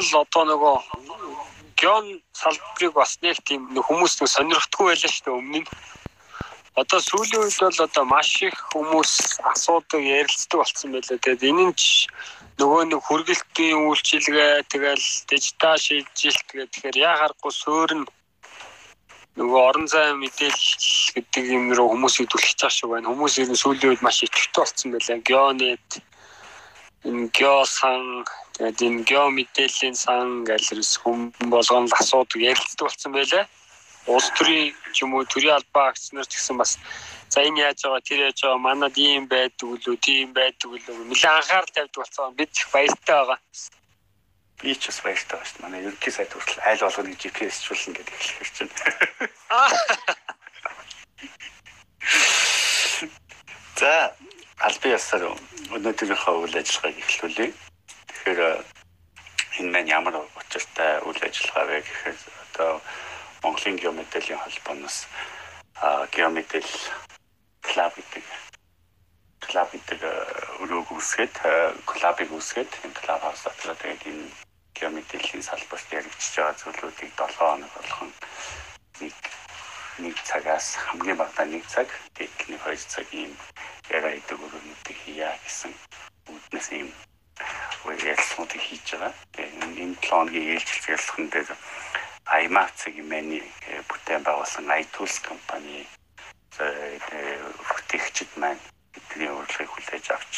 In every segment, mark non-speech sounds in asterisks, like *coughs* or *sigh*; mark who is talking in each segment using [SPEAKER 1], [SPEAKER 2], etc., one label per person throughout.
[SPEAKER 1] нь бол одоо нөгөө геон салбарыг бас нэг тийм хүмүүс нэг сонирхдаггүй байлаа шүү дээ өмнө нь. Одоо сүүлийн үед бол одоо маш их хүмүүс асуудаг ярилцдаг болсон байлаа. Тэгээд энэ нь нөгөө нэг хүргэлтийн үйлчилгээ тэгэл дижитал шилжилт гэхээр яа харахгүй суурн нөгөө орон зай мэдээлэл гэдэг юм руу хүмүүсийг түлхэж байгаа шиг байна. Хүмүүс ер нь сүүлийн үед маш идэвхтэй болсон байлаа. Геонет геосан тэгээд энэ гео мэдээллийн сан гэл хүм болгоно асуудаг ярилцдаг болсон байлаа. Улс төрийн ч юм уу төрийн албаа акционер ч гэсэн бас за энэ яаж байгаа тэр яаж байгаа манад ийм байдаг үлээ тийм байдаг үлээ нэлээд анхаарал тавьдаг болсон. Бид их баяртай байгаа
[SPEAKER 2] би ч бас баяртай байна шүү. Манай ерөнхий сайд хүртэл айл болгоныг GPS-чуулна гэдэг хэлэх чинь. *laughs* За албан ёсоор өнөөдрийнхөө үйл ажиллагааг эхлүүлье. Тэгэхээр энэ маань ямар учиртай үйл ажиллагаа вэ гэхээр одоо Монголын геомэдэлийн холбооноос геомэдэл клуб гэдэг клуб гэдэг өрөөг үүсгээд клубыг үүсгээд энэ клуб хавс дотроо тэгээд энэ геомэдэлийн салбарт яригдчихж байгаа зүйлүүдийг 7 хоног болгон нэг нэг цагаас хамгийн багадаа нэг цаг дээдлний 2 цагийн яриа идэг өрөөнүүдийг хийя гэсэн үүднээс ийм ярилцлагуудыг хийж байгаа. Энэ 7 хоногийн ээлжлэх ярилцлаган дээр IMAX-ийг мэний бүтээн байгуулсан iTools компани бүтээгчид маань бидний урилгыг хүлээж авч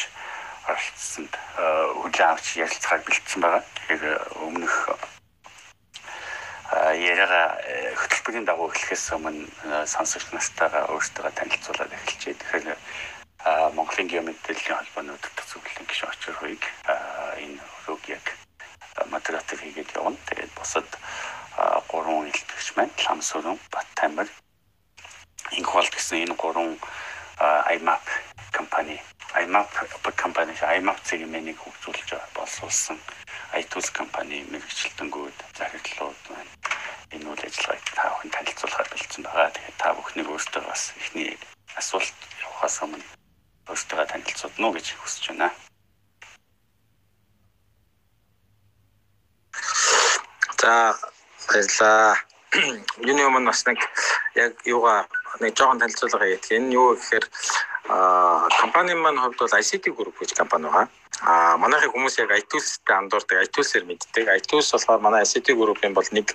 [SPEAKER 2] оролцсонд хүлээн авч ярилцахаар бэлдсэн байгаа. Тэгэхээр өмнөх яриага хөтөлбөрийн дагуу эхлэхээс өмнө сонсогч настайгаа өөртөө танилцуулаад эхэлчихье. Тэгэхээр Монголын геомэдэлийн холбооны өдөртөх зөвлөлийн гишүүн очир хуйг энэ рүүг яг модератор хийгээд явна. Тэгээд бусад гурван илтгэгч маань Ламсурын, Баттаймар, Инхвалд гэсэн энэ гурван IMAP компани IMAP компани IMAP цэгийн хөгжүүлж боловсруулсан iTools компани мэрэгчлэлтэнгүүд захирлууд байна. Энэ үйл ажиллагааг та бүхэн танилцуулахаар бэлдсэн байгаа. Тэгэхээр та бүхнийг өөртөө бас ихний асуулт явахаас өмнө өөртөө танилцуулна уу гэж хүсэж байна.
[SPEAKER 3] За баярлаа. Юуны өмнө бас нэг яг юугаа нэг жоохон танилцуулга хийх. Энэ юу гэхээр компани маань хувьд бол ICT Group гэж компани байгаа. А манайхын хүмүүс яг iTools-тэй андуурдаг, iTools-ээр мэддэг. iTools болохоор манай ICT Group-ийн бол нэг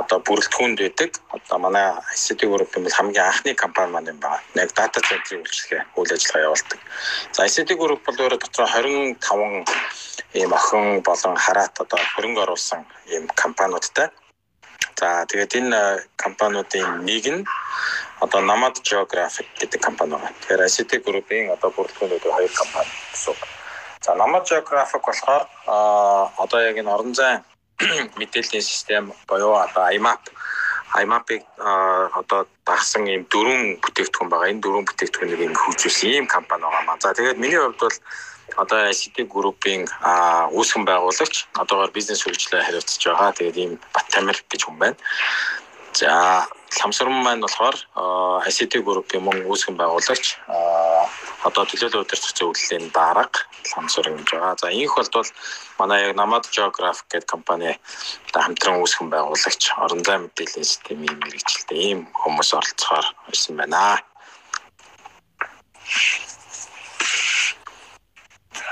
[SPEAKER 3] одоо бүрэлдэхүүнд байдаг. Одоо манай ICT Group-ийн бол хамгийн анхны компани маань юм байна. Яг дата центрийн үйлчлэгээ үйл ажиллагаа явуулдаг. За ICT Group бол өөрөө дотроо 25 ийм охин болон хараат одоо хөрөнгө оруулсан ийм компаниудтай. За тэгээд энэ компаниудын нэг нь одоо Namad Geographic гэдэг компани байна. Тэгэхээр ICT Group-ийн одоо бүрэлдэхүүнүүд хоёр компани гэсэн. За Namad Geographic болохоор одоо яг энэ орон зай мэдээллийн систем боёо одоо IMAP IMAP-ыг одоо дагсан ийм дөрвөн бүтээгдэхүүн байгаа. Энэ дөрвөн бүтээгдэхүүнийг ингэ хөгжүүлсэн ийм компани байгаа маа. За тэгээд миний хувьд бол одоо ICT Group-ийн үүсгэн байгуулагч одоогоор бизнес хөгжлөө хариуцж байгаа. Тэгээд ийм Баттамир гэж хүн байна. За Ламсран маань болохоор ICT Group-ийн мөн үүсгэн байгуулагч одоо төлөөлөл удирдах зөвлөлийн дарга Ламсран гэж байгаа. За инх бол манай яг Namad Geographic гэдэг компани хамтран үүсгэн байгуулагч орон зай мэдээллийн системийн мэрэгчлээ ийм хүмүүс оролцохоор ирсэн байна.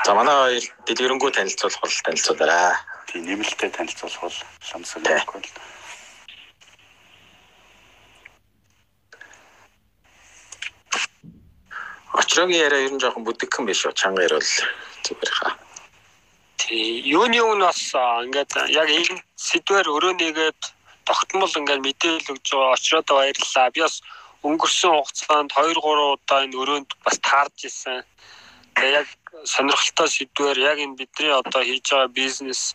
[SPEAKER 3] За манай дэлгэрэнгүй танилцуулах бол танилцуулаарай.
[SPEAKER 2] Тийм нэмэлттэй танилцуулах бол Ламсран бол
[SPEAKER 3] Очрогийн яриа ер нь жоохон бүдэгхэн биш үү? Чанга ярил зүгээр хаа.
[SPEAKER 1] Тий, юуны өмнө бас ингээд яг энэ сэдвэр өрөө нэгээд тогтмол ингээд мэдээлэл өгж байгаа очроод баярлалаа. Би бас өнгөрсөн хугацаанд 2 3 удаа энэ өрөөнд бас таарж исэн. Тэгээ яг сонирхолтой сэдвэр яг энэ бидний одоо хийж байгаа бизнес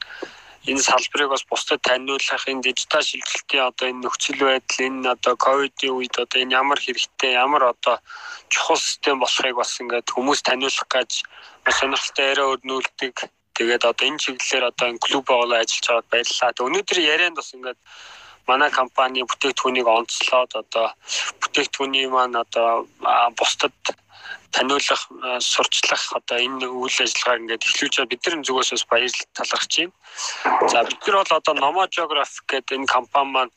[SPEAKER 1] энэ салбарыг бас бусдад таниулах энэ дижитал шилжилтийн одоо энэ нөхцөл байдал энэ одоо ковидын үед одоо энэ ямар хэрэгтэй ямар одоо чухал систем болохыг бас ингээд хүмүүс таниулах гэж сонирхолтой яриа өрнүүлдэг. Тэгээд одоо энэ чиглэлээр одоо энэ клуб байгуулаад ажиллаж байгаад баярлалаа. Өнөөдөр ярианд бас ингээд манай компани бүтээгдэхүүнийг онцлоод одоо бүтээгдэхүүний маань одоо бусдад таниулах сурчлах одоо энэ үйл ажиллагааг ингээд эхлүүлж байгаа бидний зүгээс бас баярлал талархаж байна. За бид нар бол одоо Nomo Geographic гэдэг энэ компани маань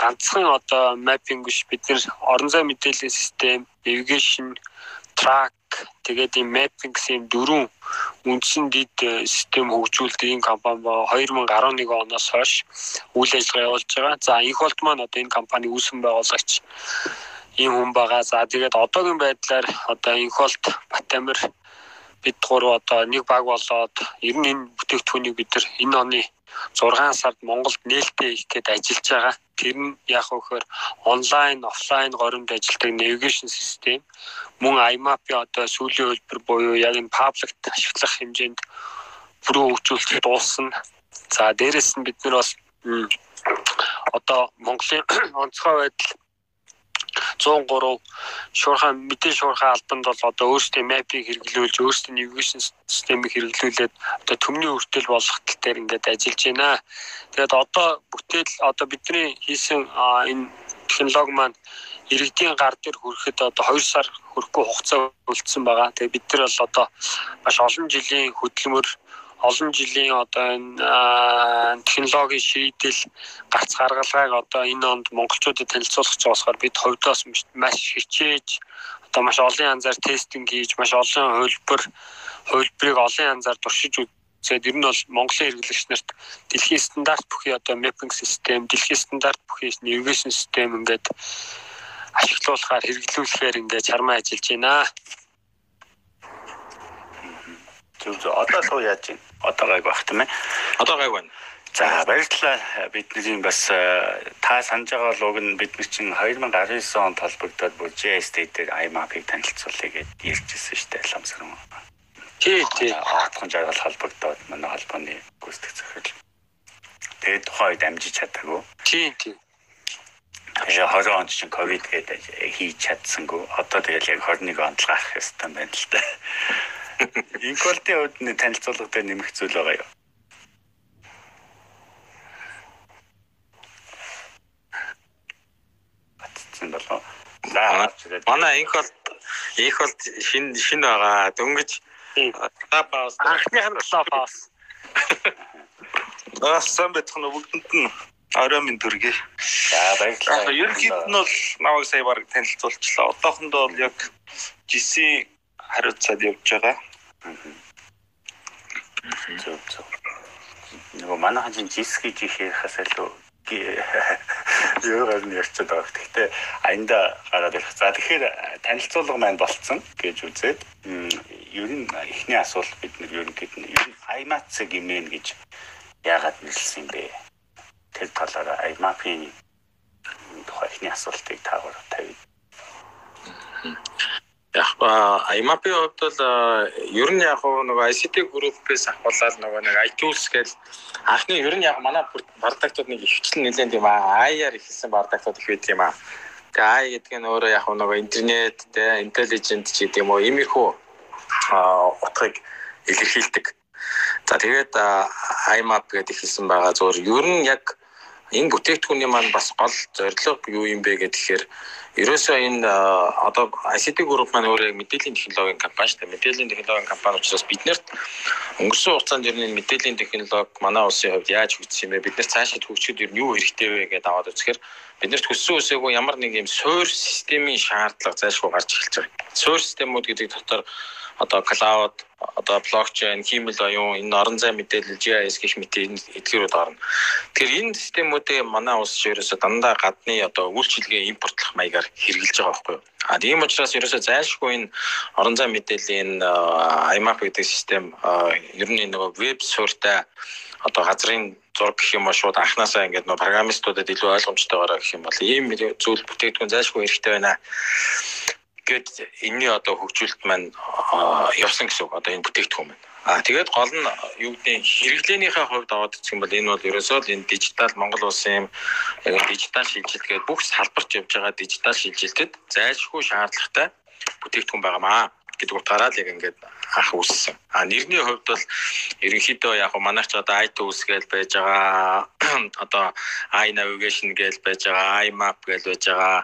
[SPEAKER 1] ганцхан одоо mapping биш бид нар орон зай мэдээллийн систем, navigation, track тэгээд энэ mapping гэсэн дөрвөн үндсэн дид э, систем хөгжүүлдэг энэ компани ба 2011 оноос хойш үйл ажиллагаа явуулж байгаа. За их болт маань одоо энэ компани үүсгэн байгуулагч ийм хүн байгаа. За тэгээд одоогийн байдлаар одоо инхолт Батамир бид гурав одоо нэг баг болоод ер нь энэ бүтээгдэхүүнийг бид нар энэ оны 6 сард Монголд нээлттэй хийх гээд ажиллаж байгаа. Тэр нь яг вөхөр онлайн, офлайн горимд ажилладаг навигашн систем мөн IMAP-ийн одоо сүүлийн хөлбөр буюу яг энэ пабликт ашиглах хэмжээнд бүрөө хөгжүүлэлт дуусна. За дээрэс нь бид нар бас одоо Монголын *coughs* онцгой байдал 103 шуурхай мэдээ шуурхай албанд бол одоо өөрсдийн мапыг хэрэглүүлж өөрсдийн navigation системийг хэрэглүүлээд одоо төмний үртэл болгох тал дээр ингээд ажиллаж байна. Тэгээд одоо бүтээл одоо бидний хийсэн энэ технологи маань иргэдийн гар дээр хүрэхэд одоо 2 сар хүрэхгүй хугацаа үлдсэн байгаа. Тэгээд бид нар бол одоо маш олон жилийн хөдөлмөр олон жилийн одоо энэ технологийн шийдэл гарц гаргалгааг одоо энэ онд монголчуудад танилцуулах гэж байгаасаар бид ховдоос маш хичээж одоо маш олон янзаар тестинг хийж маш олон хөлбөр хөлбөрийг олон янзаар туршиж үзээд ер нь бол Монголын хэрэглэгч нарт дэлхийн стандарт бүхий одоо mapping систем, дэлхийн стандарт бүхий navigation систем ингээд ашиглуулахаар хэрэглүүлэхээр ингээд чармаа ажиллаж байна.
[SPEAKER 2] Зөв зөв. Одоо л яаж байна? Одоо гайг тийм ээ.
[SPEAKER 3] Одоо гайг байна.
[SPEAKER 2] За баярлалаа бидний бас э, та санаж байгаа луг нь бид нар чинь 2019 онд холбогдоод бүр JST дээр IMAP-ыг танилцуулъя гэж ярьжсэн шүү дээ ламсран.
[SPEAKER 1] Тий, тий.
[SPEAKER 2] Хатхан жаргал холбогдоод манай холбооны гүйцэтгэх захирал. Тэгээд тухайн үед амжиж чадаагүй.
[SPEAKER 1] Тий, тий.
[SPEAKER 2] Тэгээ 20 онд чинь ковид гэдэг хийж чадсангүй. Одоо тэгэл яг 21 онд л гарах ёстой байна л да. Инколтын хувьд нь танилцуулга дээр нэмэх зүйл байгаа юу? Батцсан болоо.
[SPEAKER 3] За манай инколт инколт шин шин байгаа. Дөнгөж
[SPEAKER 1] Clubhouse анхных нь Clubhouse.
[SPEAKER 3] Аа сан байтхан бүгдэнд нь орой минь төргий.
[SPEAKER 2] За баярлалаа.
[SPEAKER 3] Ерөнхийд нь бол намайг сая баг танилцуулчлаа. Одоохондоо бол яг GC хариуцаад явж байгаа.
[SPEAKER 2] Зөв зөв. Нөгөө манайхан чинь жис гэж их ярихаас илүү *laughs* юугаар нь ярьчод байгаа. Гэхдээ аянда гараад ирэх. За тэгэхээр танилцуулга маань болцсон гэж үзээд ер нь эхний асуулт бид нар ерөнхийд нь ер нь аймац гимэн гэж яагаад нэрлсэн юм бэ? Тэр талаараа аймапын тухай эхний асуултыг таагаар тавья
[SPEAKER 3] яг IMAP-ийн хувьд бол ер нь яг нөгөө ICT group-ээс ахуулаад нөгөө нэг iTools гэж анхны ер нь яг манай бардагтууд нэг ихчлэн нэлээд юм аа IR ихсэн бардагтууд их байдаг юм аа. Тэгээ I гэдэг нь өөрөө яг нөгөө интернет те intelligent ч гэдэг юм уу иймэрхүү утгыг илэрхийлдэг. За тэгээд IMAP гэдэг ихсэн байгаа зөвөр ер нь яг энэ бүтээгдэхүүний маань бас гол зорилго юу юм бэ гэхээр ерөөсөө энэ одоо ICT group маань өөрөө мэдээллийн технологийн компани шүү дээ. Мэдээллийн технологийн компани учраас биднэрт өнгөрсөн хугацаанд ер нь мэдээллийн технологи манай улсын хувьд яаж хөгжсөн юм бэ? Бид нар цаашид хөгжөхөд ер нь юу хэрэгтэй вэ гэдээ аваад үзэхээр биднэрт хүссэн үсээгүй ямар нэг юм суур системийн шаардлага зайлшгүй гарч эхэлж байгаа. Суур системүүд гэдэг дотор одоо cloud одоо блокчейн, хиймэл оюун, энэ орон зай мэдээлэл GIS гэх мэт эдгээрүүд орно. Тэгэхээр энэ системүүдээ манай улс ерөөсө дандаа гадны одоо үйлчилгээ импортлох маягаар хэрэгжилж байгаа байхгүй юу? А тийм учраас ерөөсө зайлшгүй энэ орон зай мэдээллийн IMAP гэдэг систем ер нь нөгөө веб суурьтай одоо газрын зураг гэх юм ба шууд анханасаа ингээд нөгөө программистуудад илүү ойлгомжтойгоор гэх юм бол ийм зүйл бүтээгдэхүүн зайлшгүй хэрэгтэй байна гээд энэний одоо хөгжүүлэлт маань явсан гэсэн үг одоо энэ бүтээгдэхүүн маань. Аа тэгээд гол нь юу гэдэг хэрэглээнийхээ хувьд аваад үзэх юм бол энэ бол ерөөсөө л энэ дижитал Монгол улсын яг дижитал шилжилт гэдэг бүх салбарт явж байгаа дижитал шилжилтэд зайлшгүй шаардлагатай бүтээгдэхүүн байгаамаа гэдэг утгаараа л яг ингээд анх үүссэн. А нэрний хувьд бол ерөнхийдөө яг манайх ч одоо iTools гэж байж байгаа *clears throat* одоо iNavigation гэж байж байгаа iMap гэж байж байгаа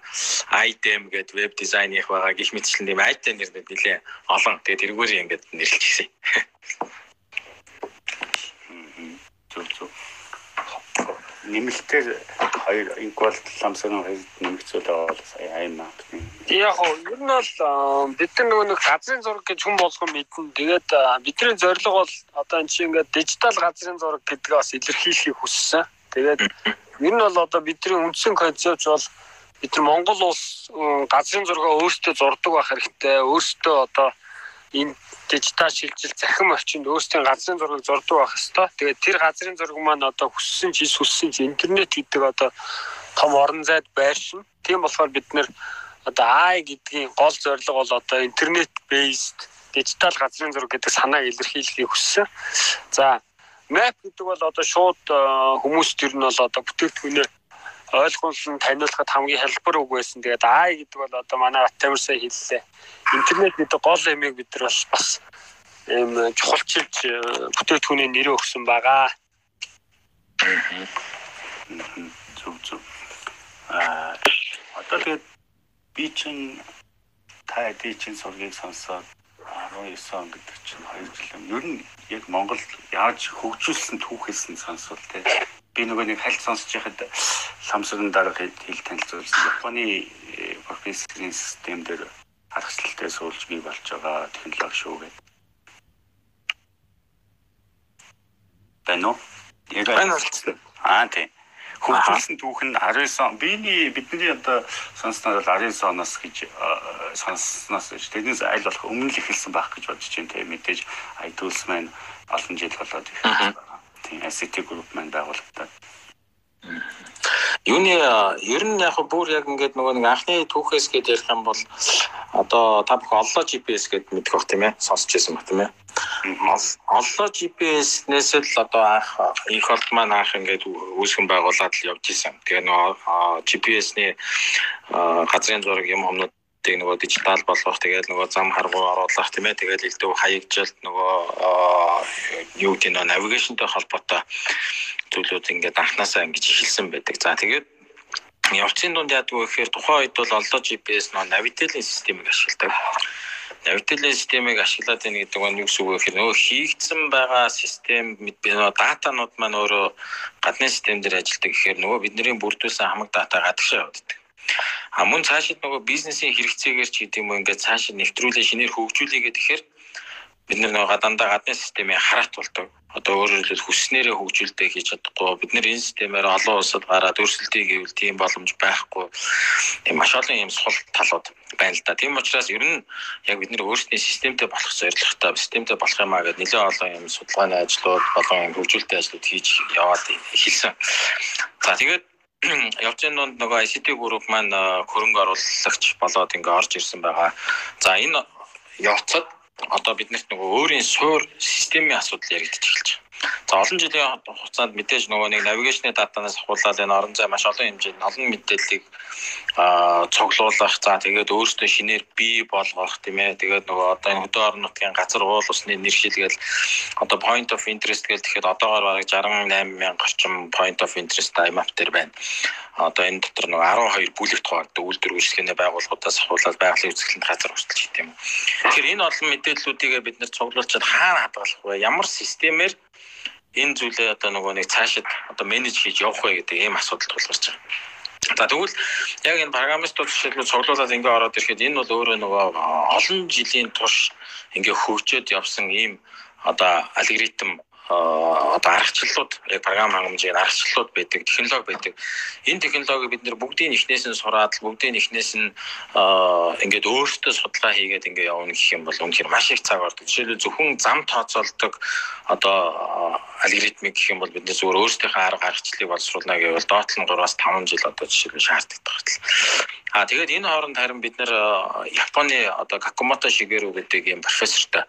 [SPEAKER 3] iDem гэж веб дизайн их байгаа гих мэтчлэн тийм IT нэрнүүд нэлээ олон. Тэгээд тэргээр ингээд нэрлэлчихсэн.
[SPEAKER 2] Зүг зүг нэмэлтээр хоёр инквал ламсан хоёр нэмэгцүүл байгаа бол сая аймаа.
[SPEAKER 1] Яг хоо ер нь бол бид нар нөгөө нэг газрын зураг гэж хүн болгон мэднэ. Тэгээд бидний зорилго бол одоо энэ чинь ингээд дижитал газрын зураг гэдгээ бас илэрхийлэхийг хүссэн. Тэгээд ер нь бол одоо бидний үндсэн концепт бол бид нар Монгол улс газрын зургаа өөртөө зурдаг байх хэрэгтэй. Өөртөө одоо энэ дижитал шилжил захим орчинд өөрсдийн газрын зургийг зурдаг байх хэвээр. Тэгээд тэр газрын зураг маань одоо хүссэн чис хүссэн чи интернет гэдэг одоо том орон зайд байршин. Тийм болохоор бид нэр одоо AI гэдгийн гол зорилго бол одоо интернет based дижитал газрын зураг гэдэг санааг илэрхийлэхийг хүссэн. За map гэдэг бол одоо шууд хүмүүст ер нь бол одоо бүтээгдэхүүнээ ойлгуулсан таниулахад хамгийн хэлбэр үг байсан. Тэгээд AI гэдэг бол одоо манай Батамирсаа хэллээ. Интернет гэдэг гол эмийг бид нар бас бас ийм чухалчилж э, бүтээгдэхүүний нэрээ өгсөн байгаа.
[SPEAKER 2] Зүг зүг. Аа одоо тэгээд би чинь та эдийн чинь сургийг сонсоод 19 он гэдэг чинь 2 жил юм. Ер нь яг Монгол яаж хөгжүүлсэн түүхээс нь сонсвол те би нөгөө нэг хальт сонсож байхад ламсрын дарга хэл танилцуулсан Японы профессорын систем дээр аргачлалтай суулж бий болж байгаа технологи шүү гэдэг. Үү? Яг байна? Аа тийм. Хөгжүүлсэн түүх нь 19 он биений бидний одоо сонссноор бол 19 оноос гэж сонссноос гэж тэрнээс аль болох өмнө л эхэлсэн байх гэж бодож байна тийм мэдээж iTools маань олон жил болоод их тийм ICT group маань байгуулагдаад.
[SPEAKER 3] Юуны ер нь яг бүр яг ингээд нөгөө нэг анхны түүхээс гээд ярих юм бол одоо та бүхэн оллоо GPS гэд мэдэх бах тийм ээ сонсч байсан ба тийм ээ. Оллоо GPS-нээс л одоо анх их олд маань анх ингээд үүсгэн байгуулад л явж исэн. Тэгээ нөгөө GPS-ний газрын зураг юм өмнөд тийг нөгөө дижитал болгох тэгээд нөгөө зам харгуу оруулах тийм ээ тэгээд элдв хаягжилт нөгөө юу гэдэг нь навигашнтай холбоотой зүйлүүд ингээд анханасаа ингэж эхэлсэн байдаг. За тэгээд явцын дунд яадаг вэ гэхээр тухайн үед бол олдоо GPS нөгөө навигатлийн системийг ашигладаг. Навигатлийн системийг ашиглаад байна гэдэг нь юу гэсэн үг вэ гэхээр нөгөө хийгдсэн байгаа систем би нөгөө датанууд маань өөрөө гадны систем дээр ажилладаг гэхээр нөгөө бидний бүрдүүлсэн хамаг дата гадагшаа явдаг. А мөн цаашид нөгөө бизнесийн хэрэгцээгээр ч гэдэг юм уу ингээд цаашид нэвтрүүлээ шинээр хөгжүүлээ гэхээр бид нэг гадандаа гадны системийг хараат болдог. Одоо өөрөөр хэлбэл хүснээрээ хөгжүүлдэг хийж чадахгүй. Бид нэр энэ системээр олон улсад гараад өрсөлдөе гэвэл тийм боломж байхгүй. Тийм маш олон юм сул талууд байна л да. Тийм учраас ер нь яг бид нэр өөрсдийн системтэй болох зорилготой системтэй болох юмаа гэдэг нэлээд олон юм судалгааны ажлууд, болон юм хөгжүүлэлтийн ажлууд хийж яваад эхэлсэн. За тэгээд *clears throat* явцын донд нөгөө ICT group маань хөрөнгө оруулагч болоод ингээ орж ирсэн байгаа. За энэ явцад одоо биднэрт нөгөө өөрийн суур системийн асуудал яригдчих эхэлж. За олон жилийн хугацаанд мэдээж нөгөө нэг навигашны датанаас ахуулаад энэ орон зай маш олон хэмжээнд олон мэдээллийг цуглуулах. За тэгээд өөрөөсөө шинээр бий болгох тийм ээ. Тэгээд нөгөө одоо энэ хөдөө орон нутгийн газар уул усны нэр шилгээл одоо point of interest гэж тэгэхэд одоогоор бараг 68 мянга орчим point of interest IMAP дээр байна. Одоо энэ дотор нөгөө 12 бүлэгт хуваагддаг үйлдвэр үйлчлэгээний байгууллагуудаас ахуулаад байгалийн үзэсгэлэнт газар хүртэл хийх юм. Тэгэхээр энэ олон мэдээллүүдийг бид нэр цуглуулчаад хаана хадгалах вэ? Ямар системээр энэ зүйлээ одоо нөгөө нэг цаашид одоо менеж хийж явах вэ гэдэг ийм асуудал тулгарч байгаа. За тэгвэл яг энэ программистууд жишээлбэл цуглуулад ингээ ороод ирэхэд энэ бол өөрөө нөгөө олон жилийн турш ингээ хөгжөөд явсан ийм одоо алгоритм одоо аргачлалууд яг програм хангамжийн аргачлалууд байдаг, технологи байдаг. Энэ технологиг бид нэр бүгдийн ихнээс нь сураад бүгдийн ихнээс нь ингээд өөртөө судалгаа хийгээд ингээд явна гэх юм бол үнэхээр маш их цаг ордог. Жишээлбэл зөвхөн зам тооцоолдог одоо алгоритмик гэх юм бол бид зөвхөн өөрсдийнхөө арга аргачлалыг боловсруулна гэвэл доотлон 3-аас 5 жил одоо жишээлбэл шаарддаг. А тэгээд энэ хооронд харин бид нэр Японы одоо Какумото Шигеру гэдэг ийм профессортой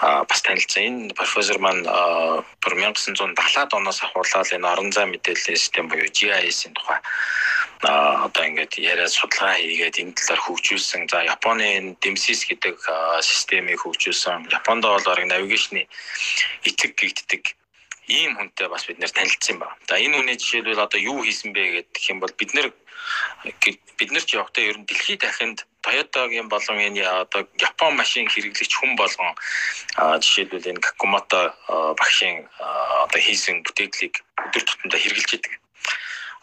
[SPEAKER 3] бас танилцсан. Энэ профессор маань 1970-аад оноос ахуулаад энэ орон зай мэдээллийн систем буюу GIS-ийн тухай одоо ингээд яриад судалгаа хийгээд энэ талаар хөгжүүлсэн. За Японы энэ DMSIS гэдэг системийг хөгжүүлсэн. Японд бол орог навигашны эцэг гэгддэг ийм хүнтэй бас бид нэр танилцсан байна. За энэ хүний жишээлбэл одоо юу хийсэн бэ гэх юм бол бид нэр бид нар ч явахдаа ер нь дэлхийд дахинд Toyota-гийн болон энэ одоо Япон машин хэрэглэгч хүн болгон жишээлбэл энэ Kakumoto багшийн одоо хийсэн бүтээглийг өдөр тутамдаа хэрэгжилж идэг.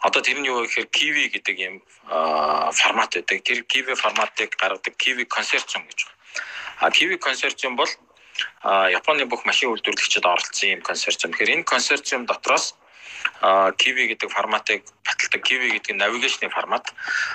[SPEAKER 3] Одоо тэр нь юу гэхээр Kiwi гэдэг юм формат байдаг. Тэр Kiwi форматыг гаргадаг Kiwi консорциум гэж байна. А Kiwi консорциум бол Японы бүх машин үйлдвэрлэгчид оролцсон юм консорциум. Тэгэхээр энэ консорциум дотроос Kiwi гэдэг форматыг баталдаг. Kiwi гэдэг нь навигашны формат.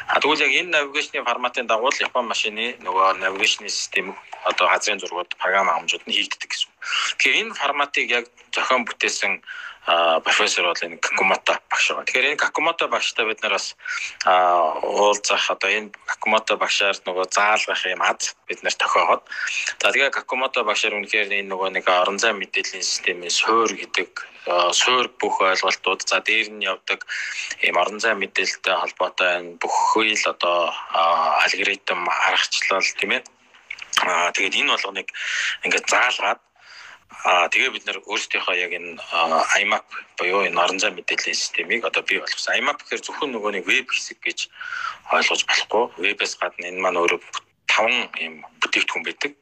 [SPEAKER 3] А тэгвэл яг энэ навигашны форматын дагуу Япон машины нөгөө навигашны систем одоо газрын зургууд програм хангамжууд нь хийгддэг гэсэн. Тэгэхээр энэ форматыг яг зохион бүтээсэн профессор бол энэ Какумото багш байгаа. Тэгэхээр энэ Какумото багштай бид нар бас уулзах одоо энэ Какумото багшаар нөгөө заалгах юм аз бид нар тохиогоод. За тэгээ Какумото багшаар үнэхээр энэ нөгөө нэг орон зай мэдээллийн системийн суур гэдэг суур бүх ойлголтууд за дээр нь явдаг ийм орон зай мэдээлэлтэй холбоотой энэ бүх хөл одоо алгоритм аргачлал тийм ээ. Аа тэгээд энэ болгоныг ингээд заалгаад Аа тэгээ бид нэр өөрсдийнхөө яг энэ IMAP буюу энэ орон зай мэдээллийн системийг одоо бий болгосон. IMAP гэхээр зөвхөн нөгөө нэг веб хэсэг гэж ойлгож болохгүй. Вебээс гадна энэ маань өөрөө таван юм бүтээгдэхүүн байдаг.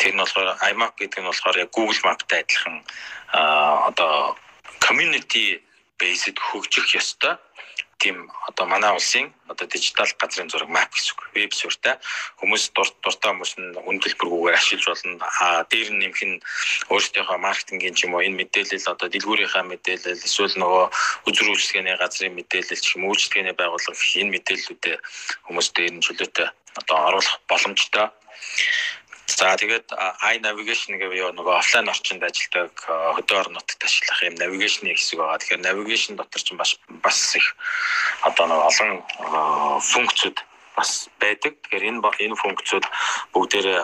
[SPEAKER 3] Тэр нь болохоор IMAP гэдэг нь болохоор яг Google Map-тай адилхан одоо community based хөгжих ёстой тийм одоо манай улсын одоо дижитал газрын зураг map гэсэн үг. Веб суурьтай хүмүүс дурт дуртай хүмүүс нь үн төлбөргүйгээр ашиглаж болно. А дээр нь нэмэх нь өөрсдийнхөө маркетингийн ч юм уу энэ мэдээлэл одоо дэлгүүрийнхаа мэдээлэл эсвэл нөгөө үзэр үйлчлэгээний газрын мэдээлэл ч юм уу үйлчлэгээний байгууллага энэ мэдээллүүдээ хүмүүс дээр нь чөлөөтэй одоо оруулах боломжтой За тэгээд i navigation гэвэл юу нөгөө офлайн орчинд ажилладаг хөдөө орон нутагт ажиллах юм navigation хэсэг байгаа. Тэгэхээр navigation дотор ч бас бас их одоо нөгөө олон функцүүд бас байдаг. Тэгэхээр энэ энэ функцүүд бүгдээрээ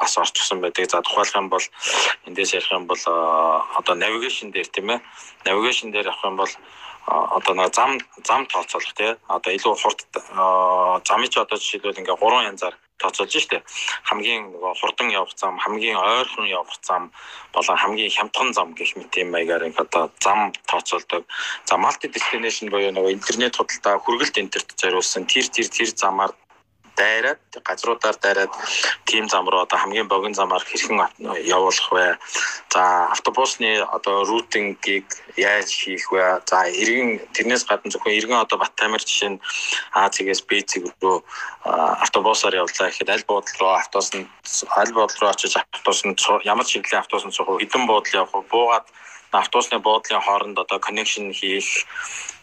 [SPEAKER 3] бас орчсон байдаг. За тухайлх юм бол эндээс ярих юм бол одоо navigation дээр тийм ээ. Navigation дээр явах юм бол одоо нэг зам зам тооцоолох тий одоо илүү хурд замыг одоо жишээлбэл ингээ гурван янзаар тооцоолж штэ. Хамгийн нөгөө хурдан явах зам хамгийн ойрхон явах зам болон хамгийн хямдхан зам гэх мэт юм маягаар ингээ одоо зам тооцоолдог. За multi destination буюу нөгөө интернет худалдаа хүргэлт энтерт зориулсан тэр тэр тэр замаар дайраад газруудаар дайраад тийм зам руу одоо хамгийн богино замаар хэрхэн явуулах вэ? За автобусны одоо рутингийг яаж хийх вэ? За иргэн тэрнээс гадна зөвхөн иргэн одоо Баттамир жишээ нь А цэгээс Б цэг рүү автобусаар явлаа гэхэд аль буудал руу автобус нь аль буудал руу очиж автобус нь ямар чиглэлийн автобус нь суух хэдэн буудал явах буугаад автобусны буудлын хооронд одоо connection хийх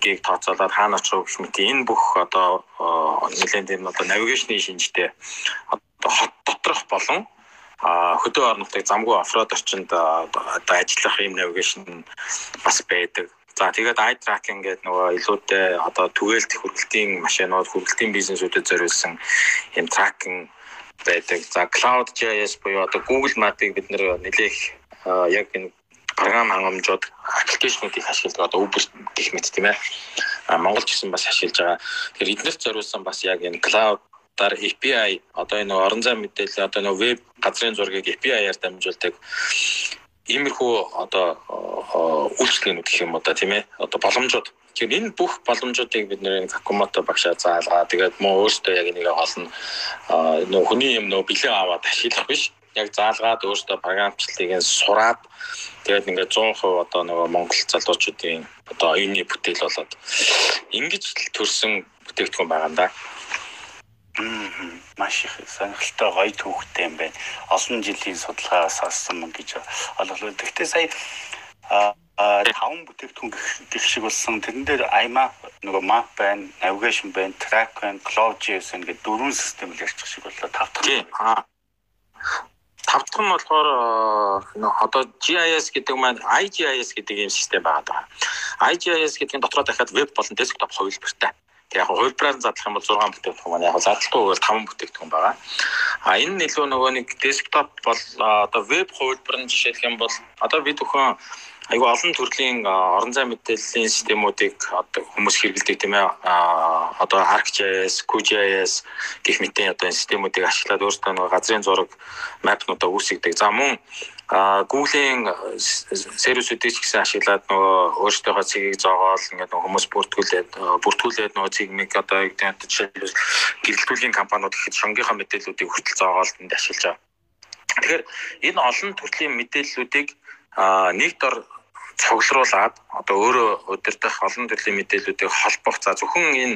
[SPEAKER 3] гийг тооцоолоод хаана очих гэх мэт энэ бүх одоо нэлээд юм одоо навигашны шинжтэй одоо хот доторх болон хөдөө орнотыг замгүй оффроад орчинд одоо ажиллах юм навигашн бас байдаг. За тэгээд eye tracking гэдэг нөгөө илүүтэй одоо түгээлт хөргөлтийн машинууд, хөргөлтийн бизнесүүдэд зориулсан юм tracking байдаг. За Cloud JS буюу одоо Google Map-ыг бид нэлээх яг энэ програм хангамжууд аппликейшнуудыг ашигладаг одоо Uber гэх мэт тийм ээ. Монголч гэсэн бас ашиглаж байгаа. Тэгэхээр эднэрт зориулсан бас яг энэ cloud даар API одоо энэ орон зай мэдээлэл одоо нэг веб газрын зургийг API-аар дамжуулдаг. Иймэрхүү одоо үйлчлэгнүүд гэх юм уу да тийм ээ. Одоо боломжууд. Тэгэхээр энэ бүх боломжуудыг бид нэр Какумото багшаа заалгаа. Тэгээд мөн өөртөө яг энийг олно. Нөө хүний юм нөө бэлэн аваад ашиглах биш яг заалгаад өөртөө програмчлалыг нь сураад тэгээд ингээд 100% одоо нөгөө Монгол залуучуудын одоо оюуны бүтээл болоод ингэж төрсэн бүтээгдэхүүн байгаа юм да. Маш их сонирхолтой гоё түүхтэй юм байна. Олон жилийн судалгаас авсан гэж олголоо. Гэхдээ сая а таван бүтээгдэхүүн гэх шиг болсон. Тэрэн дээр IMAP нөгөө map байна, navigation байна, track байна, cloud.js ингээд дөрвөн систем л ярьчих шиг боллоо. Тав дахь тав дахь нь болохоор одоо GIS гэдэг маань IGIS гэдэг ийм систем байгаа даа. IGIS гэдэг нь дотроо дахиад веб болон десктоп хувилбартай. Тэг яг хувилбараар задлах юм бол 6 бүтээгдэхүүн маань яг задлахгүй бол 5 бүтээгдэхүүн байгаа. А энэ нь илүү нөгөө нэг десктоп бол одоо веб хувилбар нь жишээлх юм бол одоо бид өхөн айгүй олон төрлийн орон зай мэдээллийн системүүдийг одоо хүмүүс хэрэглэдэг тийм ээ одоо ArcGIS, QGIS гэх мэтийн одоо системүүдийг ашиглаад өөрсдөө нэг газрын зураг мапнуудаа үүсгдэг. За мөн Google-ийн сервисүүдийг ч гэсэн ашиглаад нөгөө өөрсдийнхөө цэгийг зоогоол ингээд нөгөө хүмүүс бүртгүүлээд бүртгүүлээд нөгөө цэгмиг одоо гэдэг жишээлбэл гэрэлтүүлийн компаниуд ихэд шонгийнхаа мэдээллүүдийг хүртэл зоогоол энд ашиглаж байгаа. Тэгэхээр энэ олон төрлийн мэдээллүүдийг нэг дор цуглуулад одоо өөрөө удирдах олон төрлийн мэдээллүүдийг холбох за зөвхөн энэ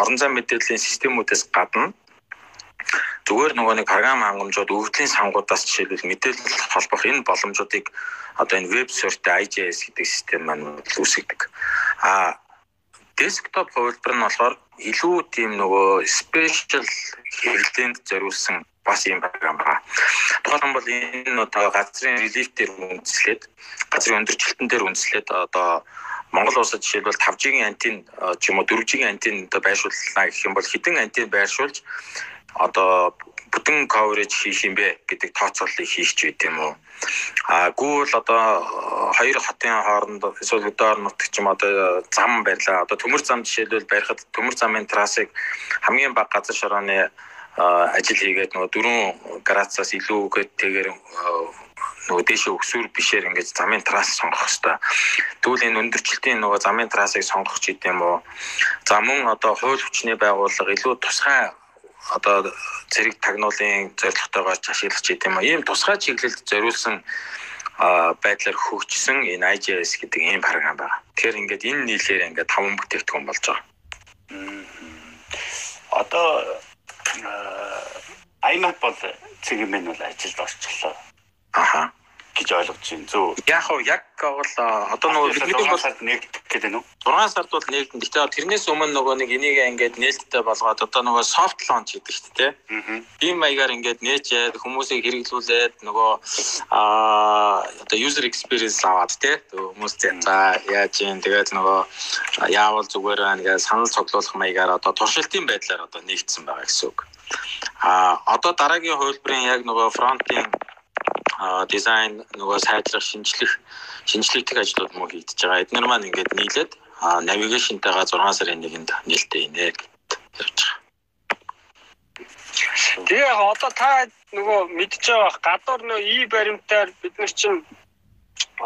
[SPEAKER 3] орон зай мэдээллийн системүүдээс гадна зүгээр нөгөө нэг програм хангамжууд өвдлийн сангуудаас жишээлбэл мэдээлэл холбох энэ боломжуудыг одоо энэ веб сөртэй IGS гэдэг систем маань үүсгэдэг. А десктоп хувилбар нь болохоор илүү тийм нөгөө спешиал хэрэглээнд зориулсан бас юм програм байна. Тухайлбал энэ одоо газрын релиф дээр үндэслээд газрын өндөрчлөлтөн дээр үндэслээд одоо Монгол улсад жишээлбэл 5G-ийн антин ч юм уу 4G-ийн антин одоо байршууллаа гэх юм бол хідэн антин байршуулж одоо бүтэн coverage хийх юм бэ гэдэг тооцооллыг хийх ч байт юм уу. А гүүл одоо хоёр хотын хооронд эсвэл өдөр нутг ч юм одоо зам барьлаа. Одоо төмөр зам жишээлбэл барихад төмөр замын трассыг хамгийн бага газар шорооны ажил хийгээд нөгөө 4 градусаас илүү үгээтэйгээр нөгөө дээшээ өксүр бишээр ингээд замын трасс сонгох хэвээр. Тэгвэл энэ өндөрчлөлтийн нөгөө замын трассыг сонгох ч гэдэм үү. За мөн одоо хууль хүчний байгууллага илүү тусгай одоо зэрэг тагнуулын зорилготойгоор ашиглаж идэм үү. Ийм тусгай чиглэлд зориулсан байдлаар хөгжсөн энэ IGS гэдэг ийм програм байна. Тэгэхээр ингээд энэ нийлээр ингээд таван бүтээгдэхүүн болж байгаа.
[SPEAKER 2] Одоо IMAP бол цэгийн бол ажилд орчихлоо.
[SPEAKER 3] Аха
[SPEAKER 2] гэж ойлгож байна. Зөв.
[SPEAKER 3] Яг уу яг бол одоо нөгөө бидний бол
[SPEAKER 2] нэгдэх гэдэг нь үү?
[SPEAKER 3] 6 сард бол нэгдэн. Гэтэ тэрнээс өмнө нөгөө нэг энийг ингээд нээлттэй болгоод одоо нөгөө soft launch гэдэг дээ. Аа. Ийм маягаар ингээд нээчээд хүмүүсийг хэрэглүүлээд нөгөө аа одоо user experience аваад тий хүмүүс за яаж юм тэгээд нөгөө яавал зүгээр байна гэж санал цуглуулах маягаар одоо туршилтын байдлаар одоо нэгдсэн байгаа гэсэн үг. А одоо дараагийн хувилбарын яг нөгөө фронтын дизайн нөгөө сайжрах шинжлэх шинжлэхтэй ажлууд мөн хийгдэж байгаа. Эдгээр маань ингээд нийлээд навигашнтайгаа 6 сарын 1-нд нээлттэй инэ гэж явж байгаа.
[SPEAKER 1] Тэгээ яг одоо та нөгөө мэдж байгаа гадуур нөө и баримтаар бид нар чинь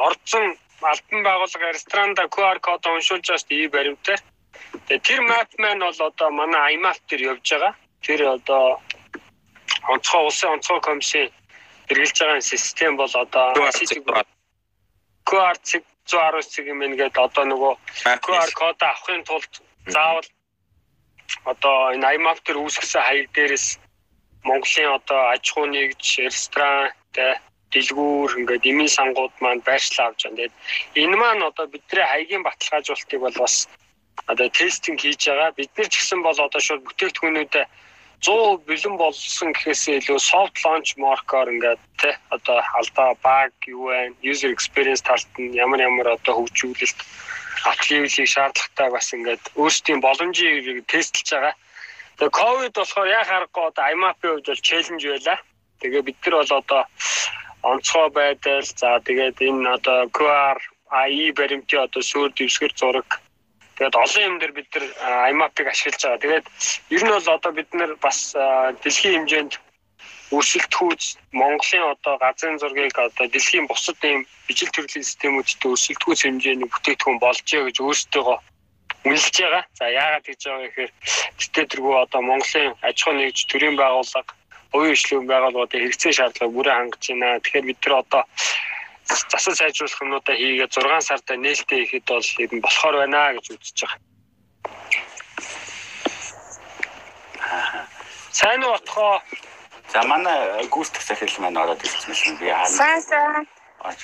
[SPEAKER 1] орцсон албан байгууллага ресторанда QR код уншуулж байгаа шүү дээ и баримтаар. Тэгээ тэр map маань бол одоо манай IMAP дээр явж байгаа. Тэр одоо онцгой улсын онцгой комиссын хэрэгжилж байгаа систем бол одоо QR цэг 110 цэг юм ингээд одоо нөгөө QR код авахын тулд заавал одоо энэ IMAP төр үүсгэсэн хаяг дээрээс Монголын одоо аж ахуй нэгж ресторан тэ дэлгүүр ингээд эмийн сангууд маань байршлаа авч байгаа. Тэгээд энэ маань одоо бидний хаягийн баталгаажуулалтыг бол бас одоо тестинг хийж байгаа. Бид нар ч гэсэн бол одоо шууд бүтээгдэхүүнүүдэд 100 бэлэн болсон гэхээсээ илүү soft launch mark-оор ингээд тий одоо алдаа баг юу вэ user experience талд нь ямар ямар одоо хөгжүүлэлт аппликейшнийг шаардлагатай бас ингээд өөрсдийн боломжийг тестэлж байгаа. Тэгээ ковид болохоор яг харахгүй одоо IMAP-ийн хувьд бол челленж байла. Тэгээ бид нар бол одоо онцгой байдал за тэгээд энэ одоо QR AI баримтын одоо суур дэвсгэр зураг Тэгээд олон юм дээр бид нар IMAP-ыг ашиглаж байгаа. Тэгээд ер нь бол одоо бид нар бас дэлхийн хэмжээнд өрсөлдөхүүц Монголын одоо газрын зургийг одоо дэлхийн бусад ийм ижил төрлийн системүүдтэй өрсөлдөхүүц хэмжээний бүтээгдэхүүн болжээ гэж өөрсдөө үнэлж байгаа. За яагаад гэж байгаа гэхээр тэтэ тэргүй одоо Монголын аж ахуй нэгж төрийн байгууллага, хувийн хөгжлийн байгууллагуудын хэрэгцээ шаардлагыг бүрэн хангаж байна. Тэгэхээр бид нар одоо засал сайжруулах юмнуудаа хийгээд 6 сарда нээлттэй хийхэд бол юм болохоор байна гэж үзэж байгаа. Сайн уу отхоо?
[SPEAKER 2] За манай гүйцэтгэх захирал маань ороод ирсэн юм би
[SPEAKER 4] хаана. Сайн сайн.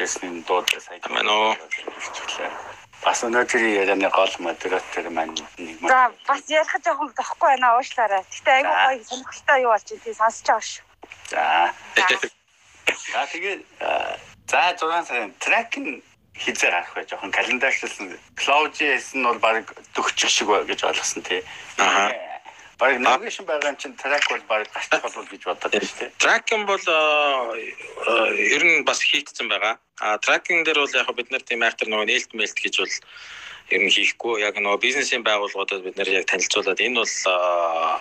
[SPEAKER 2] Ирсэн дууд сайн
[SPEAKER 3] байна уу?
[SPEAKER 2] Бас өнөөдрийн ярианы гол модератор маань
[SPEAKER 4] нэг маань. За бас ярих жоохон тахгүй байна уушлаарай. Гэтэ айгүй гоё сонирхолтой юу болж тий сонсож байгаа шүү.
[SPEAKER 2] За. *laughs* За тэгээд За 6 сарын трек нь хизээ гарах бай жоохон календарчлсан Cloud.js нь бол баг төгчих шиг ба гэж ойлгосон тий.
[SPEAKER 3] Аа.
[SPEAKER 2] Бараг навигашн байгаа юм чинь трак бол бараг гарчих болов гэж бодоод байна шүү дээ.
[SPEAKER 3] Tracking бол э, ер нь бас хийгдсэн байгаа. А tracking дээр бол яг бид нар тийм айхтар нөгөө нээлт мэлт гэж бол ер нь хийхгүй. Яг нөгөө бизнесийн байгууллагуудад бид нар яг танилцуулаад энэ бол э,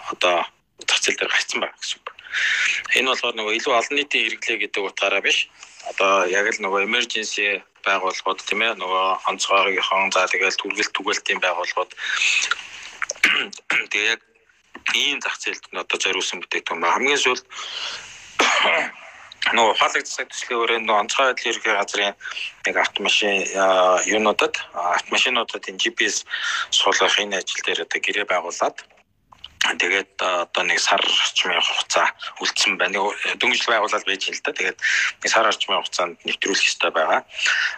[SPEAKER 3] одоо зах зээл дээр гарцсан байгаа гэсэн үг. Энэ болохоор нөгөө илүү олон нийтийн хэрэглээ гэдэг утгаараа биш. Одоо яг л нөгөө emergency байгууллагууд тийм ээ нөгөө онцгойгийнхон за тэгэл түргэлт түгэлтийн байгууллагууд тэгээ яг ийм зах зээлд нь одоо зориулсан бүтээгдэхүүн ба хамгийн сүүлд нөгөө ухаалаг засаг төслийн өрөөнд онцгой байдлын ерхий газрын нэг автомашин юунуудад автомашинуудад энэ GPS суулгах энэ ажил дээр одоо гэрээ байгуулад тэгээд одоо нэг сар орчмын хугацаа үлдсэн байна. Дөнгөжл байгуулалт байж л да. Тэгээд нэг сар орчмын хугацаанд нэвтрүүлэх ёстой байгаа.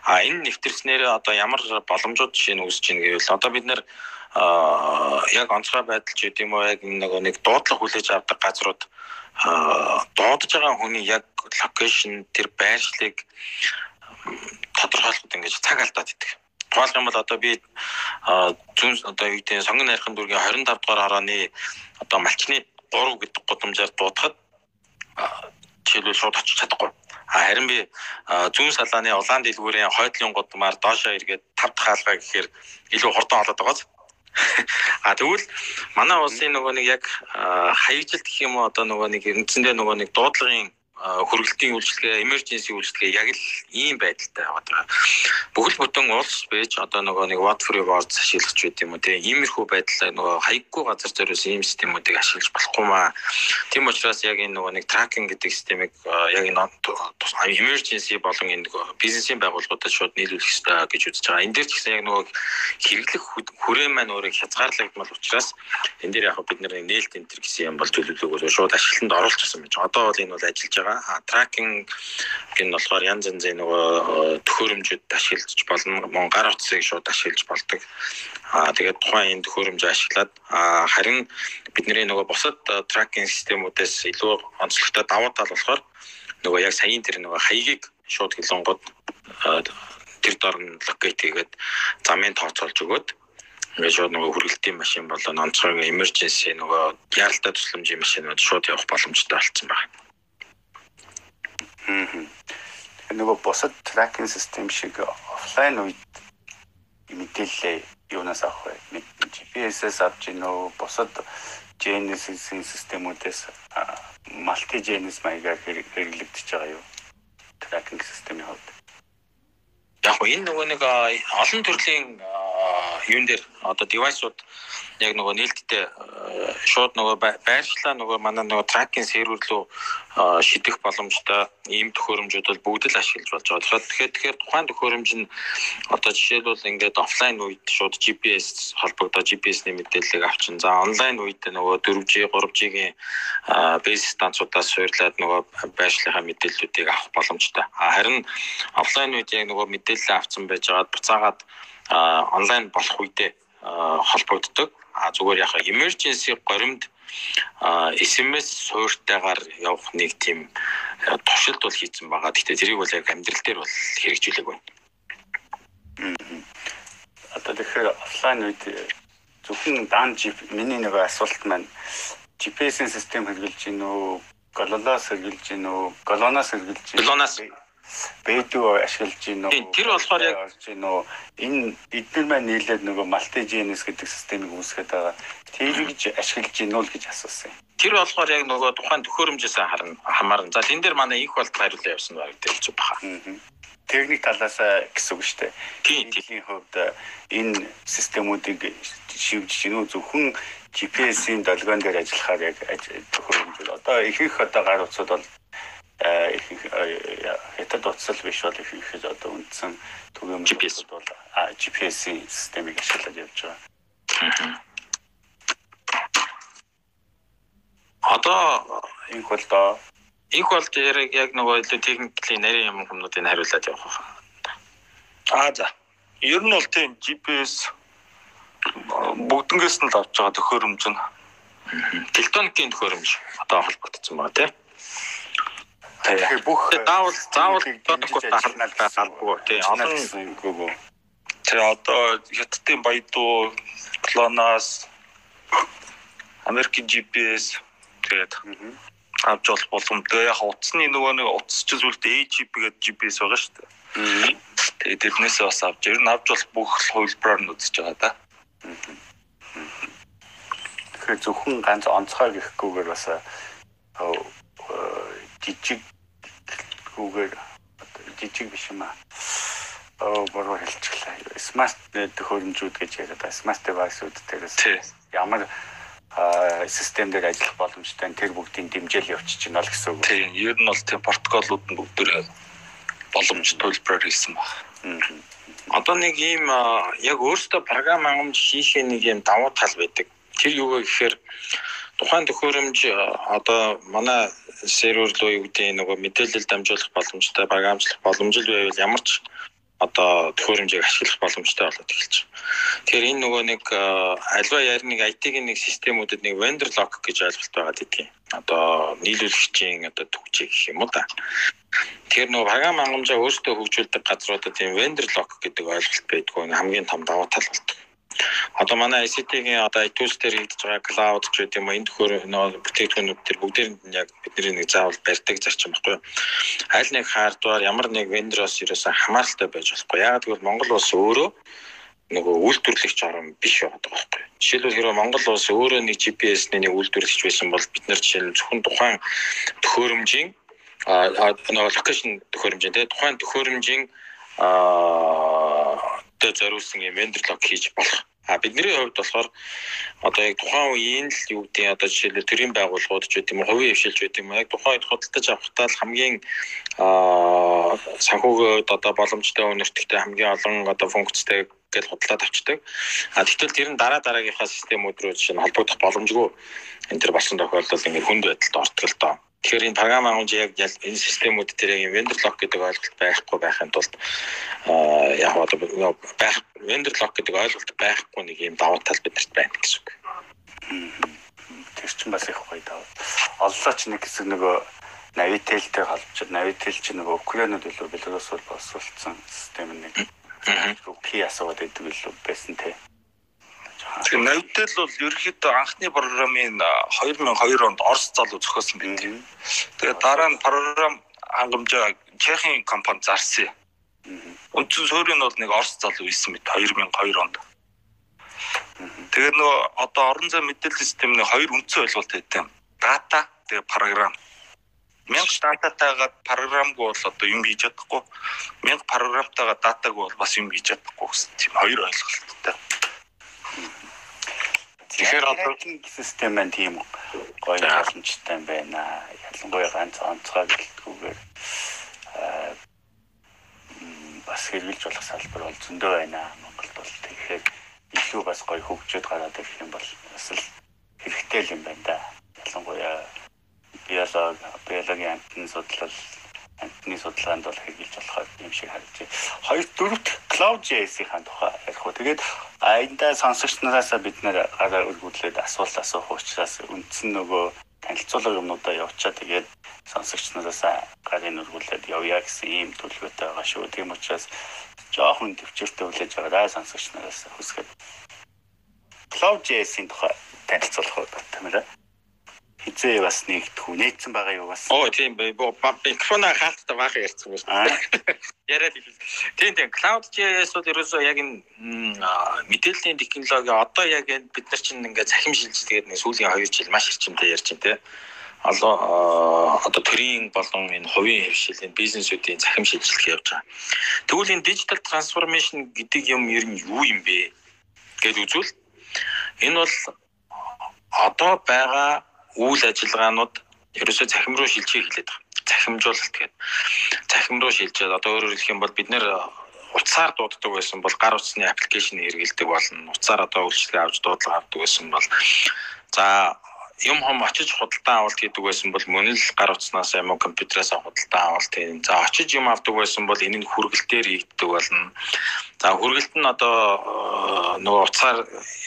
[SPEAKER 3] А энэ нэвтрснээр одоо ямар боломжууд жишээ нь үүсэж ийн гэвэл одоо бид нэр яг онцгой байдал ч гэдэм үү яг нөгөө нэг дуудлага хүлээж авдаг газрууд дуудаж байгаа хүний яг локейшн тэр байршлыг тодорхойлоход ингэж цаг алдаад идэг. Тухайлх юм бол одоо би зүүн одоо юу гэдэг сонгон найрхан дүүргийн 25 дугаар хорооны одоо малчны 3 гэдэг гудамжаар дуудахад жишээлбэл шууд очиж чадахгүй. А харин би зүүн салааны улаан дэлгүүрийн хойдлын гудамаар доошоо эргээд 5 дахь хаалгаа гэхээр илүү хурдан олоод байгааз. *laughs* А тэгвэл манай улсын нөгөө нэг яг хаягжилт гэх юм уу одоо нөгөө нэг үндсэндээ нөгөө нэг дуудлагын хөргөлтийн үйлчлэгээ, emergency үйлчлэгээ яг л ийм байдалтай байгаа. Бүхэл бүтэн улс байж одоо нөгөө нэг what free words ашиглаж байт юм уу те. Иймэрхүү байдлаа нөгөө хаяггүй газар зориулсан ийм системүүдийг ашиглаж болохгүй маа. Тийм учраас яг энэ нөгөө нэг tracking гэдэг системийг яг энэ emergency болон энэ нөгөө бизнесийн байгууллагуудад шууд нийлүүлэх хэрэгтэй гэж үзэж байгаа. Энэ дээр ч гэсэн яг нөгөө хэрэглэх хүрээ маань өөрөө хязгаарлагдмал учраас энэ дээр яг бид нэр нээлт энтер гэсэн юм бол төлөвлөгөөгөө шууд ашиглалтанд оруулчихсан байж. Одоо бол энэ бол ажиллаж байгаа. А тракинг гэн болохоор янз янзын нөгөө төхөөрөмжөд ашиглаж болно. Мон гар утсыг шууд ашиглаж болдог. А тэгээд тухайн энэ төхөөрөмжөө ашиглаад харин бидний нөгөө бусад тракинг системүүдээс илүү онцлогтой давуу тал болохоор нөгөө яг саяын тэр нөгөө хаягийг шууд хилонгод тэр дор нь локейт хийгээд замын тооцоолж өгөөд ингээд шууд нөгөө хүргэлтийн машин болон онцгой emergency нөгөө яаралтай тусламжийн машинууд шууд явах боломжтой болсон байна.
[SPEAKER 2] Нөгөө босод тракинг систем шиг офлайн үед мэдээлэл юунаас авах вэ? GPS-ээс авч гинөө босод Genesis-ийн системүүдээс multi Genesis маягаар хэрэглэгдэж байгаа юу? Тракинг системийн хувьд.
[SPEAKER 3] Яг энэ нөгөө нэг олон төрлийн юун дээр одоо девайсууд яг нөгөө нээлттэй шууд нөгөө байршлаа нөгөө манай нөгөө тракинг сервер рүү шидэх боломжтой ийм төхөөрөмжүүд бол бүгд л ашиглаж болж байгаа. Тэгэхээр тэгэхээр тухайн төхөөрөмж нь одоо жишээлбэл ингээд офлайн үед шууд GPS холбогдоо GPS-ний мэдээллийг авчин. За онлайн үед нөгөө 4G, 3G-ийн бейс станцуудаас суурлаад нөгөө байршлынхаа мэдээллүүдийг авах боломжтой. Харин офлайн үед яг нөгөө мэдээлэл авсан байж байгаад буцаагаад онлайн болох үедээ холбогддог. А зүгээр яг emergency горимд SMS суурьтайгаар явах нэг тийм туршилт бол хийсэн байгаа. Гэхдээ тэрийг бол яг амьдрал дээр бол хэрэгжүүлэг байна.
[SPEAKER 2] Одоо тэгэхээр офлайн үед зөвхөн дан жип миний нэг асуулт маань GPS-ийн систем хэрэгжилж гин үү, гололоос хэрэгжилж гин үү, голоноос хэрэгжилж гин.
[SPEAKER 3] Голоноос
[SPEAKER 2] бэдүү ашиглаж гин үү?
[SPEAKER 3] Тэр болохоор яг
[SPEAKER 2] гин үү? Энэ эдгээр маань нийлээд нөгөө GNS гэдэг системийг үүсгэж байгаа. Тэрийг ашиглаж гин үү гэж асуусан юм.
[SPEAKER 3] Тэр болохоор яг нөгөө тухайн төхөөрөмжөөс харна хамаарна. За тэн дээр манай их болт хариулаа явсан баг дэлж баха.
[SPEAKER 2] Техник талаас гэсэн үг шүү дээ.
[SPEAKER 3] Тийм
[SPEAKER 2] тийм хувьд энэ системүүдийг шивж гинүү зөвхөн GPS-ийн долгион дээр ажиллахаар яг төхөөрөмж. Одоо ихэнх одоо гар утсууд бол хятад утсал биш бол их их одоо үндсэн түгээмж
[SPEAKER 3] GPS
[SPEAKER 2] бол GPS-ийн системийг ашиглаад явж байгаа.
[SPEAKER 3] Одоо
[SPEAKER 2] инх бол доо
[SPEAKER 3] инх бол яг нөгөө илүү техниклийн нарийн юм хүмүүстийг хариулаад явах байна.
[SPEAKER 1] Аа за. Ер нь бол тийм GPS бүгднгээс нь л авч байгаа төхөөрөмж нь
[SPEAKER 3] тектоникийн төхөөрөмж одоо холбогдсон байна тийм.
[SPEAKER 2] Тэгэхээр бүх
[SPEAKER 3] заавал заавал харнал байгаагүй тий олон
[SPEAKER 2] гүгөө.
[SPEAKER 5] Тэгээ одоо хятадын баядуу клонаас Америкийн GPS тэгээд авч болох боломжтой. Яг утасны нөгөө нэг утас ч зүйлд AGP гэдэг GPS байгаа шүү дээ. Тэгээд тэрнээсээ бас авч ер нь авч болох бүх хувилбараар нь үзэж байгаа да.
[SPEAKER 2] Тэгэхээр зөвхөн ганц онцгой гэхгүйгээр бас жижиг гүүгээр жижиг биш юм аа. Оо бороо хэлчихлээ. Smart төхөөрөмжүүд гэж яриад байгаа. Smart device-ууд дээрээс ямар систем дээр ажиллах боломжтой тэр бүгдийн дэмжээл явчих чинь л гэсэн үг.
[SPEAKER 5] Тийм, ер нь бол тийм протоколууд нь бүгдээр боломж төлбөрөөр хийсэн байна.
[SPEAKER 3] Одоо нэг ийм яг өөртөө програм хангамж хийхээ нэг юм давуу тал байдаг. Тэр юу вэ гэхээр тухайн төхөөрөмж одоо манай сервер руу юу гэдэг нөгөө мэдээлэл дамжуулах боломжтой програмчлах боломжтой байвал ямар ч одоо төхөөрөмжийг ашиглах боломжтой болоод эхэлж байна. Тэгэхээр энэ нөгөө нэг альва ярныг IT-ийн нэг системүүдэд нэг vendor lock гэж ойлголт байгаа гэдгийг. Одоо нийлүүлэгчийн одоо түгжээ гэх юм уу да. Тэгэхээр нөгөө програм хангамжаа өөрсдөө хөгжүүлдэг газруудад тийм vendor lock гэдэг ойлголт байдгүй хамгийн том давуу тал болдог. Одоо манай ICT-ийн одоо iTools дээр хийж байгаа cloud ч гэдэг юм энэ төхөр нөө бүтээгдэхүүнүүд төр бүгдээр нь яг бидний нэг заавал барьдаг зарчим баггүй. Аль нэг хардвар ямар нэг вендороос ерөөсө хамааралтай байж болохгүй. Яг тэгвэл Монгол улс өөрөө нөгөө үйлдвэрлэгч орн биш байгаа байхгүй. Жишээлбэл хэрэв Монгол улс өөрөө нэг GPS-ний нэг үйлдвэрлэгч байсан бол бид нар жишээл зөвхөн тухайн төхөөрөмжийн а нөгөө локейшн төхөөрөмжийн тэгээ тухайн төхөөрөмжийн аа тэ зориулсан юм вендор лог хийж болох. А бидний хувьд болохоор одоо яг тухайн үеийн л юу гэдэг одоо жишээлбэл төрийн байгууллагууд ч гэдэм үү хувийн хвшилж гэдэг юм яг тухайн үед худалдаж авахтаа л хамгийн аа санхүүгөөд одоо боломжтой өнөртөгтэй хамгийн олон одоо функцтэй гэж худалдаад авчдаг. А тэгтэл тэр нь дараа дараагийнхаа системүүд рүү жишээ нь холбогдох боломжгүй энэ төр болсон тохиолдолд ингээд хүнд байдалд ортгол тоо. Тэгэхээр энэ програм агуулж яг энэ системүүд дээр яг vendor lock гэдэг ойлголт байхгүй байхын тулд яг одоо байх vendor lock гэдэг ойлголт байхгүй нэг юм давуу тал бидэрт байна гэсэн үг.
[SPEAKER 2] Тэр чинь бас их гоё давуу. Оллоо ч нэг хэсэг нөгөө Navitel-тэй холбож Navitel чинь нөгөө Украинад илүү Беларусь бол босуулсан систем нэг. Кий асууад байдаг илүү байсан те.
[SPEAKER 5] Тэгэхээр Navitel бол ерөөхдөө анхны програмын 2002 онд Орос залуу зохиосон байна. Тэгээд дараа нь програм хангамжаа Чехийн компани зарсан. Үндсэн суурийн бол нэг Орос залуу ийсэн мэт 2002 онд. Тэгээд нөгөө одоо орон зай мэдээлэл системний хоёр үндсэн ойлголт байдаг. Дата тэгээ програм. Мянга дататайгаа програмгүй бол одоо юм хийж чадахгүй. Мянга програмтайгаа датагүй бол бас юм хийж чадахгүй гэсэн тийм хоёр ойлголттой.
[SPEAKER 2] Тэгэхээр одоо систем маань тийм гоё боломжтой байна. Ялангуяа ганц онцгой гэлтгүүгээр бас хэрэгжилж болох салбар бол зөндөө байна. Монголд бол тэгэхээр илүү бас гоё хөгжөөд гараад ирэх юм бол бас л хэрэгтэй юм байна да. Ялангуяа биолог, биологийн амтны судлал амтны судалгаанд бол хэрэгжилж болох юм шиг харагдаж байна. Хоёр дөрөвт Cloud.js-ийн тухай ярих уу. Тэгээд аянда сонсогч нараас бид нэр гараа өргөдлөөд асуулт асуух учраас үндсэн нөгөө танилцуулга юмнуудаа явуучаа тэгээд сонсогч нараас гарын өргүүлээд явъя гэсэн ийм төлөвлөгөөтэй байгаа шүү. Тийм учраас жоохон төвчөртэй хүлээж аваарай сонсогч нараас хүсгээд Cloud.js-ийн тухай танилцуулах уу тамираа хизээ бас нэгдэх үү? Нээсэн байгаа юу бас
[SPEAKER 3] оо тийм микрофона хаалттай баахан ярьсан байна *laughs* яриад хэлээ тийм тийм. Cloud.js бол ерөөсөө яг энэ мэдээллийн технологи одоо яг бид нар чинь ингээд захим шилжиж тэгээд нэг сүүлийн 2 жил маш эрчимтэй ярьж байна те. Олон одоо төрийн болон энэ хувийн хвшилийн бизнесүүдийн захим шилжилт явж байгаа. Тэгвэл энэ digital transformation гэдэг юм ер нь юу юм бэ? Гэж үзвэл энэ бол одоо байгаа үйл ажиллагаанууд ерөөсөө цахим руу шилжих хэлээд байгаа. Цахимжуулалт гэдэг. Цахим руу шилжээд одоо өөрөөр хэлэх юм бол бид нэр утсаар дууддаг байсан бол гар утасны аппликейшн хэрэгэлдэг болно. Утсаар одоо үйлчлэгээ авч дуудлага авдаг байсан бол за юм хом очиж худалдан авалт хийдэг байсан бол мөн л гар утаснаас юм уу компьютераас худалдан авалт хийн. За очиж юм авдаг байсан бол энэ нь хүргэлтээр хийгддэг болно. За хүргэлт нь одоо нөгөө утсаар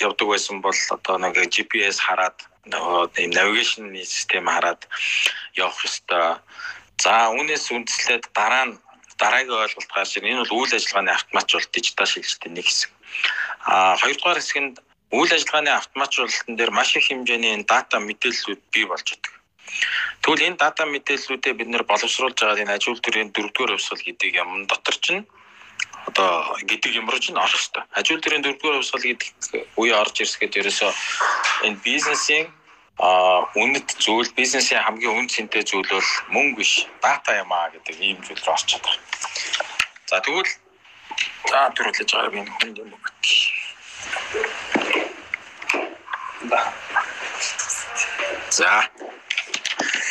[SPEAKER 3] явдаг байсан бол одоо нэг GPS хараад нөгөө юм навигашны систем хараад явах ёстой. За үүнээс үндэслээд дараа нь дараагийн ойлголт гарч ирнэ. Энэ бол үйл ажиллагааны автоматжуулалт дижитал шилжилтийн нэг хэсэг. А хоёрдугаар хэсгэнд үйл ажиллагааны автоматжуулалтын дээр маш их хэмжээний дата мэдээллүүд бий болж байгаа. Тэгвэл энэ дата мэдээллүүдээ бид нэр боловсруулж байгаа энэ ажил төрийн дөрөвдүгээр хувьсгал гэдэг юм дотор чинь одоо гэдэг юмрж нь орох хэрэгтэй. Ажил төрийн дөрөвдүгээр хувьсгал гэдэг үе орж ирсгээд ерөөсөө энэ бизнесийн а үнэт зүйл бизнесийн хамгийн үн цэнтэй зүйл бол мөнгө биш дата юм а гэдэг ийм зүйл рүү орчиход байна. За тэгвэл за төрүүлж байгаа би хүн юм уу гэх. За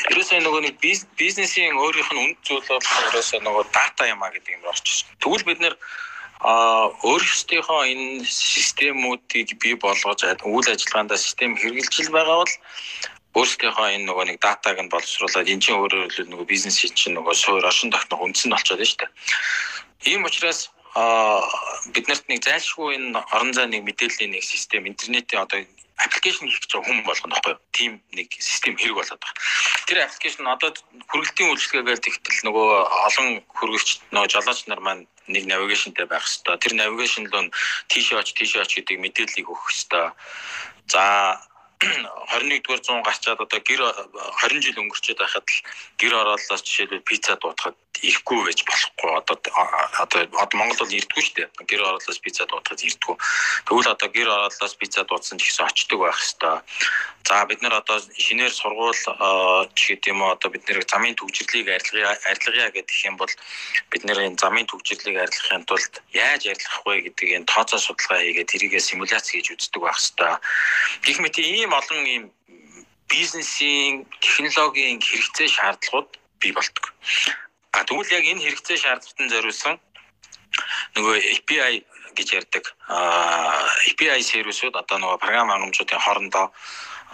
[SPEAKER 3] Ерөөсөө нөгөө нэг бизнесийн өөрийнх нь үнд зүйл бол ерөөсөө нөгөө дата юм а гэдэг юм орчихсон. Тэгвэл бид нэр а өөрсдийнхөө энэ системүүдийг бий болгож үйл ажиллагаанд систем хэрэгжилж байгаа бол өөрсдийнхөө энэ нөгөө нэг датаг нь боловсруулад энэ чинь өөрөөр хэлбэл нөгөө бизнесийн чинь нөгөө суур оршин тогтнох үндэс нь болчиход байна шүү дээ. Ийм учраас а биднэрт нэг зайлшгүй энэ орон зай нэг мэдээллийн нэг систем интернетийн одоо аппликейшн хийх гэж хүн болгоно байхгүй юу? Тим нэг систем хэрэг болоод байгаа. Тэр аппликейшн одоо хүргэлтийн үйлчлэгээгээр тэгтэл нөгөө олон хүргэгч нөгөө жолооч нар маань нэг навигашнтай байх хэвээр. Тэр навигашн л тийшээ оч тийшээ оч гэдэг мэдээллийг өгөх хэвээр. За 21-р зуун гарчаад одоо гэр 20 жил өнгөрчөөд байхад л гэр ороолоос жишээлбэл пицца дуудахад ирэхгүй байж болохгүй. Одоо одоо Монгол бол ирдгүү шүү дээ. Гэр ороолоос пицца дуудахад ирдгүү тэгвэл одоо гэр ороолоос пицца дуудсан гэсэн очдөг байх хэвээр за бид нар одоо шинээр сургууль ч гэдэг юм уу одоо бид нэр замын төвжирлийг арилгая арилгая гэдэг юм бол бид нэр энэ замын төвжирлийг арилгахын тулд яаж арилгах вэ гэдэг энэ тооцоо судалгаа хийгээд тэрийгэ симуляц хийж үздэг байх хэвээр гэх мэт ийм олон ийм бизнесийн технологийн хэрэгцээ шаардлагууд бий болдог. А тэгвэл яг энэ хэрэгцээ шаардлагатан зориулсан нөгөө API гэж ярьдаг. А API сервисүүд одоо нөгөө програм хангамжуудын хоорондоо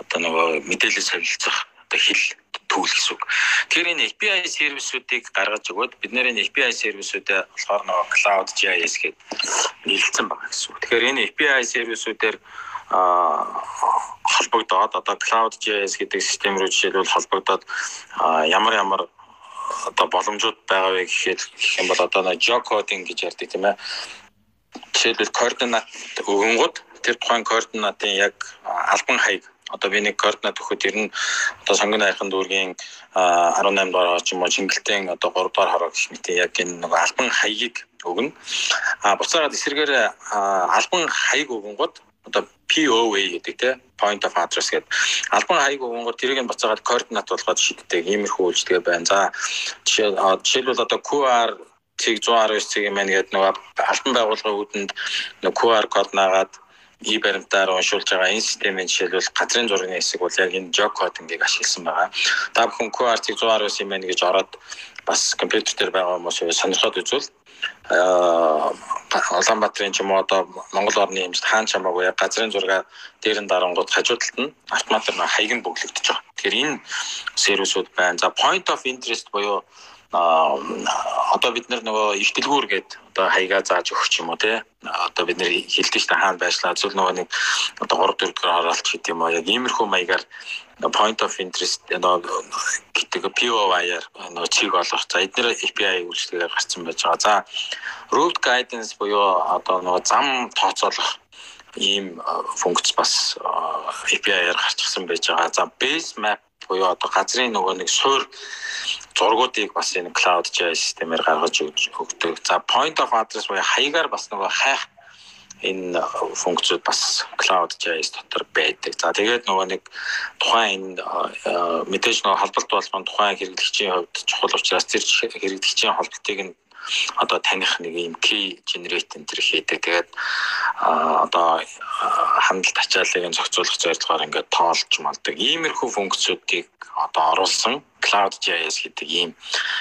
[SPEAKER 3] одоо нөгөө мэдээлэл солилцох одоо хэл түүл гэсэн үг. Тэгэхээр энэ API сервисүүдийг гаргаж өгөөд бид нэр энэ API сервисүүдээ болохоор нөгөө Cloud GIS гэдэг нийлэлсэн байгаа гэсэн үг. Тэгэхээр энэ API сервисүүдээр холбогдоод одоо Cloud GIS гэдэг систем рүү жишээлбэл холбогдоод ямар ямар одоо боломжууд байгаа вэ гэхэд гэх юм бол одоо нэг geocoding гэж ярьдаг тийм ээ. Жишээлбэл координат өгөнгөд тэр тухайн координатын яг албан хаяг одоо би нэг координат өгөхөд ер нь одоо сонгоны хайрхан дүүргийн 18 дугаар ч юм уу Шингэлтийн одоо 3 дугаар хороо гэх мэт яг энэ нэг албан хаягийг өгнө. А буцаад эсрэгээр албан хаяг өгөнгөд одоо POA гэдэг те point of address гэдэг албан хаяг өгөнгөөр тэрийг нь буцаагаад координат болгоод шийддэг иймэрхүү үйлчлэгээ байна. За жишээ жишээлбэл одоо QR цэг 119 цэг юм байна гэдэг нөгөө албан байгууллагын үүдэнд нөгөө QR код наагаад и баримтаар уншуулж байгаа энэ системийн жишээлбэл газрын зургийн хэсэг бол яг энэ jog coding-ыг ашигласан байгаа. Та бүхэн QR цэг 119 юм байна гэж ороод бас компьютер дээр байгаа хүмүүс сонирхоод үзвэл Улаанбаатарын ч юм уу одоо Монгол орны хэмжээд хаан чамаагүй газрын зураг дээр нь дарангууд хажуудалд нь автоматар хаяг нь бөглөгдөж байгаа. Тэгэхээр энэ сервисүүд байна. За point of interest буюу одоо бид нар нөгөө их дэлгүүр гээд одоо хаягаа зааж өгч юм уу те одоо бид нэр хилдэг штэ хаана байшлаа зөв нөгөө нэг одоо 3 4 дэх хараалт гэдэг юм аа яг иймэрхүү маягаар point of interest гэдэг POI-аар нөгөө чиг олох. За эдгээр API үйлчлэгээр гарсан байж байгаа. За route guidance буюу одоо нөгөө зам тооцоолох ийм функц бас API-аар гарчихсан байж байгаа. За base map буюу одоо газрын нөгөө нэг суур зургуудыг бас энэ cloud GIS системээр гаргаж өгдөг. За point of address буюу хаягаар бас нөгөө хайх энэ функцүүд бас cloud GIS дотор байдаг. За тэгээд нөгөө нэг тухайн энэ мэдээж нөгөө холболт болгон тухайн хэрэглэгчийн хувьд чухал учраас тэр хэрэглэгчийн холболтыг нь одоо таних нэг юм key generate энэ төр хийдэг. Тэгээд одоо хандлт ачааллыг нь зохицуулах зорилгоор ингээд тоолж малдаг. Иймэрхүү функцүүдийг одоо оруулсан Cloud JS гэдэг ийм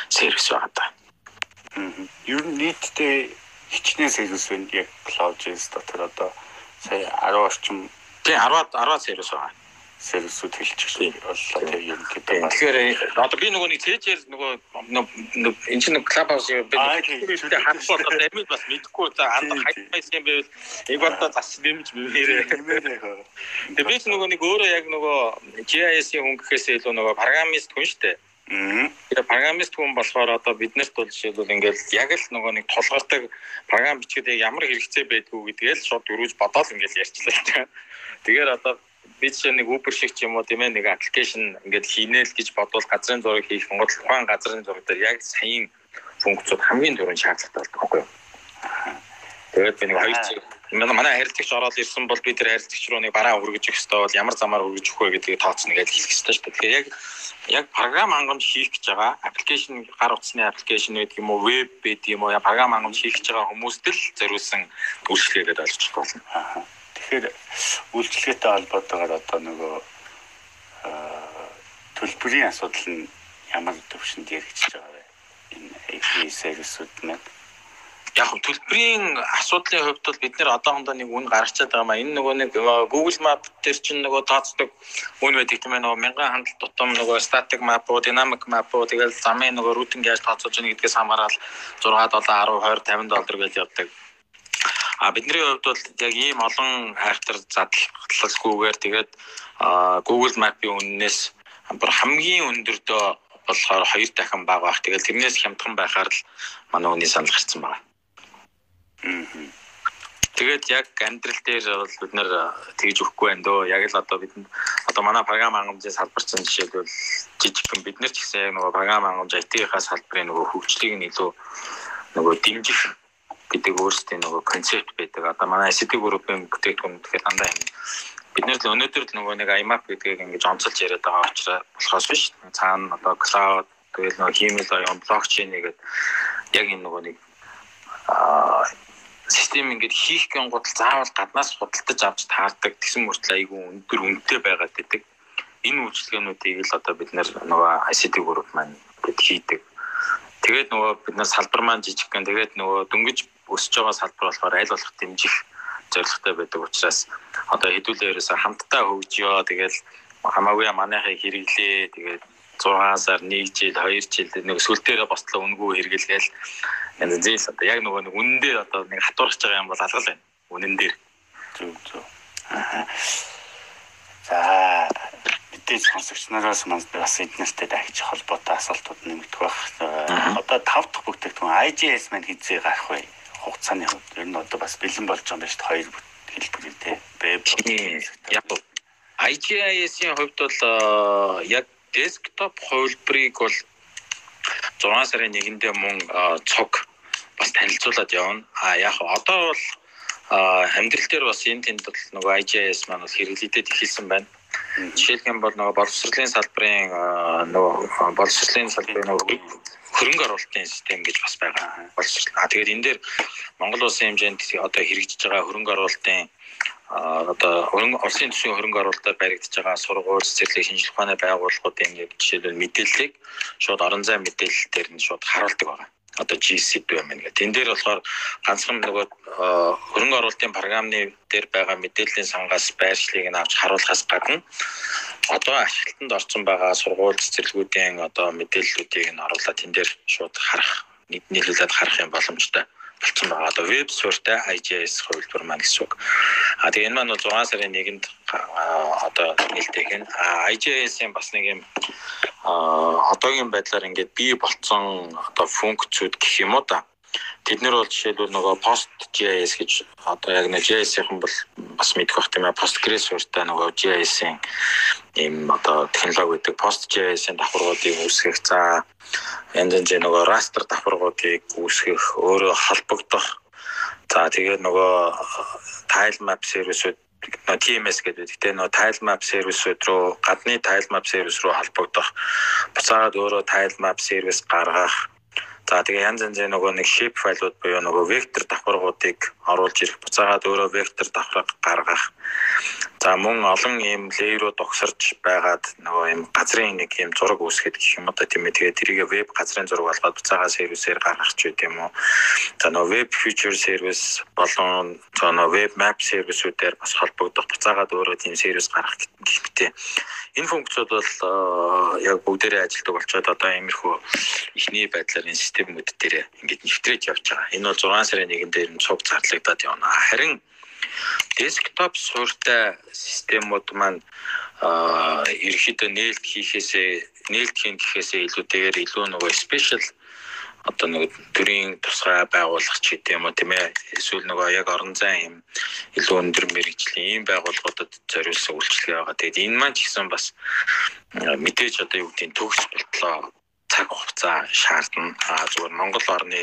[SPEAKER 3] сервис байгаа даа.
[SPEAKER 2] Ер нь нийтдээ хичнээн сервис байна. Яг Cloud JS дотор одоо сая 10 орчим
[SPEAKER 3] тий 10 10 сервис байгаа
[SPEAKER 2] сервисүүд хэлчихсэн боллоо тийм юм гэдэг.
[SPEAKER 3] Тэгэхээр одоо би нөгөө нэг цээжээр нөгөө энэ чинь клуб хаус би хэлтэй хандсан бол амид бас мэдэхгүй за анд хайсан юм байвал яг одоо зас нэмж мээрээ. Тэгээ би нөгөө нэг өөрөө яг нөгөө GIS-ийн хүн гэхээсээ илүү нөгөө программист хүн шүү дээ. Тэгээ программист хүн болохоор одоо биднэрт бол жишээлбэл ингээд яг л нөгөө нэг тулгардаг програм бичгээд ямар хэрэгцээ байдгүй гэдгээл шууд дөрүүж бодоод ингээд ярьчлаа. Тэгэхээр одоо би чинь нэг Uber шиг ч юм уу тийм ээ нэг аппликейшн ингээд хийнэл гэж бодвол газрын зураг хийх гол тухайн газрын зураг дээр яг саяын функцууд хамгийн түрүүнд шаардлагатай болдог байхгүй юу. Тэгээд би нэг хоёр чиг манай харилцагч ороод ирсэн бол би тэр харилцагч руу нэг бараа өргөж өгөх ёстой бол ямар замаар өргөж өгөх вэ гэдгийг тооцно гэж хэлэх ёстой шүү дээ. Тэгэхээр яг яг програм хангамж хийх гэж байгаа аппликейшн гар утасны аппликейшн гэдэг юм уу веб гэдэг юм уу програм хангамж хийх гэж байгаа хүмүүст л зориулсан үйлчлэгээ гэдээ ойлгож болно.
[SPEAKER 2] Тэгэхээр үйлчлэгээтэй холбоотойгоор одоо нөгөө төлбөрийн асуудал нь ямар төвшөнд яригдчихэж байгаа вэ? Энэ API сервисүүд маань
[SPEAKER 3] яг хөө төлбөрийн асуудлын хувьд бол бид нэр одоохондоо нэг үн гаргачаад байгаа маа. Энэ нөгөө нэг Google Map дээр чинь нөгөө тооцдог үн байдаг тийм ээ нөгөө мянган хандлт тутам нөгөө static map уу, dynamic map уу тэгэл замын нөгөө routing яаж тооцоож байгаа гэдгээс хамаарал 6 7 10 20 50 доллар гэж явдаг. А бидний хувьд бол яг ийм олон хайртар задлалгүйгээр тэгээд Google Map-ийн үннээс хамгийн өндөрдөө болохоор хоёр дахин бага байх. Тэгээд тэрнээс хямдхан байхаар л манай үний санал гарсан байна. Тэгээд яг амьдрал дээр бол бид нэр тэгж өгөхгүй байна дөө. Яг л одоо бид одоо манай програм хангамжийн салбарчин жишээлбэл жижигхэн бид нар ч гэсэн яг нөгөө програм хангамж IT-ийнхаа салбарын нөгөө хөгжлийг нь илүү нөгөө дэмжих гэдэг өөрсдийн нөгөө концепт байдаг. Одоо манай ICT группийн бүтээгдэхүүн тэгэхээр дандаа юм бид нэр л өнөөдөр л нөгөө нэг IMAP гэдгийг ингэж онцолж яриад байгаа учраас болохоос биш. Цаана одоо cloud тэгэл нөгөө хиймэл оюун блокчейн гэдэг яг энэ нөгөө нэг аа систем ингээд хийх гэн гутал заавал гаднаас худалдаж авч таардаг гэсэн мөртлөө айгүй өндөр үнэтэй байгаад байдаг. Энэ үйлчлэгээнүүдийг л одоо бид нөгөө ICT group маань бид хийдэг. Тэгээд нөгөө бид нар салбар маань жижиг гэн тэгээд нөгөө дөнгөж өсөж байгаа салбар болохоор аль болох дэмжих зорилготой байдаг учраас одоо хэдүүлээрээс хамтдаа хөгжиё тэгэл хамаагүй манайхыг хэрэглээ тэгээд 6 сар 1 жил 2 жил нэг сүлтээрээ бослоо үнгүй хэрэглэгээл янз зээл одоо яг нөгөө нэг үнэн дээр одоо нэг хатуурч байгаа юм бол алгал байна. Үнэн дээр.
[SPEAKER 2] Зөв зөв. За мэдээж сонсогч нараас маань бас эднэртэй дахиж холбоотой асуултууд нэмэгдэх байх. Одоо тав дахь бүтээгдэхүүн IGS маань хизээ гарах вэ? Хугацааны хувьд ер нь одоо бас бэлэн болж байгаа юм байна шүү дээ. Хоёр хэлбэр тий. Веб.
[SPEAKER 3] Яг IGS-ийн хувьд бол яг десктоп хувилбарыг бол 6 сарын 1-нд мөн цог бас танилцуулаад явна. А яг одоо бол амьдрал дээр бас энэ тэнд бол нөгөө IGS маань бас хэрэглэгдээд эхэлсэн байна. Жишээлх юм бол нөгөө боловсролын салбарын нөгөө боловсролын салбарын нөгөө хөрөнгө оруулалтын систем гэж бас байгаа. Боловсрол. А тэгээд энэ дээр Монгол улсын хэмжээнд одоо хэрэгжиж байгаа хөрөнгө оруулалтын одоо хөрөнгө улсын төсвийн хөрөнгө оруулалтаар баригдаж байгаа сургууль, цэцэрлэг шинжилгээ ухааны байгууллагуудын ингээд жишээлбэл мэдээллийг шууд орон зай мэдээлэл дээр нь шууд харуулдаг байгаа. Одоо GCP байна. Тэн дээр болохоор ганцхан нөгөө хөрөнгө оруулалтын програмны дээр байгаа мэдээллийн сангаас байршлыг нь авч харуулахаас гадна одоо ашиглалтанд орсон байгаа сургууль цэцэрлэгүүдийн одоо мэдээллүүдийг нь оруулаад тэн дээр шууд харах нийлүүлээд харах юм боломжтой болцсон байгаа. Одоо веб суурьтай IGS хувилбар маань гэсэн үг. А тэгээ энэ маань 6 сарын 1-нд одоо нээлттэй гэн. А IGS-ийн бас нэг юм одоогийн байдлаар ингээд бий болцсон одоо функцүүд гэх юм уу да. Тэд нэр бол жишээлбэл нөгөө PostGIS гэж одоо яг нэг JS-ийн бол бас мэдэх бах тийм ээ Postgres суурьтай нөгөө JS-ийн ийм одоо технологи гэдэг PostGIS-ийн давхаргуудыг үүсгэх за янз янз нөгөө raster давхаргуудыг үүсгэх өөрөө холбогдох за тэгээд нөгөө tile map сервисүүд TMS гэдэг. Гэтэ нөө tile map сервисүүд рүү гадны tile map сервис рүү холбогдох. Буцаагаад өөрөө tile map сервис гаргах За тэгээ янз янзын нөгөө нэг shape файлууд буюу нөгөө вектор давхаргуудыг оруулж ирэх буцаагаад өөрөө вектор давхарга гаргах. За мөн олон ийм лейерүүд огсорж байгаад нөгөө ийм газрын нэг ийм зураг үүсгэх гэх юм одоо тийм ээ тэгээ тэрийг веб газрын зураг болгоод буцаагаа сервисээр гаргах ч үгүй юм уу. За нөгөө веб feature сервис болон за нөгөө веб map сервисүүдээр бас холбогдох буцаагаад өөрөө тийм сервис гаргах гэх Энэ функцууд бол яг бүгдээрээ ажилладаг болчоод одоо иймэрхүү ихний байдлаар энэ системүүд дээр ингээд нэвтрээд явж байгаа. Энэ бол 6 сарын 1-нд дээр нь цуг зарлагдаад явна. Харин десктоп суурьтай системүүд маань ерөөхдөө нээлт хийхээсээ нээлт хийн гэхээсээ илүүтэйгээр илүү нөгөө special одоо нэг төрийн тусгай байгуулах ч гэдэм юм уу тийм ээ эсвэл нөгөө яг орон зай юм илүү өндөр мэрэгжлийн ийм байгууллагуудад зориулсан үйлчлэг байгаа. Тэгээд энэ маань ч гэсэн бас мэдээж одоо юу гэдгийг төгс болтлоо цаг хугацаа шаардна. А зүгээр Монгол орны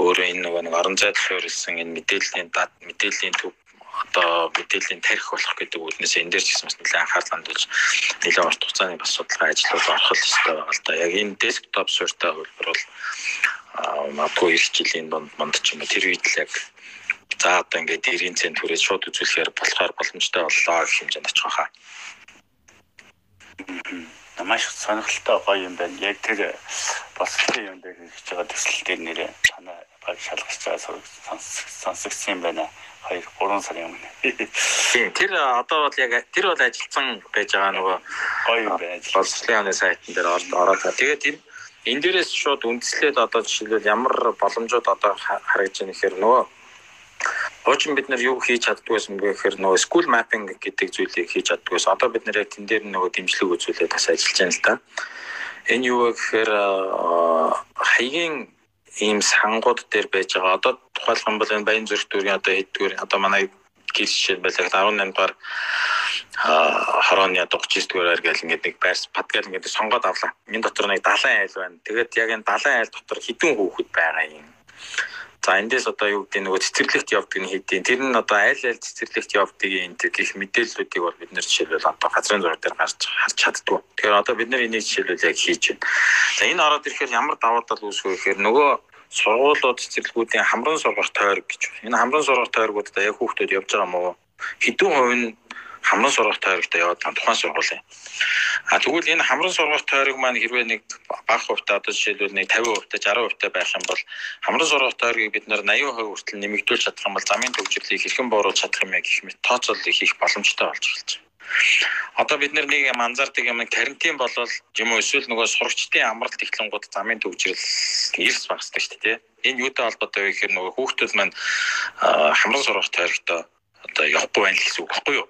[SPEAKER 3] өөрөө энэ нөгөө нэг орон зайд суурилсан энэ мэдээллийн дат мэдээллийн төв одоо мэдээллийн тарих болох гэдэг үгнээс энэ дээр ч гэсэн бас нэлээд анхаарал хандуулж нэлээд урт хугацааны бас судалгаа ажлууд орох хэрэгтэй байгаа л да. Яг энэ десктоп суурьтай хөлбөр бол магадгүй эх жилийн донд монд ч юм уу тэр үед л яг за одоо ингээд дэрийн цент түрээ шууд үзүүлэхээр болохоор боломжтой боллоо гэх хэмжээнд очих واخа. Mm-hmm.
[SPEAKER 2] Маш сонирхолтой гоё юм байна. Яг тэр босчлын юм дээр хийж байгаа төсөл дээр нэрээ танаа баг шалгаж байгаа сонсогдсон юм байна. 2 3 сарын өмнө.
[SPEAKER 3] Тийм тэр одоо бол яг тэр бол ажилтсан байж байгаа нөгөө
[SPEAKER 2] гоё юм байна.
[SPEAKER 3] Боловсролын сайтн дээр ороод тэгээд тэр энэ дээрээс шууд үндэслээд одоо жишээлбэл ямар боломжууд одоо харагдж байгаа нэхэр нөгөө Хуучин бид нар юу хийж чаддгүйс юм гэхээр нөгөө school mapping гэдэг зүйлийг хийж чаддгүйс. Одоо бид нэр яг тэн дээр нөгөө дэмжлэг үзүүлээд бас ажиллаж байна л да. Энэ юу гэхээр хаягийн ийм сангууд дээр байж байгаа. Одоо тухайлх юм бол энэ баян зүрх дүүргийн одоо хэддгээр одоо манай гэр жишээ байлаа 18 дугаар хорооны 39 дугаараар гэл ингээд нэг байрс падгал ингээд сонгоод авлаа. Энэ дотор нэг 70 айл байна. Тэгээд яг энэ 70 айл дотор хэдэн хүүхэд байгаа юм. За эндээс одоо юу гэдэг нөгөө цэцэрлэгт явдаг нь хэдийн тэр нь одоо айл айл цэцэрлэгт явдаг энэ гих мэдээллүүдийг бол бид нэр жишээлбэл одоо газрын зураг дээр гарч харж чаддгүй. Тэгэхээр одоо бид нэр энийг жишээлбэл яг хийж байна. За энэ ороод ирэхээр ямар давуу тал үүсвэ гэхээр нөгөө сургуулиуд цэцэрлэгүүдийн хамран сургах тойрог гэж. Энэ хамран сургах тойрогуудад яг хүүхдүүд явж байгаа мó хэдэн хувь нь хамран сургах тойрогт яваад байгаа тухайн сургуулийн. А тэгвэл энэ хамран сургах тойрог маань хэрвээ нэг бага хувьтай одоо жишээлбэл нэг 50% та 60% та байх юм бол хамран сургах тойргийг бид нэр 80% хүртэл нэмэгдүүлж чадах юм бол замын төвжирлийг хэрхэн бууруулж чадах юм яг гэх мэт тооцоолол хийх боломжтой болж эхэлж байна. Одоо бид нэг юм анзаардаг юм карантин болол юм уу эсвэл нөгөө сурагчдын амралт технологиуд замын төвжирэл эрс багсдаг шүү дээ. Энэ юутай холбоотой вэ гэхээр нөгөө хүүхдүүд маань хамран сурах тойрогтой одоо явахгүй байна л гэсэн үг баггүй юу?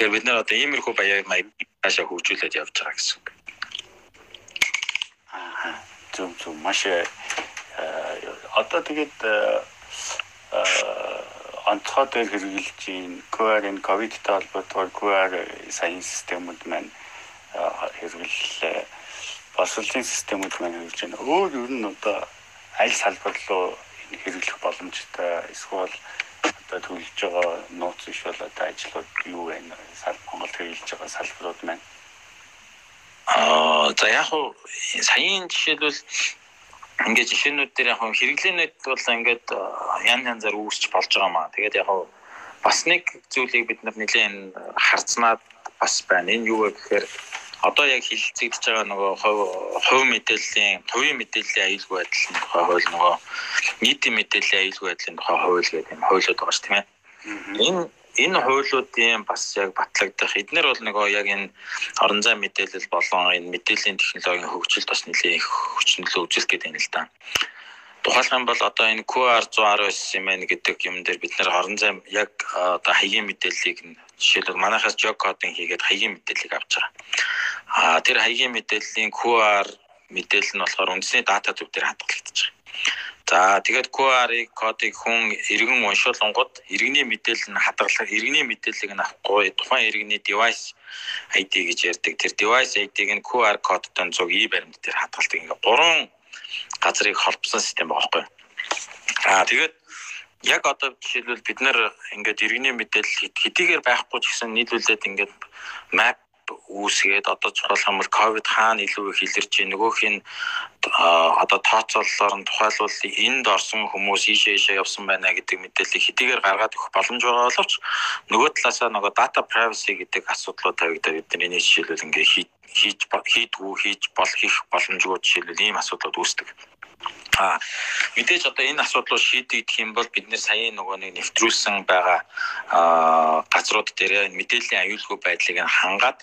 [SPEAKER 3] Тэгэхээр бид нэр одоо иймэрхүү баяр маяг цаашаа хөгжүүлээд явж байгаа гэсэн үг.
[SPEAKER 2] Аа зөв зөв маш э, одоо тэгээд э, э, онцгой дээр хэрэгжилж байна. QR энэ ковидтай холбоотойгоор QR сайн системүүд маань хэрэгжил боловсролын системүүд маань хэрэгжиж байна. Өөр ер нь одоо аль салбар руу хэрэглэх боломжтой эсвэл одоо төлж байгаа нууц биш бол одоо ажлууд юу вэ? Сал Монголд хэрэгжилж байгаа салбарууд маань.
[SPEAKER 3] Аа за яг уу саяын жишээлбэл ингээд жишээнүүд дээр яг хэрэглээнүүд бол ингээд ян янзаар үүсч болж байгаа маа. Тэгээд яг бас нэг зүйлийг бид нар нэлээд харцнаад бас байна. Энэ юу вэ гэхээр одоо яг хилцэгдэж байгаа нөгөө хувь мэдээллийн хувийн мэдээллийн аюулгүй байдлын тухай хууль нөгөө нийтийн мэдээллийн аюулгүй байдлын тухай хууль гэдэг юм хуулиуд байгаа шүү тийм ээ. Энэ энэ хуулиудын бас яг батлагдах эднэр бол нөгөө яг энэ орон зай мэдээлэл болон энэ мэдээллийн технологийн хөгжилд бас нэлээд хүчнөлөө үзүүлэх гэдэг юм л да. Тухайлх юм бол одоо энэ QR 119 юм байна гэдэг юм дээр бид нэр орон зай яг одоо хаягийн мэдээллийг жишээлбэл манайхаас жог кодын хийгээд хаягийн мэдээллийг авч байгаа. А тэр хаягийн мэдээллийн QR мэдээлэл нь болохоор үндэсний дата төв дээр хадгалагдаж байгаа. За тэгээд QR-ыг кодыг хүн иргэн уншуулгууд иргэний мэдээлэл нь хадгалах, иргэний мэдээллийг нь авахгүй тухайн иргэний device ID гэж ярьдаг. Тэр device ID-г нь QR кодтой зуг и баримт дээр хадгалдаг. Ингээ гурван газрыг холбосон систем байгаа байхгүй. Аа тэгээд яг одоо жишээлбэл бид нэр ингээд иргэний мэдээлэл хэдийгээр байхгүй ч гэсэн нийлүүлээд ингээд map үүсгээд одоо чухал юм бол ковид хаана илүү их илэрч байна нөгөөх нь одоо тооцооллоор нь тухайлбал энд орсон хүмүүс ийшээ ийшээ явсан байна гэдэг мэдээллийг хэдийгээр гаргаад өгөх боломж байгаа боловч нөгөө талаасаа нөгөө data privacy гэдэг асуудлууд тавигдаад бид нар энийг жишээлбэл ингээ хийж хийдгүү хийж бол хийх боломжгүй жишээлбэл ийм асуудлууд үүсдэг. А мэдээж одоо энэ асуудлыг шийдэгдэх юм бол бид нэр саяын нөгөө нэг нэвтрүүлсэн байгаа газрууд дээр мэдээллийн аюулгүй байдлыг хангаад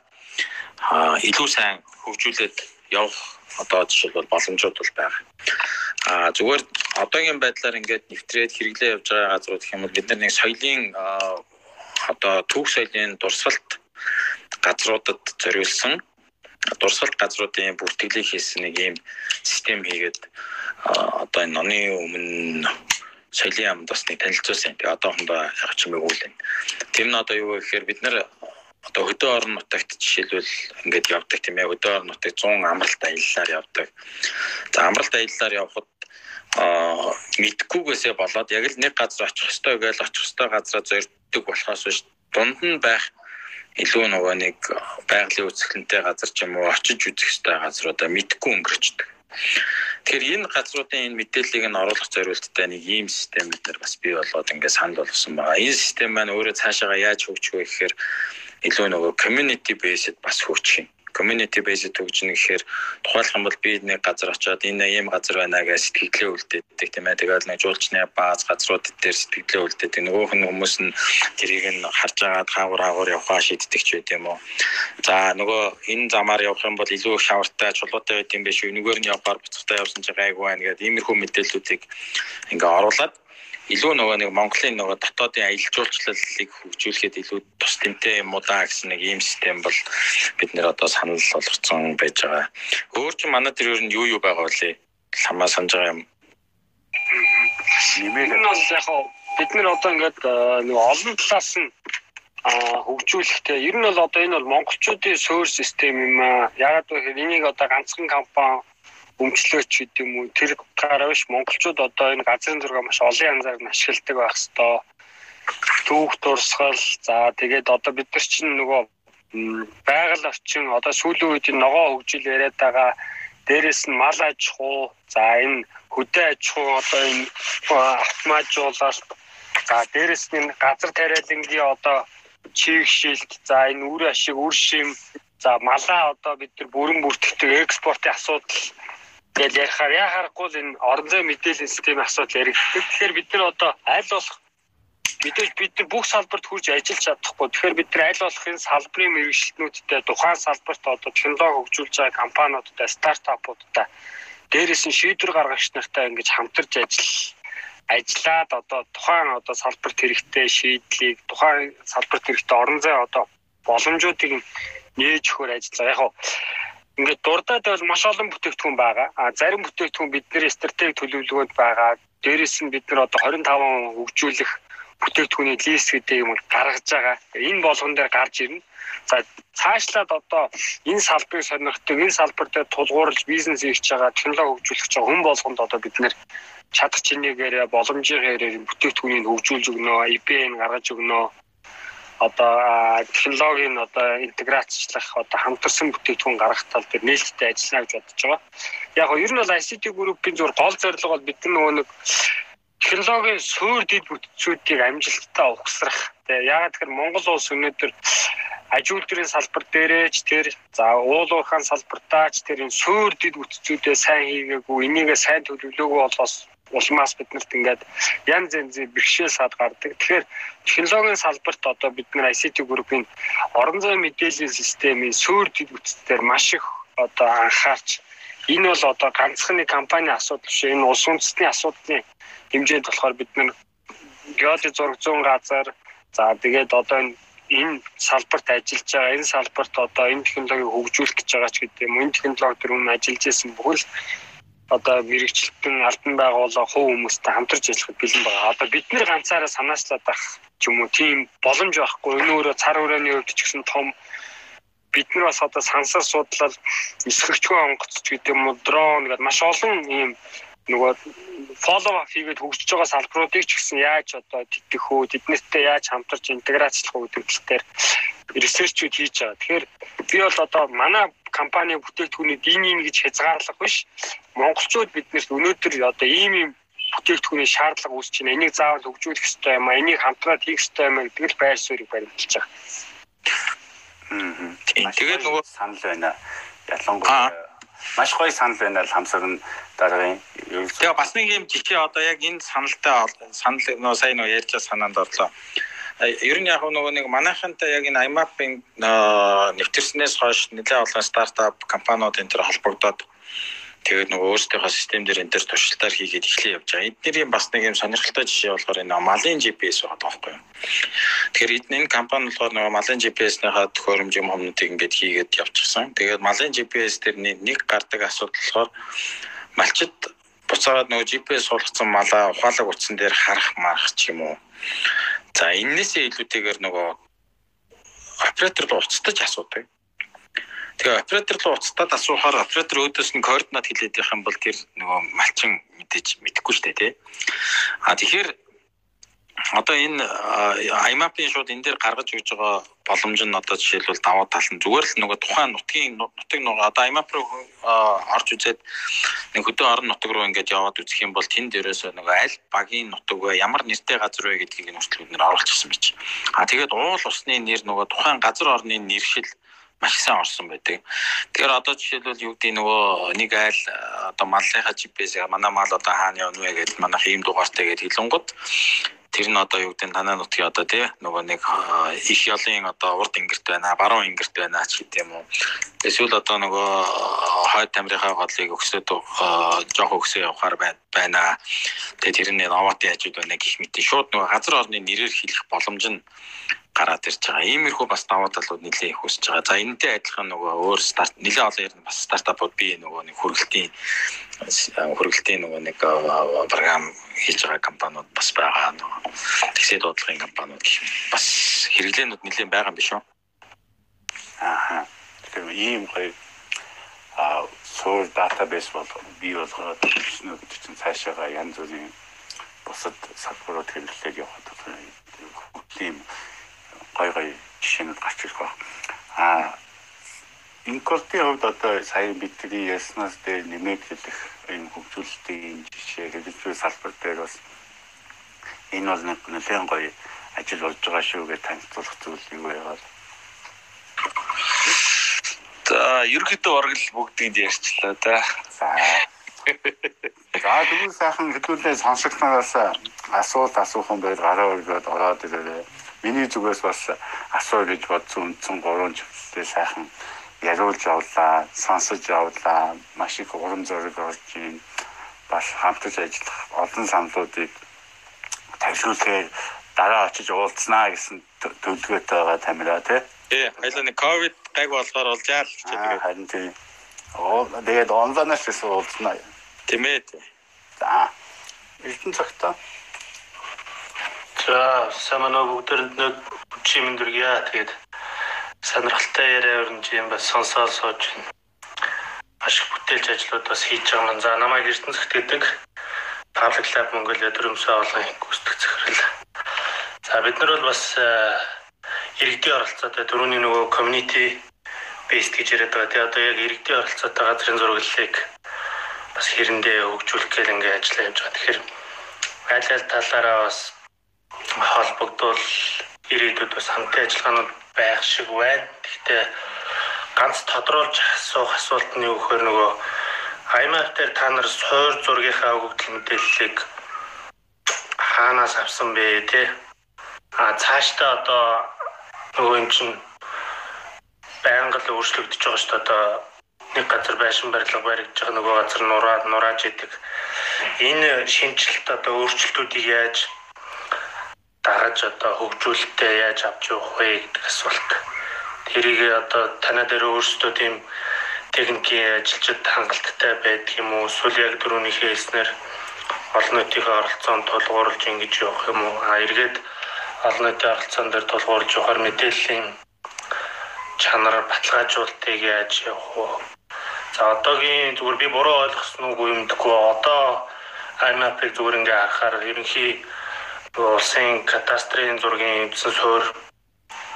[SPEAKER 3] илүү сайн хөгжүүлээд явах одоо жишээлбэл боломжууд бол байгаа. А зүгээр одоогийн байдлаар ингээд нэвтрээд хэрэглээ явж байгаа газрууд гэх юм бол бид нар нэг соёлын одоо түүх соёлын дурсгалт газруудад зориулсан дурсгалт газруудын бүртгэлийг хийсэн нэг ийм систем хийгээд одоо энэ оны өмнө соёлын амд бас нэг танилцуулсан. Тэгээ одоохондоо яг ч юм үйл. Тэр нь одоо юу гэхээр бид нар одоо хөдөө орон нутагт жишээлбэл ингээд явдаг тийм ээ хөдөө орон нутагт 100 амралт аяллаар явдаг. За амралт аяллаар явхад аа мэдгүйгээсээ болоод яг л нэг газар очих ёстой гэж очих ёстой газараа зорддог болохоос биш дунд нь байх илүү нөгөө нэг байгалийн үзэсгэлэнтэй газар ч юм уу очиж үзэх ёстой газруудаа мэдгүй өнгөрчдөг. Тэгэхээр энэ газруудын энэ мэдээллийг нь оруулах зорилттой нэг ийм систем бид нар бас бий болоод ингээд санал болгосон байгаа. Энэ систем маань өөрөө цаашаа яаж хөгжих вэ гэхээр илүү нөгөө community based бас хөгжих юм community based төгжнө гэхээр тухайлах юм бол би нэг газар очиод энэ ийм газар байна гэж сэтгэлээ үлдээдэг тийм ээ. Тэгээд нэг жуулчны бааз газрууд дээр сэтгэлээ үлдээдэг. Нөгөөх нь хүмүүс нь тэрийг нь харж агаад хаагур хаагур явахаа шийддэг ч байт юм уу. За нөгөө энэ замаар явах юм бол илүү шавартай чулуутай байт юм биш үү. Нүгээр нь явахаар буцахтай явсан ч гайгүй байна гэдэг иймэрхүү мэдээллүүдийг ингээ оруулаад илүү нөгөө нэг Монголын нөгөө дотоодын аялал жуулчлалыг хөгжүүлэхэд илүү тус тэмтэй юм уу даа гэсэн нэг ийм систем бол бид нэр одоо санал болгоцсон байж байгаа. Өөр ч манай тэр ер нь юу юу байгаа вэ? Ламаа санаж байгаа юм.
[SPEAKER 1] Нэмээд нь бол яг бид нар одоо ингээд нөгөө олон талаас нь хөгжүүлэхдээ ер нь бол одоо энэ бол монголчуудын суурь систем юм аа. Ягаад гэвэл энийг одоо ганцхан компани өмчлөөч гэдэг юм уу? Тэр гараа биш монголчууд одоо энэ газрын зураг маш олон янзаар нь ашигладаг байх хэвээр түүх дурсгал за тэгээд одоо бид нар чинь нөгөө байгаль орчин одоо сүүлийн үед ногоо хөгжил яриад байгаа дээрэс нь мал аж ахуй за энэ хөдөө аж ахуй одоо энэ автоматжуулалт за дээрэс нь газар тариалангийн одоо чигшилт за энэ үр ашиг үр шим за малаа одоо бид нар бүрэн бүртгэдэг экспортын асуудал Тэгэл ярихаар яа харахгүй л энэ орон зай мэдээллийн системийн асуудал яригддаг. Тэгэхээр бид нар одоо аль болох мэдээж бид нар бүх салбарт хүрч ажиллаж чадахгүй. Тэгэхээр бид нар аль болох энэ салбарын мэрэгчлэнүүдтэй тухайн салбарт одоо технологи хөгжүүлж байгаа компаниудтай, стартапуудтай дээрээс нь шийдвэр гаргагч нартай ингэж хамтарч ажил ажиллаад одоо тухайн одоо салбарт хэрэгтэй шийдлийг тухайн салбарт хэрэгтэй орон зай одоо боломжуудыг нээж өгөхөр ажиллаа. Яг ингээд дурдаад бол маш олон бүтээгдэхүүн байгаа. А зарим бүтээгдэхүүн бидний стратеги төлөвлөгөөд байгаа. Дээрээс нь бид нар одоо 25 хөгжүүлэх бүтээгдэхүүний лист гэдэг юм гаргаж байгаа. Энэ болгон дээр гарч ирнэ. За цаашлаад одоо энэ салбарыг сонирхдаг, энэ салбар дээр тулгуурлаж бизнес хийж байгаа, технологи хөгжүүлэх байгаа хүн болгонд одоо бид нэр чадах чинээгээр боломжийн хэрээр бүтээгдэхүүнийг хөгжүүлж өгнө, IP-ийг гаргаж өгнө одоо технологийн одоо интеграцчлах одоо хамтарсан бүтээгдэхүүн гаргах тал дээр нээлттэй ажиллана гэж бодож байгаа. Яг нь ер нь бол ICT group-ийн зур гол зорилго бол бидний нөгөө нэг технологийн суур дэд бүтцүүдийг амжилттай ухсрах. Тэгээ яагаад тэгэхээр Монгол улс өнөөдөр аж үйлдвэрийн салбар дээрээч тэр за уул уурхайн салбартаач тэр энэ суур дэд бүтцүүдээ сайн хийгээгүй энийгээ сайн төлөвлөөгүй болохоос улмаас биднэрт ингээд янз янзын бэрхшээл сад гардаг. Тэгэхээр технологийн салбарт одоо бид нар ICT группийн орон зай мэдээллийн системийн суур дэд бүтцээр маш их одоо анхаарч энэ бол одоо ганцхан нэг компани асуудал биш энэ улс үндэстний асуудлын хэмжээнд болохоор бид нар геологи зураг зүүн газар за тэгээд одоо энэ салбарт ажиллаж байгаа энэ салбарт одоо энэ технологиг хөгжүүлэх гэж байгаа ч гэдэг юм энэ технологи төр өмнө ажиллаж исэн бүхэл одоо мэрэгчлэлтэн албан байгууллага хувь хүмүүстэй хамтарч ажиллахад бэлэн байгаа. Одоо бид нэр ганцаараа санаачлаад байх ч юм уу тийм боломж байхгүй. Энэ өөрөө цар хүрээний хувьд ч гэсэн том бид нар бас одоо сансар судлал эсрэгчгүй онгоц ч гэдэг юм уу дрон гэдэг маш олон ийм нөгөө фоллоу ап хийгээд хөгжиж байгаа салбаруудыг ч гэсэн яаж одоо тэтгэх үү тэднэртэй яаж хамтарч интеграцлах үү гэдэг талаар ресерчүүд хийж байгаа. Тэгэхээр би бол одоо манай компани бүтээгдэхүүнийг ийм ийм гэж хязгаарлах биш. Монголчууд биднээс өнөөдөр одоо ийм ийм бүтээгдэхүүний шаардлага үүсэж байна. Энийг заавал хөгжүүлэх хэрэгтэй юм а. Энийг хамтраад хийх хэрэгтэй юм гэдэг л байр суурийг баримталж байгаа.
[SPEAKER 2] Тэгээд нөгөө санал байна. Ялангуяа маш гоё санал байна л хамсагн дараагийн.
[SPEAKER 3] Тэгээ бас нэг юм жишээ одоо яг энэ саналтай санал нөө сайн нөө ярьж санаанд орлоо ер нь яг нөгөө нэг манайхантай яг энэ IMAP-ийн нэвтэрснээс хойш нэлээд олон стартап компаниуд энэ төр холбогдоод Тэгээд нөгөө өөрсдийнхөө систем дээр энэ төр туршилтаар хийгээд эхлэе явж байгаа. Эднэрийн бас нэг юм сонирхолтой жишээ болохоор энэ малын GPS байгаа байхгүй юу. Тэгэхээр энэ компани болохоор нөгөө малын GPS-ийнхаа төхөөрөмж юм хомнуудыг ингээд хийгээд явчихсан. Тэгээд малын GPS дэрний нэг гардаг асуудал болохоор малчид буцаад нөгөө GPS суулгацсан малаа ухаалаг утсан дээр харах марах ч юм уу. За энээсээ илүүтэйгээр нөгөө оператор руу уцтаж асуудаг. Тэгээ оператор руу уцтаад асуухаар оператор өөдөөс нь координат хэлээд явах юм бол тэр нөгөө малчин мэдээж мэдэхгүй шүү дээ тий. А тэгэхээр одоо энэ IMAP-ийн шууд энэ дээр гаргаж өгж байгаа боломж нь одоо жишээлбэл даваа тал нь зүгээр л нөгөө тухайн нутгийн нутаг нөгөө одоо IMAP руу орж үзээд нэг хөдөө орон нутаг руу ингээд яваад үзэх юм бол тэнд дээрээс нөгөө аль багийн нутаг вэ ямар нэртэй газар вэ гэдгийг нь хүртэл бид нэр оруулчихсан байж. А тэгээд уул усны нэр нөгөө тухайн газар орны нэршил маш сайн орсон байдаг. Тэгэхээр одоо жишээлбэл юу гэдэг нөгөө нэг айл одоо маллынхаа GPS-ийг манай мал одоо хаана явна вэ гэдээ манай ийм дугаартай гэдээ хэлэнгууд тэр нь одоо юу гэдэг танаа нутгийн одоо тий нөгөө нэг их ялын одоо урд ингэрт байна баруун ингэрт байна ч гэдэг юм уу. Эсвэл одоо нөгөө хойд тамирынхаа голыг өгсөд жоох өгсөө явахаар байна. Тэгээ тэр нь новатын хажууд байна гэх мэт. Шууд нөгөө газар орны нэрээр хэлэх боломж нь гараад ирж байгаа. Иймэрхүү бас даваа талууд нэлээд их өсөж байгаа. За энэтэй адилхан нөгөө өөр старт нэлээд олон ер нь бас стартапууд би нөгөө нэг хөргөлтийн хөргөлтийн нөгөө нэг програм хийж байгаа компаниуд бас байгаа. Нөгөө тэгсээ дуудлагын компаниуд гэх юм. Бас хэрэглээнүүд нэлээд байгаа юм биш үү?
[SPEAKER 2] Аа. Тэгэхээр ийм гоё а суур датабейс бол бий болгоод гэдэг чинь цаашаага янз бүрийн бусад салбарууд хэрэглээд явах тийм гой гой жишээнүүд гарч ирэх ба. А инкортын хувьд одоо сая бидний ярьснаас дээр нэмээд хэлэх энэ хөгжүүлэлтийн жишээ хэрэгжүүл салбар дээр бас энэ бол нэг нэлээд гоё ажил болж байгаа шүү гэж танилцуулах зүйл юу байгаад.
[SPEAKER 5] За ерөөхдөө бараг л бүгдийг ярьчлаа да.
[SPEAKER 2] За. За тэгвэл сайхан хэдүүлээ сонсогчноос асуулт асуух юм байл гараа өргөд ороод ирээрэй миний зүгээс бас асуу гэж бодсон үндсэн гурван чиглэлээ сайхан яриулж явлаа, сонсож явлаа, маш их урам зориг орж ийн бас хамтарч ажиллах олон саналуудыг тавьшруулахаар дараа очиж уулзнаа гэсэн төлөвлөгөөтэй байгаа тамира тий.
[SPEAKER 3] Тий, хоёлаа нэг ковид гайг болохоор болж яал
[SPEAKER 2] гэж тэгээд харин тий. Оо тэгээд онлайнаас уулзнаа.
[SPEAKER 3] Тийм ээ.
[SPEAKER 2] За. Эрдэнэ цагтаа
[SPEAKER 6] За сайн манай бүгдээрэнд нэг чимэн дүргийа тэгээд сонирхолтой яриа өрнж юм бас сонсоод сууж маш их бүтээлч ажлууд бас хийж байгаа маань. За намайг Эрдэнэсгт гэдэг Public Lab Mongolia төрөмсөө олон гүйцэтгэх захирал. За бид нар бол бас иргэдийн оролцоотой дөрөвний нөгөө community based гэж яриад байгаа. Тэгээ одоо яг иргэдийн оролцоотой газрын зураглалыг бас хэрэндээ хөгжүүлэх гэл ингээд ажиллаа явж байгаа. Тэгэхээр аль аль талаараа бас холбогдвол ирээдүйд бас хамтын ажиллагаанууд байх шиг байна. Гэхдээ ганц тодруулж асуух асуулт нь юу гэхээр нөгөө IMF дээр та нар суур зургийнхаа өгөгдөл мэдээллийг хаанаас авсан бэ те? А цаашдаа одоо нөгөө юм чинь байнга л өөрчлөгдөж байгаа шүү дээ одоо нэг газар байшин барилга баригдаж байгаа нөгөө газар нураад нурааж идэг. Энэ шинжилэлт одоо өөрчлөлтүүдийг яаж дагаж одоо хөгжүүлэлтээ яаж авч явах вэ гэдэг асуулт. Тэрийг одоо танаа дээр өөрсдөө тийм техникийн ажилчид хангалттай байдаг юм уу? Эсвэл яг дөрөвний хэлснээр олон нийтийн оролцоонд тулгуурлаж ингэж явах юм уу? А эргээд олон нийтийн оролцоон дээр тулгуурлаж явахаар мэдээллийн чанар баталгаажуулалтыг яаж явах вэ? За одоогийн зүгээр би буруу ойлгосон уу юм дэггүй одоо IMAP-ыг зүгээр ингээ харахаар ерөнхий улсын кадастрын зургийн эвдсэн суур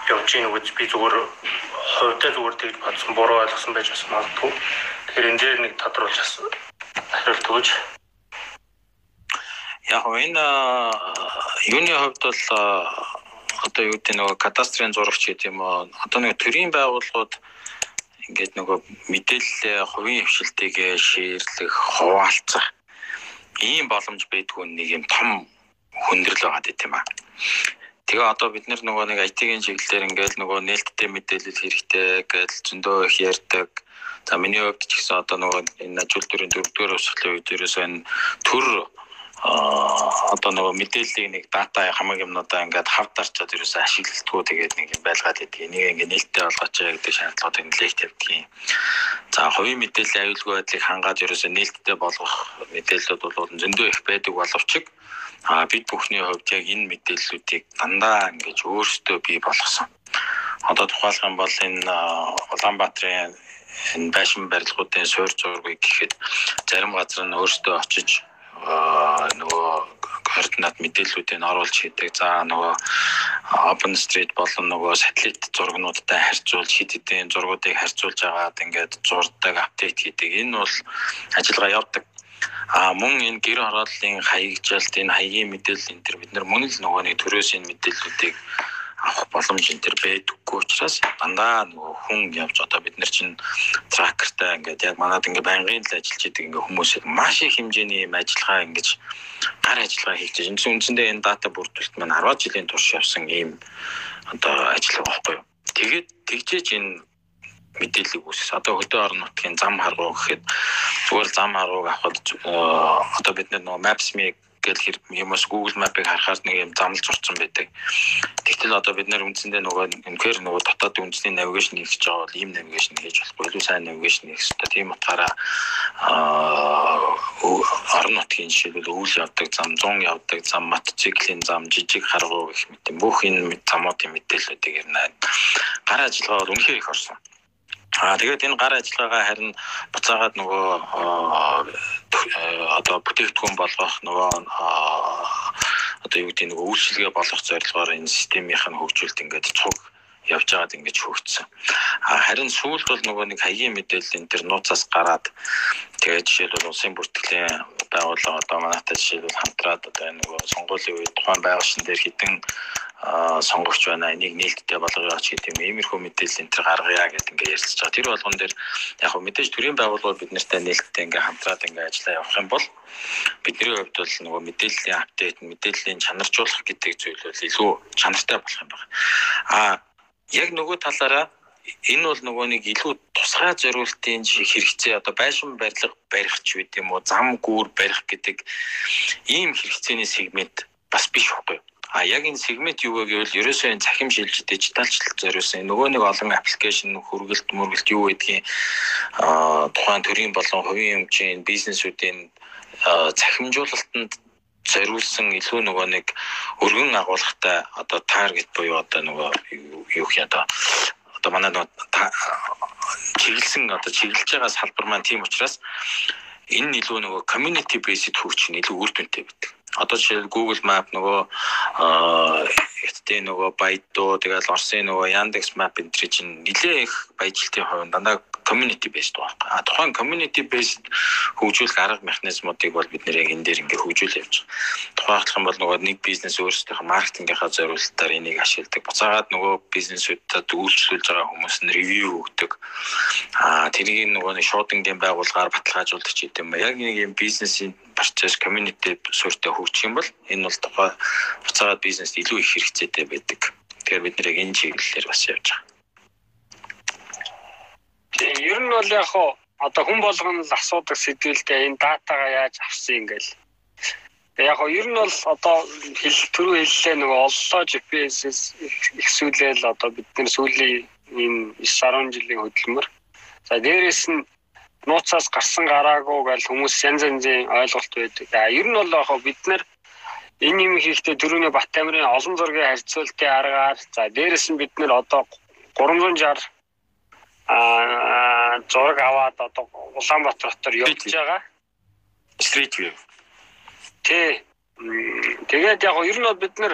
[SPEAKER 6] явж ийн гэж би зүгээр хувьдаа зүгээр тэгж бодсон буруу ойлгосон байж бас магадгүй. Тэгэхээр энэ дээр нэг тодруулж бас хариулт өгөөч.
[SPEAKER 3] Яг энэ юуны хувьд бол одоо юу гэдэг нөгөө кадастрын зурагч гэдэг юм аа одоо нэг төрийн байгууллагууд ингээд нөгөө мэдээлэл хувийн хвшилтийг шийрлэх, хуваалцах ийм боломж байдгүй нэг юм том хүндрэл байгаа гэдэг юм аа. Тэгээ одоо бид нар нөгөө нэг IT-ийн чиглэлээр ингээл нөгөө нээлттэй мэдээлэл хэрэгтэй гэж зөндөө их ярьдаг. За миний хувьд ч гэсэн одоо нөгөө энэ ажил төрийн дөрөвдүгээр урсгалын үед ерөөсөө энэ төр одоо нөгөө мэдээллийг нэг дата хамаг юмнуудаа ингээд хавд дарчаад ерөөсөө ашиглалтгүй тэгээд нэг юм байлгаад идэг. Энийг ингээд нээлттэй болгооч гэдэг шаардлагуудыг нэлээд тавьдгийн. За хувийн мэдээллийн аюулгүй байдлыг хангаад ерөөсөө нээлттэй болгох мэдээллүүд бол зөндөө их байдаг боловч а бид бүхний хувьд яг энэ мэдээллүүдийг дандаа ингэж өөрсдөө бий болгосон. Одоо тухайлх юм бол энэ Улаанбаатарын энэ байшин барилгуудын суурь зургийг гэхэд зарим газар нь өөрсдөө очиж нөгөө координат мэдээллүүдийг оруулж хийдэг. За нөгөө Open Street болон нөгөө сателлит зургнуудтай харьцуулж хэд хэдэн зургуудыг харьцуулж агаад ингээд зурдаг, апдейт хийдэг. Энэ бол ажиллагаа явдаг. А мөн энэ гэр хорооллын хаягжилт энэ хаягийн мэдээлэл энэ төр бид нар мөн л нөгөө нэг төрөөс энэ мэдээллүүдийг авах боломж энэ төр байдаггүй учраас дандаа нөгөө хүн явж одоо бид нар чинь тракертай ингээд яг манад ингээд байнгын л ажиллаж идэг ингээд хүмүүс маш их хэмжээний юм ажиллагаа ингэж гар ажиллагаа хийж байгаа. Энэ үндсэндээ энэ дата бүрдүүлэлт маань 10 жилийн турш явсан ийм одоо ажиллагаа байхгүй юу. Тэгээд тэгжээж энэ мэдээллийг үүсгэж одоо хөдөө орон нутгийн зам харгуу гэхэд зүгээр зам харгууг авахд э, одоо бид нөгөө Maps.me гэл юмас Google Map-ыг харахаар нэг юм замлж орсон байдаг. Тэгтэл одоо бид нэр үндсэндээ нөгөө үнэхээр нөгөө дотоод үндэсний навигашн хийж байгаа бол ийм навигашн хийж болохгүй. Илүү сайн навигашн хийх хэрэгтэй. Тийм утгаараа орон нутгийн жишээлбэл өвөл явдаг зам, зун явдаг зам, мотоциклийн зам, жижиг харгуу гэх мэт бүх энэ замуудын мэдээллүүдийг ирнэ. Гар ажиллагаа бол үнэхээр их орсон. Аа тэгээд энэ гар ажиллагаагаа харин буцаагаад нөгөө одоо бүтээгдэхүүн болгох нөгөө одоо юу гэдэг нөгөө үйлчилгээ болгох зорилгоор энэ системийнх нь хөгжүүлэлт ингээд цуг явж байгаад ингэж хөгжсөн. А харин сүүлд бол нөгөө нэг хаягийн мэдээлэл энэ төр нууцаас гараад тэгээд жишээлбэл улсын бүртгэлийн байгууллага одоо манайтай жишээлбэл хамтраад одоо нөгөө сонгуулийн үед тухайн байгууллагын дээр хідэн сонгогч байна энийг нээлттэй болгоё ч гэдэг юм иймэрхүү мэдээлэл энэ төр гаргая гэдэг ингээ ярьж байгаа. Тэр болгон дээр яг хөө мэдээж төрийн байгууллагууд бид нартай нээлттэй ингээ хамтраад ингээ ажиллаа явах юм бол бидний хувьд бол нөгөө мэдээллийн апдейт мэдээллийн чанаржуулах гэдэг зүйл бол илүү чанартай болох юм байна. А яг нөгөө талаараа энэ бол нөгөө нэг илүү тусгай зориултын хэрэгцээ одоо байшин барилга барих ч үт юм уу зам гүүр барих гэдэг ийм хэрэгцээний сегмент бас биш үгүй. А яг энэ сегмент юу вэ гэвэл ерөөсөө энэ цахим шилжиж дижиталчлалт зориулсан нөгөө нэг олон аппликейшн хөргөлт мөргөлт юу гэдгийг а тухайн төрийн болон хувийн хэмжээний бизнесүүдийн цахимжуулалтанд зориулсан илүү нөгөө нэг өргөн агуулгатай одоо таргет буюу одоо нөгөө юу гэх юм одоо одоо манай нөгөө чиглэсэн одоо чиглэж байгаа салбар маань тийм учраас энэ илүү нөгөө community based хөгжих нь илүү үр дүнтэй байдаг одоо жишээл Google Map нөгөө хятадын нөгөө Baidu тэгэл Оросын нөгөө Yandex Map энэ чинь нэлээ их баяжилтын хувьд дандаа community based байхгүй. А тухайн community based хөгжүүлэх арга механизмуудыг бол бид нэр яг энэ дээр ингээ хөгжүүл явж байгаа. Тухайлбал юм бол нөгөө нэг бизнес өөрсдийнхөө маркетингийнхаа зориулалтаар энийг ашигладаг. Буцаагаад нөгөө бизнесүүдэд үйлчлүүлж байгаа хүмүүс нь ревю өгдөг. А тэрийг нөгөө нэг шуудынгийн байгууллагаар баталгаажуулдаг ч гэдэм ба. Яг нэг юм бизнесийн процесс community суурьтай хөгжих юм бол энэ бол тухай буцаагаад бизнест илүү их хэрэгцээтэй байдаг. Тэгэхээр бид нэр энэ чиглэлээр бас явж байгаа.
[SPEAKER 1] Тийм ер нь бол яг хоо одоо хүн болгоно л асуудаг сэдвэлтэй энэ датагаа яаж авсан ингээл. Яг хоо ер нь бол одоо хэл төрөө хэллээ нөгөө оллоо GPS-с ихсүүлээл одоо бид нар сүүлийн энэ 9 10 жилийн хөдөлмөр. За дээрэс нь нууцаас гарсан гараагүй гэж хүмүүс янз янзын ойлголт байдаг. За ер нь бол яг бид нар энэ юм хийхдээ дөрөвний Баттамирын олон зургийн харьцуултын аргаар за дээрэс нь бид нар одоо 360 а зураг аваад одоо Улаанбаатар хотоор явж байгаа.
[SPEAKER 3] Street view.
[SPEAKER 1] Тэ. Тэгээд яг ер нь бид нар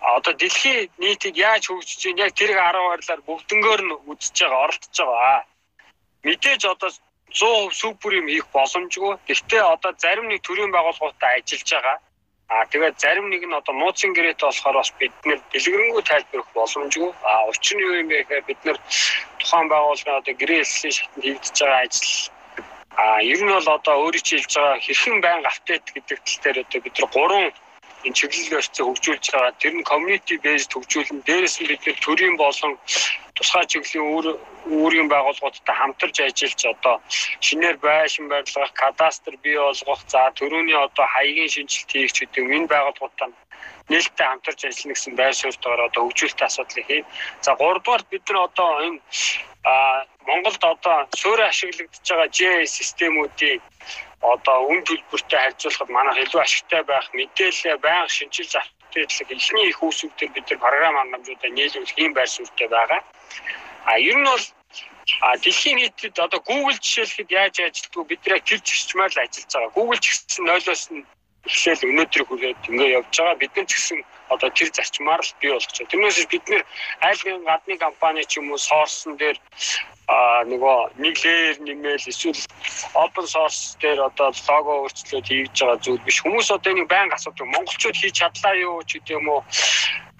[SPEAKER 1] одоо дэлхийн нийтийг яаж хөгжиж чинь яг тэрийг 10 байрлаар бүгднгөөр нь үзэж байгаа, оролдож байгаа. Мэдээж одоо 100% супер юм хийх боломжгүй. Гэхдээ одоо зарим нэг төрийн байгууллагуудтай ажиллаж байгаа. Аа тэгээд зарим нэг нь одоо нууцын гэрээтэй болохоор бас бид нэр дэлгэрэнгүй тайлбарлах боломжгүй. Аа учир нь юу юм бэ гэхээр бид нэр тухайн байгууллагын одоо гэрээ хэлслийн шатнд хийгдэж байгаа ажил аа ер нь бол одоо өөрийн хэлж байгаа хэрхэн байнга апдейт гэдэг тал дээр одоо бид нар гурван энэ чиглэл өрцөө хөгжүүлж байгаа. Тэр нь community based хөгжүүлэн дээрээс нь бид төрийн болон тусгай чиглэлийн үүр үүргийн байгууллагуудтай хамтарч ажиллаж одоо шинээр байшин барилгах, кадастр бий болгох, за төрөний одоо хаягийн шинжилт хийх ч гэдэг энэ байгууллагуудтай нээлттэй хамтарч ажиллана гэсэн байр суурьтайгаар одоо хөгжүүлэлт асуудлыг хийн. За 3 дугаар бид нар одоо энэ Монголд одоо суурь ашиглагдж байгаа GIS системүүдийн одоо үн төлбөртэй харьцуулахад манайх илүү ашигтай байх мэдээлэл байнга шинжилж авах эхний их үүсвэрээр бид нар програм хангамжуудаа нийлүүлэх ийм байр суурьтай байгаа. А ер нь бол А дэлхийн нийтэд одоо Google жишээлхэд яаж ажилтгүй бид нэ тэр зэгчмээр л ажиллаж байгаа. Google ч гэсэн нойлоос нь эхлээл өнөөдрийг хүрээд ингэ явж байгаа. Бид нар ч гэсэн одоо тэр зарчмаар л бий болгож байгаа. Тэрнээс бид нэр айл гадны компани ч юм уу сорсон дээр а нөгөө нэг леер нэмэл эсвэл open source дээр одоо лого өөрчлөлт хийж байгаа зүйл биш. Хүмүүс одоо энийг байнга асуудаг. Монголчууд хийж чадлаа юу ч гэдэг юм уу.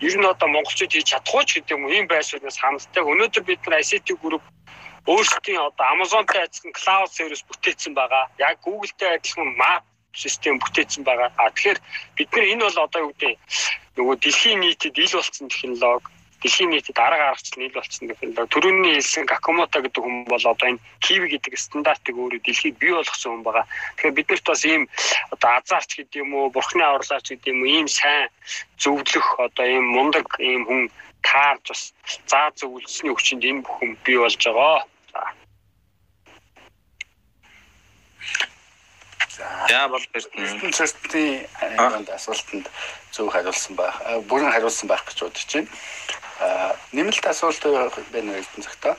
[SPEAKER 1] Ер нь одоо монголчууд хийж чадахгүй ч гэдэг юм уу. Ийм байшуулнаас хамтдаг. Өнөөдөр бид нар ICT group өөрсдийн одоо Amazon-тай адилхан cloud service бүтээсэн байгаа. Яг Google-тэй адилхан map систем бүтээсэн байгаа. А тэгэхээр бид нар энэ бол одоо юу гэдэг нөгөө дэлхийн нийтэд ил болсон технологи дэлхийн нийтэд арга аргачлал ил болсон технологи төрөний хэлсэн Гакумото гэдэг хүн бол одоо энэ Kiwi гэдэг стандартыг өөрөө дэлхийд бий болгосон хүн байгаа. Тэгэхээр бид нарт бас ийм одоо азарч гэдэг юм уу, бурхны авралаач гэдэг юм уу, ийм сайн зөвлөх одоо ийм мундаг ийм хүн таарж бас заа зөвлөсний хүчинд энэ бүхэн бий болж байгаа. За
[SPEAKER 2] бол эрдэнэ цэцний аймагт асуултанд зөв хариулсан байх. Бүрэн хариулсан байх гэж бодож байна. Нэмэлт асуулт байна уу эрдэнэ цагта?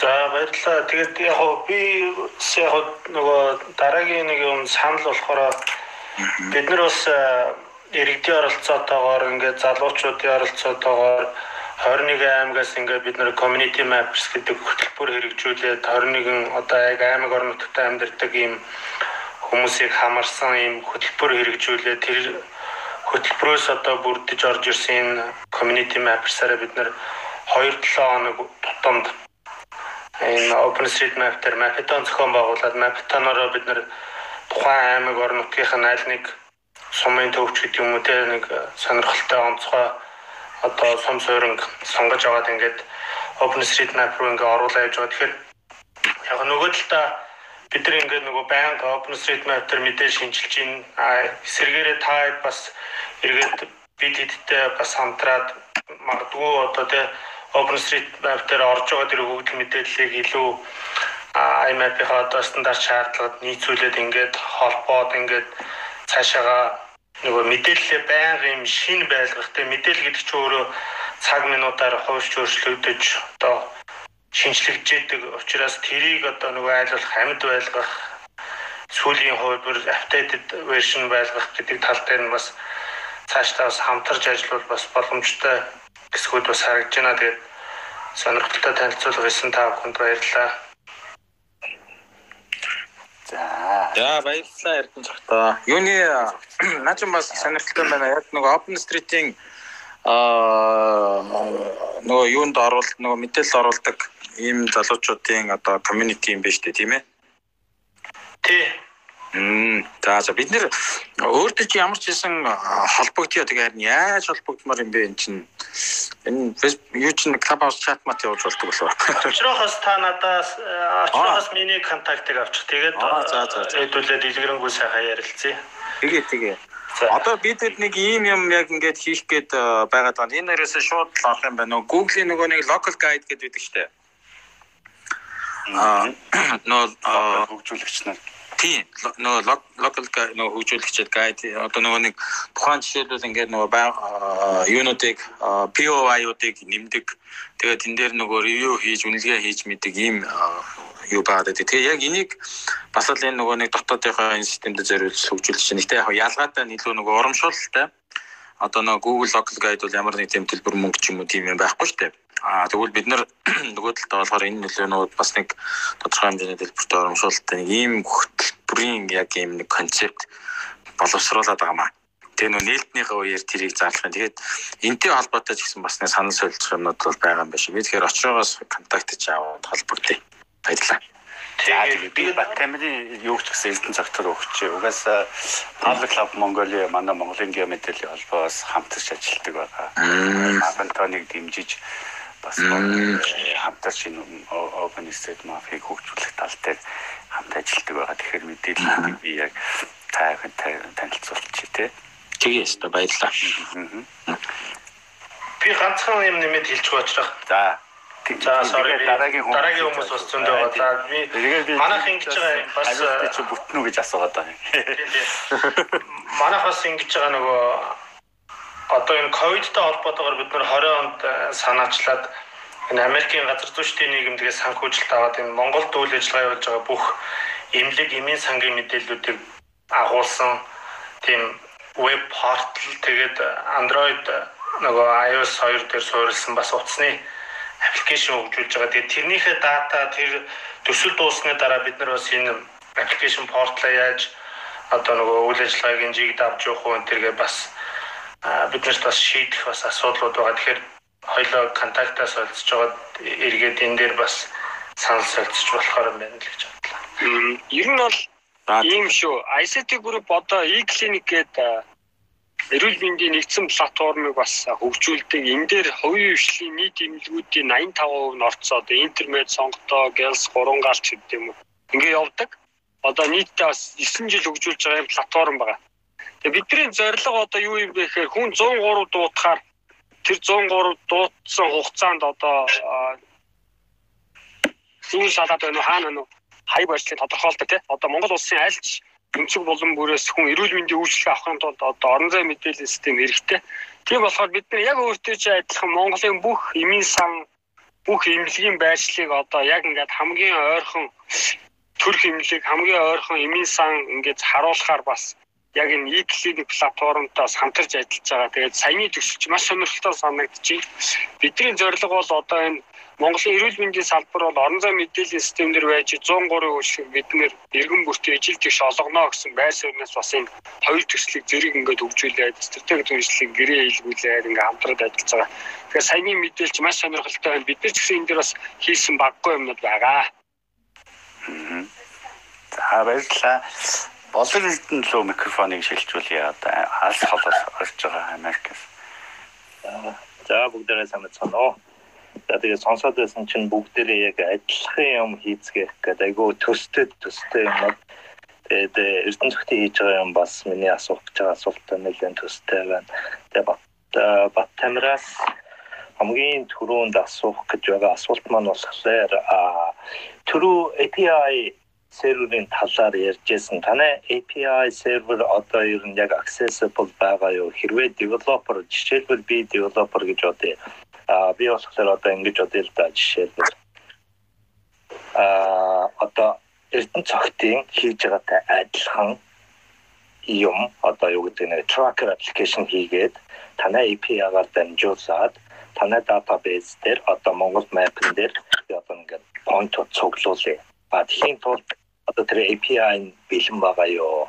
[SPEAKER 6] За баярлалаа. Тэгээд яг хоо би яг нөгөө дараагийн нэг юм санал болохоор бид нар бас иргэдийн оролцоотойгоор ингээд залуучуудын оролцоотойгоор 21 аймагаас ингээд бид нар community maps гэдэг хөтөлбөр хэрэгжүүлээд 21 одоо яг аймаг орон нутагт амьдардаг ийм хүмүүсийг хамарсан ийм хөтөлбөр хэрэгжүүлээ тэр хөтөлбөрөөс одоо бүрдэж орж ирсэн community map-саараа бид нэр 2-7 хоног тутамд энэ OpenStreetMap дээр Mapton зохион байгуулад Mapton-ороо бид нэр тухайн аймаг орон нутгийнхаа аль нэг сумын төвч гэдэг юм уу те нэг сонирхолтой онцгой одоо сум сууринг сонгож аваад ингээд OpenStreetMap руу ингээд оруулаад явж байгаа. Тэгэхээр яг нөгөө талдаа бид нар ингээд нөгөө байнга OpenStreetMap дээр мэдээлэл шинжилж байна. А эсвэргээрээ та бас эргээд бид хэдтэй бас хамтраад магадгүй одоо тэ OpenStreetMap дээр орж байгаа тэр хөгжил мэдээллийг илүү IMAP-ийн одоо стандарт шаардлагад нийцүүлээд ингээд холбоод ингээд цаашаага нөгөө мэдээлэлээ байнга юм шин байлгах тэ мэдээлэл гэдэг чинь өөрөө цаг минутаар хувьч өөрчлөгдөж одоо шинжлэгдэж учраас тэрийг одоо нөгөө айлуулах амьд байлгах сүүлийн хувьд updated version байлгах гэдэг тал дээр нь бас цаашдаа бас хамтарч ажиллавал бас боломжтой хэсгүүд бас харагдж байна. Тэгээд сонирхолтой танилцуулга хийсэн та бүхэнд баярлалаа.
[SPEAKER 3] За. За баярлалаа Эрдэнэ цагтаа. Юуны наач бас сонирхолтой байна. Яг нөгөө OpenStreet-ийн аа нөгөө юунд оруулалт нөгөө мэдээлэл оруулдаг ийм залуучуудын одоо community юм байна шүү дээ тийм ээ.
[SPEAKER 6] Тий.
[SPEAKER 3] Мм за за бид нэр өөртөө чи ямар ч хэсэн холбогдъё тэгээ харин яаж холбогдмоор юм бэ эн чинь энэ юу чинь клабхаус чат мат явуулж болдог болов. *laughs*
[SPEAKER 6] Очрохоос та надаас очрохоос миний контактыг авчих. Тэгээд хэдүүлээ дэлгэрэнгүй сайхан ярилцъя.
[SPEAKER 3] Тэгээ тэгээ. Одоо бид нэг ийм юм яг ингээд хийх гээд байгаад байна. Энэ нэрээс шууд л авах юм байна. Google-ийн нөгөө нэг local guide гэдэг байдаг шүү дээ *clears throat* нөө
[SPEAKER 2] хөгжүүлэгч нар
[SPEAKER 3] тийм нөө локал нөө хөгжүүлэгчд гайд одоо нөгөө нэг тухайн жишээлбэл ингээд нөгөө юунуудыг POI-уудыг нэмдэг тэгээд тэн дээр нөгөө ревю хийж үнэлгээ хийж мэдэг ийм юу байгаа гэдэг. Тэгээ яг энийг бас л энэ нөгөө нэг дотоодынхоо энэ системд зориулж хөгжүүлж байна. Гэтэ яг ялгаатай илүү нөгөө урамшуулалтай одоо нөгөө Google Local Guide бол ямар нэг тийм төлбөр мөнгө ч юм уу тийм юм байхгүй шүү дээ. Аа тэгвэл бид нар *clears throat* нөгөө талдаа болохоор энэ нөлөөнүүд бас нэг тодорхой хэмжээний төлбөртэй урамшуулалттай нэг ийм хөтөлбөрийн яг ийм нэг концепт боловсруулад байгаа маа. Тэгээ нөө нээлтнийхээ үеэр тэрийг зарлах юм. Тэгээд энтэй холбоотой ч гэсэн бас нэг санал солилцох юмнууд бол байгаа юм байна шүү. Би тэгэхээр очроогоос контактж аваад холбогдъё. Баярлалаа.
[SPEAKER 2] Тэгээд би Батамирын юу ч гэсэн эрдэнэ цагтар өгч. Угаасаа Public Club Mongolia манай Монголын геометрийн холбоос хамтарч ажилладаг байгаа. Антонийг дэмжиж бас хамтарч энэ Open State Mafia-г хөгжүүлэх тал дээр хамт ажилладаг байгаа. Тэгэхээр мэдээллийг би яг та танилцуулчих тий.
[SPEAKER 3] Тэгээ өстө баярлалаа.
[SPEAKER 6] Би ганцхан юм нэмэд хэлж баачрах.
[SPEAKER 2] За
[SPEAKER 6] За sorry дараагийн хүмүүс дараагийн хүмүүс бас зөндөө байгаа. За би манайх ингэж байгаа бас
[SPEAKER 2] чи бүтнүү гэж асуугаад байгаа.
[SPEAKER 6] Манайх бас ингэж байгаа нөгөө одоо энэ ковидтай холбоотойгоор бид нар 20 онд э, санаачлаад энэ Америкийн газар зүйчдийн нийгэмдгээс санхүүжилт аваад энэ Монголд үйл ажиллагаа явуулж байгаа бүх эмнэлэг эмийн сангийн мэдээллүүдийг агуулсан тийм веб портал тэгээд Android нөгөө iOS 2 дээр суурилсан бас утасны аппликейшн хөгжүүлж байгаа. Тэгээд тэрнийхээ дата тэр төсөл дууссаны дараа бид нар бас энэ аппликейшн портлоо яаж одоо нөгөө үйл ажиллагааг инжиг давж явах уу тэргээ бас бид нарт бас шийдэх бас асуудлууд байгаа. Тэгэхээр хоёлоо контактаас олцож байгаа эргээд энэ дээр бас санал солилцож болохоор юм байна л гэж бодлоо.
[SPEAKER 1] Ер нь бол ийм шүү. ICT group одоо e-clinic гэдэг эрүүл мэндийн нэгдсэн платформыг бас хөгжүүлдэг. Энэ дээр хувийн хвшлийн нийт эмнэлгүүдийн 85% нь орцоо одоо интернет, сонготоо, гэлс, гурвангаалч гэдэг юм уу. Ингээ явдаг. Одоо нийтдээ бас 9 жил хөгжүүлж байгаа платформ байгаа. Бидний зорилго одоо юу юм бэ гэхээр хүн 103 дуутахаар тэр 103 дуутсан хугацаанд одоо зүйл шалаад байна уу хаана нь хай барьцлыг тодорхойлдог тийм. Одоо Монгол улсын альч өнцөг булан бүрээс хүн эрүүл мэндийн үйлчлэг авахын тулд одоо орон зай мэдээллийн систем хэрэгтэй. Тийм болохоор бид нар яг өөртөө ч адилхан Монголын бүх эмийн сан бүх эмнэлгийн байршлыг одоо яг ингээд хамгийн ойрхон төрх эмнэлэг хамгийн ойрхон эмийн сан ингээд харуулахаар бас яг энэ e-clinic платформтоос хамтарч ажиллаж байгаа. Тэгээд саяны төсөлч маш сонирхолтой санагдчихэв. Бидний зорилго бол одоо энэ Монголын эрүүл мэндийн салбар бол орон зай мэдээллийн системээр байж 103 үйлчлэг бид нэр иргэн бүртээ ижил тэгш олгоно гэсэн байр суурьнаас бас энэ хоёр төслийг зэрэг ингээд хөгжүүлээд стратеги үйлчлэг гэрээ хийлгүүлээд ингээд хамтраад ажиллаж байгаа. Тэгэхээр саяны мэдээлж маш сонирхолтой байна. Бид нар ч гэсэн энэ дээр бас хийсэн баггүй юмнууд байгаа.
[SPEAKER 2] За баярлалаа. Болон эрдэн лөө микрофоныг шилжүүлье. Одоо алс холоос орж байгаа Америкээс.
[SPEAKER 7] За бүгдээрээ байна уу? За тэгээ сонсоод байсан чинь бүгдээрээ яг адилхан юм хийцгээх гэдэг айгүй төстэй төстэй юм. Тэгээд эрдэнэ зөвхөн хийж байгаа юм бас миний асуух гэж байгаа асуултаа нэлээд төстэй байна. Тэгээд бат бат тамраас хамгийн түрүүнд асуух гэж байгаа асуулт маань болохоор түрүү API серверийн талаар ярьжсэн. Танай API сервер одоо ер нь яг accessible байгаа юу? Хэрвээ developer жишээлбэл би developer гэж бодъё А би болохоор одоо ингэж бодъё л да жишээлбэл а одоо эрдэнэ цогтын хийж байгаатай адилхан юм одоо юу гэдэг нэ tracker application хийгээд танай API-гаар дамжуулаад танай database дээр одоо Монгол map-н дээр одоо ингээд point-ууд цуглуулъя. А тийм тулд одоо тэр API нь бэлэн байгаа юу?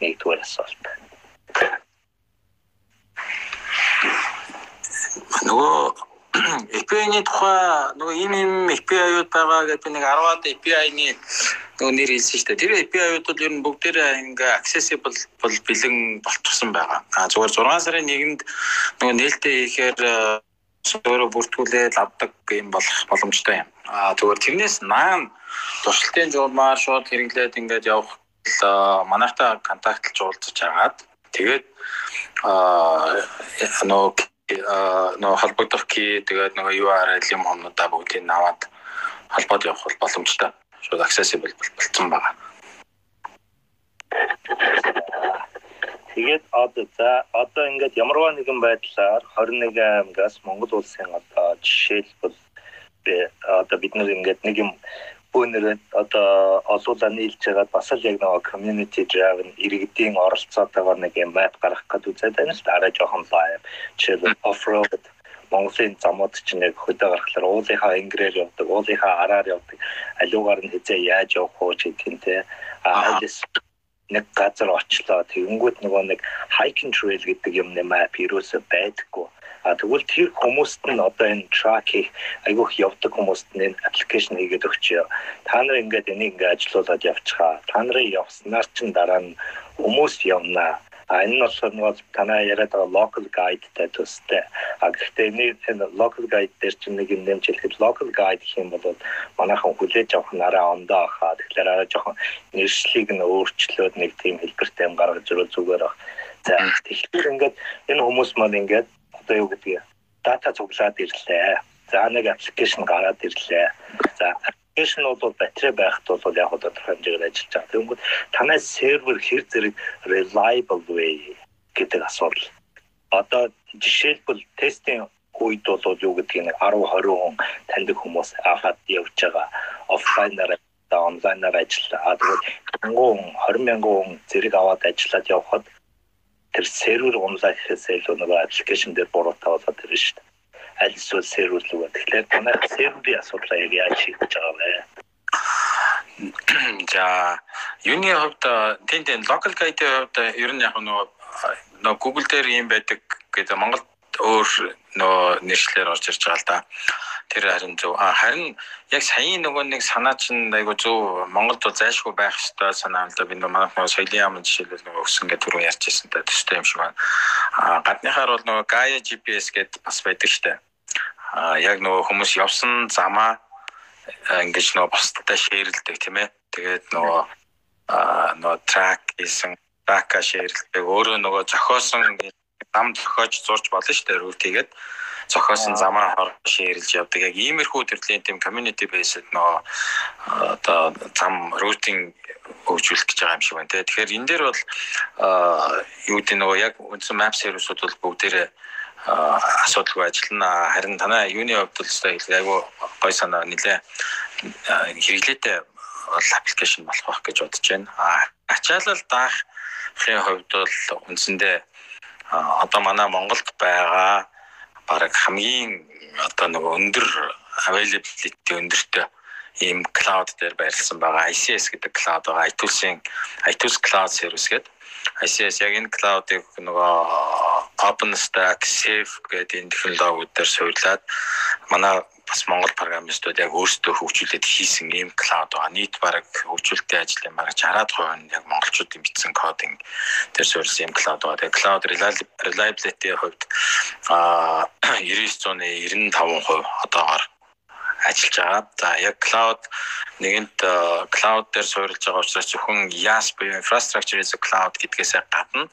[SPEAKER 7] Нэгдүгээр асуулт.
[SPEAKER 3] нөгөө API-ны тухай нөгөө ийм ийм API-ууд байгаа гэдэг нэг 10-аад API-ны нөгөө нэр хэлсэн шүү дээ. Тэр API-ууд бол ер нь бүгдээрээ ингээ accessible бол бэлэн болчихсон байгаа. А зүгээр 6 сарын 1-нд нөгөө нээлттэй хийхээр өөрөө бүртгүүлээд авдаг юм болох боломжтой юм. А зүгээр тэрнээс наан туршилтын журмаар шууд хэрэглээд ингээд явах манайхтай контактлж уулзаж агаад тэгээд аа нөгөө нөгөө холбогдох ки тэгээд нөгөө URL юм юмудаа бүгдийг аваад холбоод явах бол боломжтой. Шууд accessible болцсон байгаа.
[SPEAKER 7] Тэгээд одоо за одоо ингээд ямарваа нэгэн байдлаар 21 аймагаас Монгол улсын одоо жишээлбэл одоо бид нэг ингээд нэг юм өнөр одоо олуулаа нийлж байгаад бас л яг нэг community driven иргэдийн оролцоотойгоор нэг юм map гаргах гэдэг үзээд байна л да арай жоохон live жишээлбэл off road Монголын замууд чинь яг хөдөө гарахлаар уулынхаа ингрээр явдаг, уулынхаа араар явдаг, аливаар нь хизээ яаж явах уу гэдэг нь те. Айлс нэг газар очлоо тэгэнгүүт нөгөө нэг hiking trail гэдэг юмны map юусоо байдаггүй. А тэгвэл тэр хүмүүст нь одоо энэ track хийх айгүйх явдаг хүмүүст нь энэ аппликейшн хийгээд өгчөө. Та нар ингээд энийг ингээд ажилуулад явчихаа. Та нарын явснаар чин дараа нь хүмүүс явнаа А энэ нь болохоор нөгөө танаа яриад байгаа local guide-тай төстэй. А гэхдээ энэ local guide дээр чинь нэг юм нэмж хэлэхэд local guide гэх юм бол манайхан хүлээж авах нь арай ондоо хаа. Тэгэхээр арай жоохон нэршлиг нь өөрчлөөд нэг тийм хэлбэртэй юм гаргаж ирвэл зүгээр баг. За тэгэхээр ингээд энэ хүмүүс маань ингээд одоо юу гэдгийг дата цуглаад ирлээ. За нэг аппликейшн гараад ирлээ. За аппликейшн бол батарей байхад бол яг тодорхой хэмжээгээр ажиллаж байгаа. Тэгэнгүүт танай сервер хэр зэрэг reliable way гэдэг асуудал. Одоо жишээлбэл тестийн үед бол юу гэдгийг нэг 10 20 хүн таньдаг хүмүүс аваад явж байгаа офлайнаар та онлайнаар ажиллаа. Тэгээд 1000 20 мянган хүн зэрэг аваад ажиллаад явхад тэр сервер онлайн гэхээс илүү нэг аппликейшн дээр буруутай болоод ирнэ шүү дээ аль эсвэл сервер рүү. Тэгэхээр танай серверийн асуудлаа яг яаж шийдэж байгаа вэ? *clears throat*
[SPEAKER 3] За юуны хувьд тийм тийм local guide-ийн хувьд ер нь яг нөгөө нөгөө Google дээр юм байдаг гэдэг Монголд өөр нөгөө нэршлэр орж ирж байгаа л да. Тэр харин зөв. А харин яг саяын нөгөө нэг санаа чинь айгу зөв Монголд бол зайлшгүй байх ёстой санаа л да. Би нөгөө манайх нөгөө соёлын яамн жишээлбэл нөгөө өгсөн гэдэг түрүү ярьж ирсэн та төстэй юм шиг байна. А гадныхаар бол нөгөө Gaia GPS гэдэг бас байдаг штэ. А яг нөгөө хүмүүс явсан замаа ингэж нөгөө бусдтай шеэрлдэг тийм ээ. Тэгээд нөгөө а нөгөө трак хийсэн бака шеэрлдэг өөрөө нөгөө зохиосон зам зохиож зурж болно шүү дээ рутигээд зохиосон замаа хор шеэрлж явдаг. Яг иймэрхүү төрлийн тийм community based нөгөө одоо зам рутинг хөгжүүлэх гэж байгаа юм шиг байна те. Тэгэхээр энэ дээр бол юу гэдэг нөгөө яг үндсэн map сервисүүд бол бүгдээрээ асуудалгүй ажиллана. Харин танай юуны хувьд л өстой айгу гой санаа нэлээ хэрэглээтэй бол аппликейшн болох байх гэж бодож байна. А ачаалал даахын хувьд бол үндсэндээ одоо манай Монголд байгаа баг хамгийн одоо нөгөө өндөр availability өндөртэй ийм cloud дээр байрлсан байгаа ICS гэдэг cloud байгаа. iTools-ийн iTools Cloud Service гэдэг ICS яг энэ cloud-ыг нөгөө OpenStack, Safe гэдэг энэ технологиуд дээр суурлаад манай бас Монгол программистууд яг өөрсдөө хөгжүүлээд хийсэн ийм клауд байгаа. Нийт бараг хөгжүүлэлтийн ажлын бараг 60% нь яг монголчуудын бичсэн кодинг дээр суурилсан ийм клауд байгаа. Тэгээ клауд reliability хувьд а *coughs* 99.95% одоогоор ажиллаж байгаа. За яг cloud нэгэнт cloud дээр суурилж байгаа учраас зөвхөн IaaS буюу infrastructure as a cloud гэдгээс гадна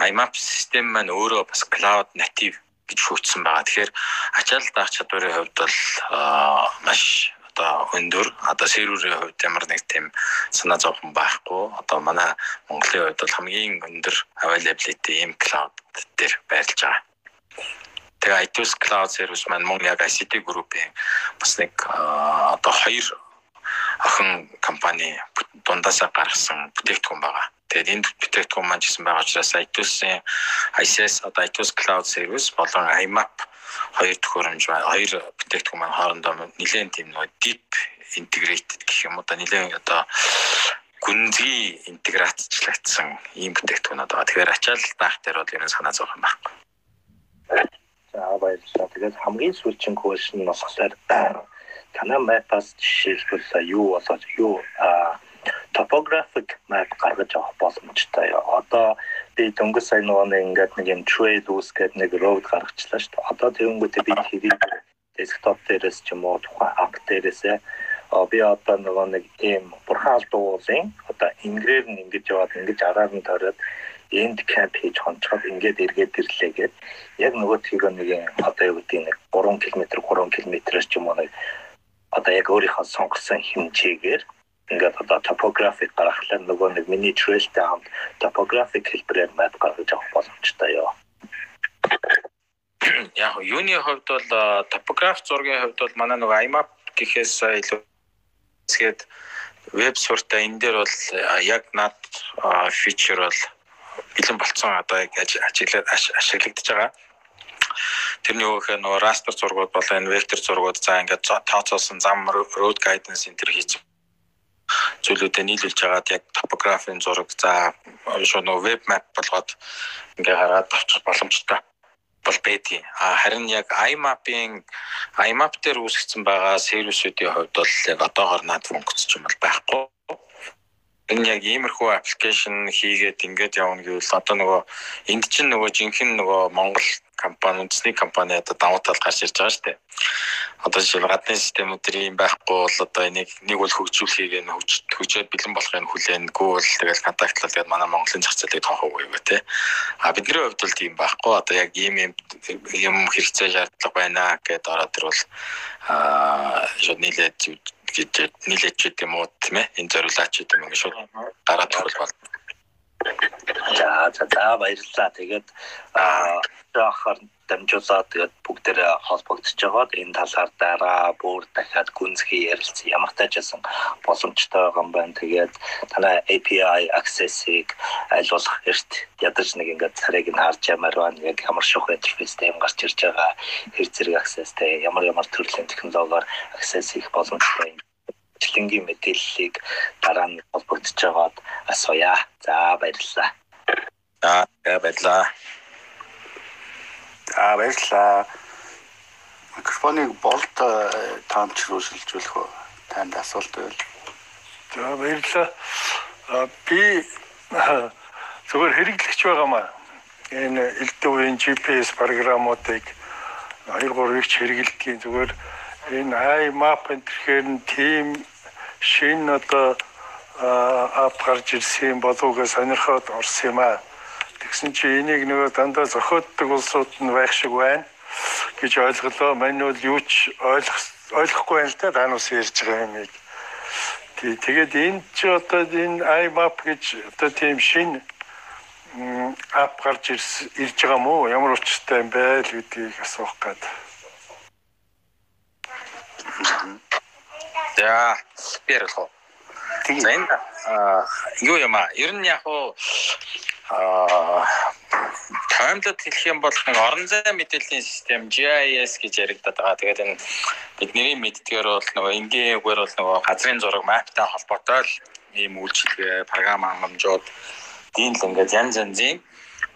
[SPEAKER 3] IMAP систем маань өөрөө бас cloud native гэж хөгжсөн байгаа. Тэгэхээр ачаалал даах чадварын хувьд бол маш одоо өндөр одоо серверийн хувьд ямар нэг тийм санаа зовхон байхгүй одоо манай Монголын хувьд бол хамгийн өндөр availability ийм cloud дээр байрлаж байгаа. Тэгээ iTools Cloud Service маань мөн яг ICT Group-ийн бас нэг одоо хоёр охин компани дундаасаа гаргасан бүтээгдэхүүн байгаа. Тэгээд энэ бүтээгдэхүүн маань гэсэн байгаа учраас iTools-ийн ICS одоо iTools Cloud Service болон IMAP хоёр төхөөрөмж хоёр бүтээгдэхүүн маань хоорондоо нэлээд тийм нэг deep integrated гэх юм уу да нэлээд одоо гүнзгий интеграцчлагдсан ийм бүтээгдэхүүнүүд байгаа. Тэгэхээр ачаалал даах дээр бол ерөн санаа зовх юм байна.
[SPEAKER 7] За баярлалаа. Тэгээд хамгийн сүүлчийн question нь болохоор *clears throat* танай map-аас жишээлбэл юу болоод юу topographic map гаргаж авах боломжтой. Одоо би дөнгөж сая нөгөө нэг ингээд нэг юм trail-ус гэдэг нэг road гаргачлаа шүү дээ. Одоо тэгэнгүүтээ би хэрийг desktop дээрээс ч юм уу тухайн app дээрээсээ би одоо нөгөө нэг ийм бурхан алдуулын одоо ингрээр нь ингэж яваад ингэж араар нь тойроод энд кемп хийж хонцоод ингээд эргээд ирлээ гэд яг нөгөө тийг нэг одоо юу гэдэг нэг 3 км 3 км-ээс ч юм уу нэг одоо яг өөрийнхөө сонгосон хэмжээгээр ингээд одоо topographic гаргахлаа нөгөө нэг миний trail-тэй хамт topographic хэлбэрээр map гаргаж авах боломжтой ёо.
[SPEAKER 3] Яг юуны хувьд бол topograph зургийн хувьд бол манай нөгөө IMAP гэхээс илүү тэгээд веб суртаа энэ дээр бол яг над фичер бол бэлэн болцсон одоо яг ажиглаад ашиглагдаж байгаа. Тэрний өгөх нөгөө растер зургууд болоо энэ вектор зургууд за ингээд тооцоолсон зам road guidance энэ төр хийж зүйлүүдэд нийлүүлж хагаад яг топографийн зураг за шууд нөгөө веб map болгоод ингээ хараад авчих боломжтой. бол байдгийн. А харин яг IMAP-ийн IMAP дээр үүсгэсэн байгаа сервисүүдийн хувьд бол яг одоогоор над функц ч юм бол байхгүй. Энэ яг иймэрхүү аппликейшн хийгээд ингээд явна гэвэл одоо нөгөө энд чинь нөгөө жинхэнэ нөгөө Монгол компани үндэсний компани одоо давуу тал гарч ирж байгаа шүү дээ. Одоо жишээ гадны системүүд төр юм байхгүй бол одоо энийг нэг бол хөгжүүлэхийг нь хөгжөөд бэлэн болохыг хүлээнгүй бол тэгэл контактлал гэдэг манай Монголын зах зээлийг тоохоогүй юу те. А бидний хувьд бол тийм байхгүй. Одоо яг ийм юм юм хэрэгцээ шаардлага байна гэдээ ороод ирвэл а шууд нийлээд гэж нийлээд ч гэдэг юм уу тийм ээ. Энэ зориулаач гэдэг юм шууд гараад төрөл бол
[SPEAKER 7] За за за баярлалаа. Тэгээд аа ахаар дамжуулаад тэгээд бүгдээрээ холбогдож байгаад энэ талаар дараа бүр дахиад гүнзгий ярилцсан ямар таажсан боломжтой байгаа юм байна. Тэгээд танай API access-ийг айлуулах эрт ядаж нэг ингээд царайг нь харж ямаар байна. Яг ямар шух интерфейстэй юм гарч ирж байгаа хэр зэрэг access-тэй ямар ямар төрлийн технологиор access хийх боломжтой юм бичлэнгийн мэдээллийг дараа нь холбогдож байгаад асууя. За баярлалаа.
[SPEAKER 3] За баярлалаа.
[SPEAKER 2] За баярлалаа. Микрофоныг болт таамч руу шилжүүлэх үү? Танд асуулт байл.
[SPEAKER 8] За баярлалаа. Би зөвхөн хэрэглэгч байгаамаа. Энэ элдв үеийн GPS програмуудыг 2 3 их хэрэглэдгийн зүгээр энэ iMap төрхээр нь team шин одоо ап гарч ирсэн болоогүй сонирхоод орсон юм аа. Тэгсэн чи энийг нөгөө дандаа зохиоддаг улсууд нь байх шиг байна гэж ойлголоо. Мань бол юу ч ойлгох ойлгохгүй байна л да танаас ярьж байгаа юмыг. Тий тэгээд энэ чи одоо энэ iMap гэж одоо тийм шин ап гарч ирж байгаа мó ямар учиртай юм бэ л гэдгийг асуух гэдэг.
[SPEAKER 3] За би ярих. За энэ юу юм аа? Ер нь яг уу аа таймлад хэлэх юм бол нэг орон зай мэдээллийн систем GIS гэж яригдаад байгаа. Тэгээд энэ бидний мэддгээр бол нөгөө энгийнгээр бол нөгөө газрын зураг маптай холбоотой л ийм үйлчилгээ, програм хангамжууд тийм л ингээд янз янзын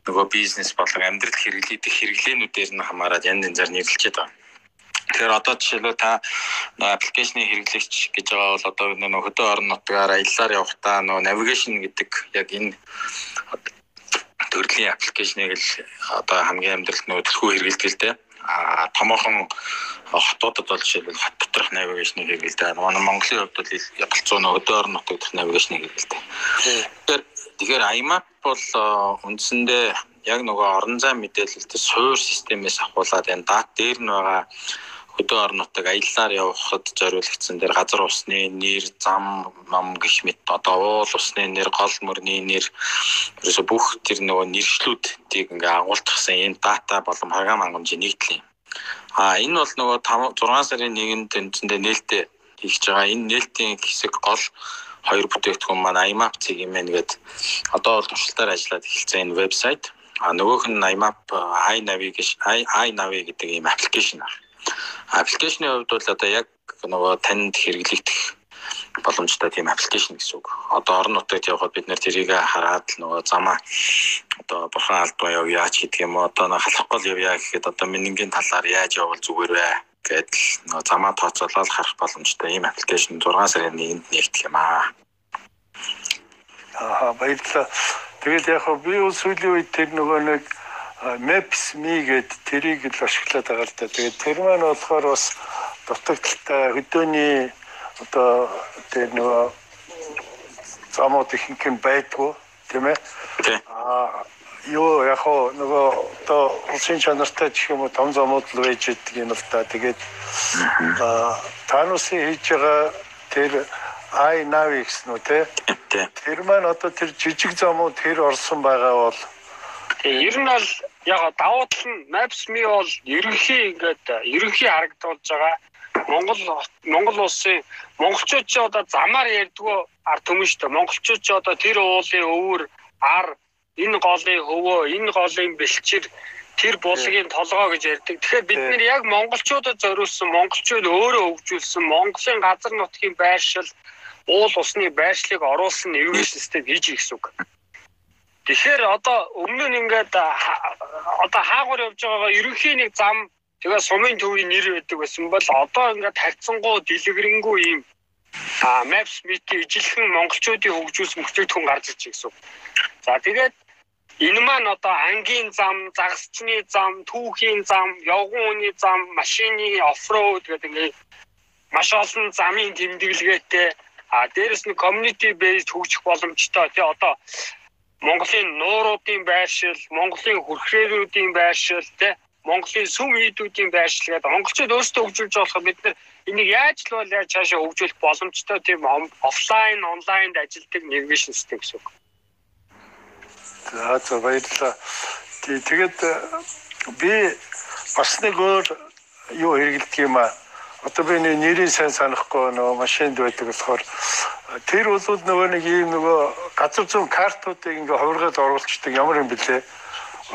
[SPEAKER 3] нөгөө бизнес болон амьдрал хэрэглэдэг хэрэглээнүүдээр нь хамаарат янз янзаар нэрлэлчээд байгаа. Тэгэхээр одоо жишээлбэл та аппликейшны хэрэглэгч гэж байгаа бол одоо нөө хөдөө орон нутгаар аяллаар явахдаа нөө навигашн гэдэг яг энэ төрлийн аппликейшнийг л одоо хамгийн амьдралд нөө төлхөө хэрэглэдэг л дээ. А томоохон хотуудад бол жишээлбэл хот доторх навигашныг хэрэглэдэг. Манай Монголын хувьд бол ялцоо нөө хөдөө орон нутгад навигашныг хэрэглэдэг. Тэгэхээр тэгэхээр IMAP бол үндсэндээ яг нөгөө орон зай мэдээлэлтэй суур системээс ахуулаад энэ дат дээр нь байгаа хөдөө орон нутаг аяллаар явахад зориулагдсан дээр газар усны нэр, зам, ном гэх мэт одоо уул усны нэр, гол мөрний нэр ерөөсө бүх тэр нөгөө нэршлүүдийг ингээ агуулдахсан энэ дата болон програм хангамжийн нэгдэл юм. А энэ бол нөгөө 6 сарын 1-нд тэнцэндээ нээлттэй хийж байгаа. Энэ нээлтийн хэсэг гол хоёр бүтээгдэхүүн маань IMAP байна гэд одоо бол туршилтаар ажиллаад эхэлсэн энэ вебсайт. А нөгөөх нь IMAP iNavigation iNavi гэдэг ийм аппликейшн байна аппликейшны хувьд бол одоо яг нөгөө танд хэрэглэгдэх боломжтой тийм аппликейшн гэсэн үг. Одоо орон нутагт явхад бид нэр тэрийг хараад л нөгөө замаа одоо бурхан алдваа явъя ч гэдэг юм уу одоо нэг халахгүй явъя гэхэд одоо минингийн талаар яаж явбал зүгээр вэ гэдэл нөгөө замаа тооцоолол харах боломжтой ийм аппликейшн 6 сарын 1-нд нэгдэх юм аа.
[SPEAKER 8] Аа баярлалаа. Тэгэл яг би сүүлийн үед тэр нөгөө нэг Maps.me гээд тэрийг л ашиглаад байгаа л да. Тэгээд тэр маань болохоор бас дутагдaltaй хөдөөний одоо тэр нөгөө замууд ихэнх нь байдгүй тийм ээ. Аа юу яг хоо нөгөө одоо улсын чанартай ч юм уу том замууд л байж идэг юм л да. Тэгээд аа танусын хийж байгаа тэр iNavix нү те. Тэр маань одоо тэр жижиг замууд тэр орсон байгаа бол
[SPEAKER 1] Тэгээ ер нь бол яг давуу тал нь Maps.me бол ерөнхий ингээд ерөнхий харагдуулж байгаа Монгол Монгол улсын монголчууд ч одоо замаар ярьдгөө ард түмэн шүү дээ. Монголчууд ч одоо тэр уулын өвөр ар энэ голын хөвөө энэ голын бэлчээр тэр булгийн толгоо гэж ярьдаг. Тэгэхээр бид нэр яг монголчуудад зориулсан монголчууд өөрөө хөгжүүлсэн Монголын газар нутгийн байршил уул усны байршлыг оруулсан нэвгэн систем хийж ирэх гэсэн үг. Тэгэхээр одоо өмнө нь ингээд одоо хаагур явж байгаагаа ерөнхийн нэг зам тэгээ сумын төвийн нэр байдаг байсан бол одоо ингээд тавьцсангуу дэлгэрэнгүй юм а maps meet ижилхэн монголчуудын хөгжүүлсэн бүтээгдэхүүн гарч ирж гэсэн. За тэгээд энэ маань одоо ангийн зам, загасчны зам, түүхийн зам, явган үний зам, машины оффроуд гэдэг ингээд маш олон замын тэмдэглэгээтэй а дээрэс нь community based хөгжих боломжтой тий одоо Монголын нууруудын байршил, Монголын хүрхрээрүүдийн байршил тий Монголын сүм хийдүүдийн байршил гэдэг монголчууд өөрсдөө хөгжүүлж болох бид нар энийг яаж л бол яаж цаашаа хөгжүүлэх боломжтой тийм офлайн, онлайнд ажилладаг navigation system гэсэн үг.
[SPEAKER 8] За за баярлалаа. Тэгээд э, би бас нэг өөр юу хэрэгэлдэг юм аа. Одоо би нэрийг сайн санахгүй нөгөө машинд байдаг болохоор тэр бол нөгөө нэг ийм нөгөө газар зүүн картуудыг ингээ хувиргаад оруулцдаг ямар юм бэлээ.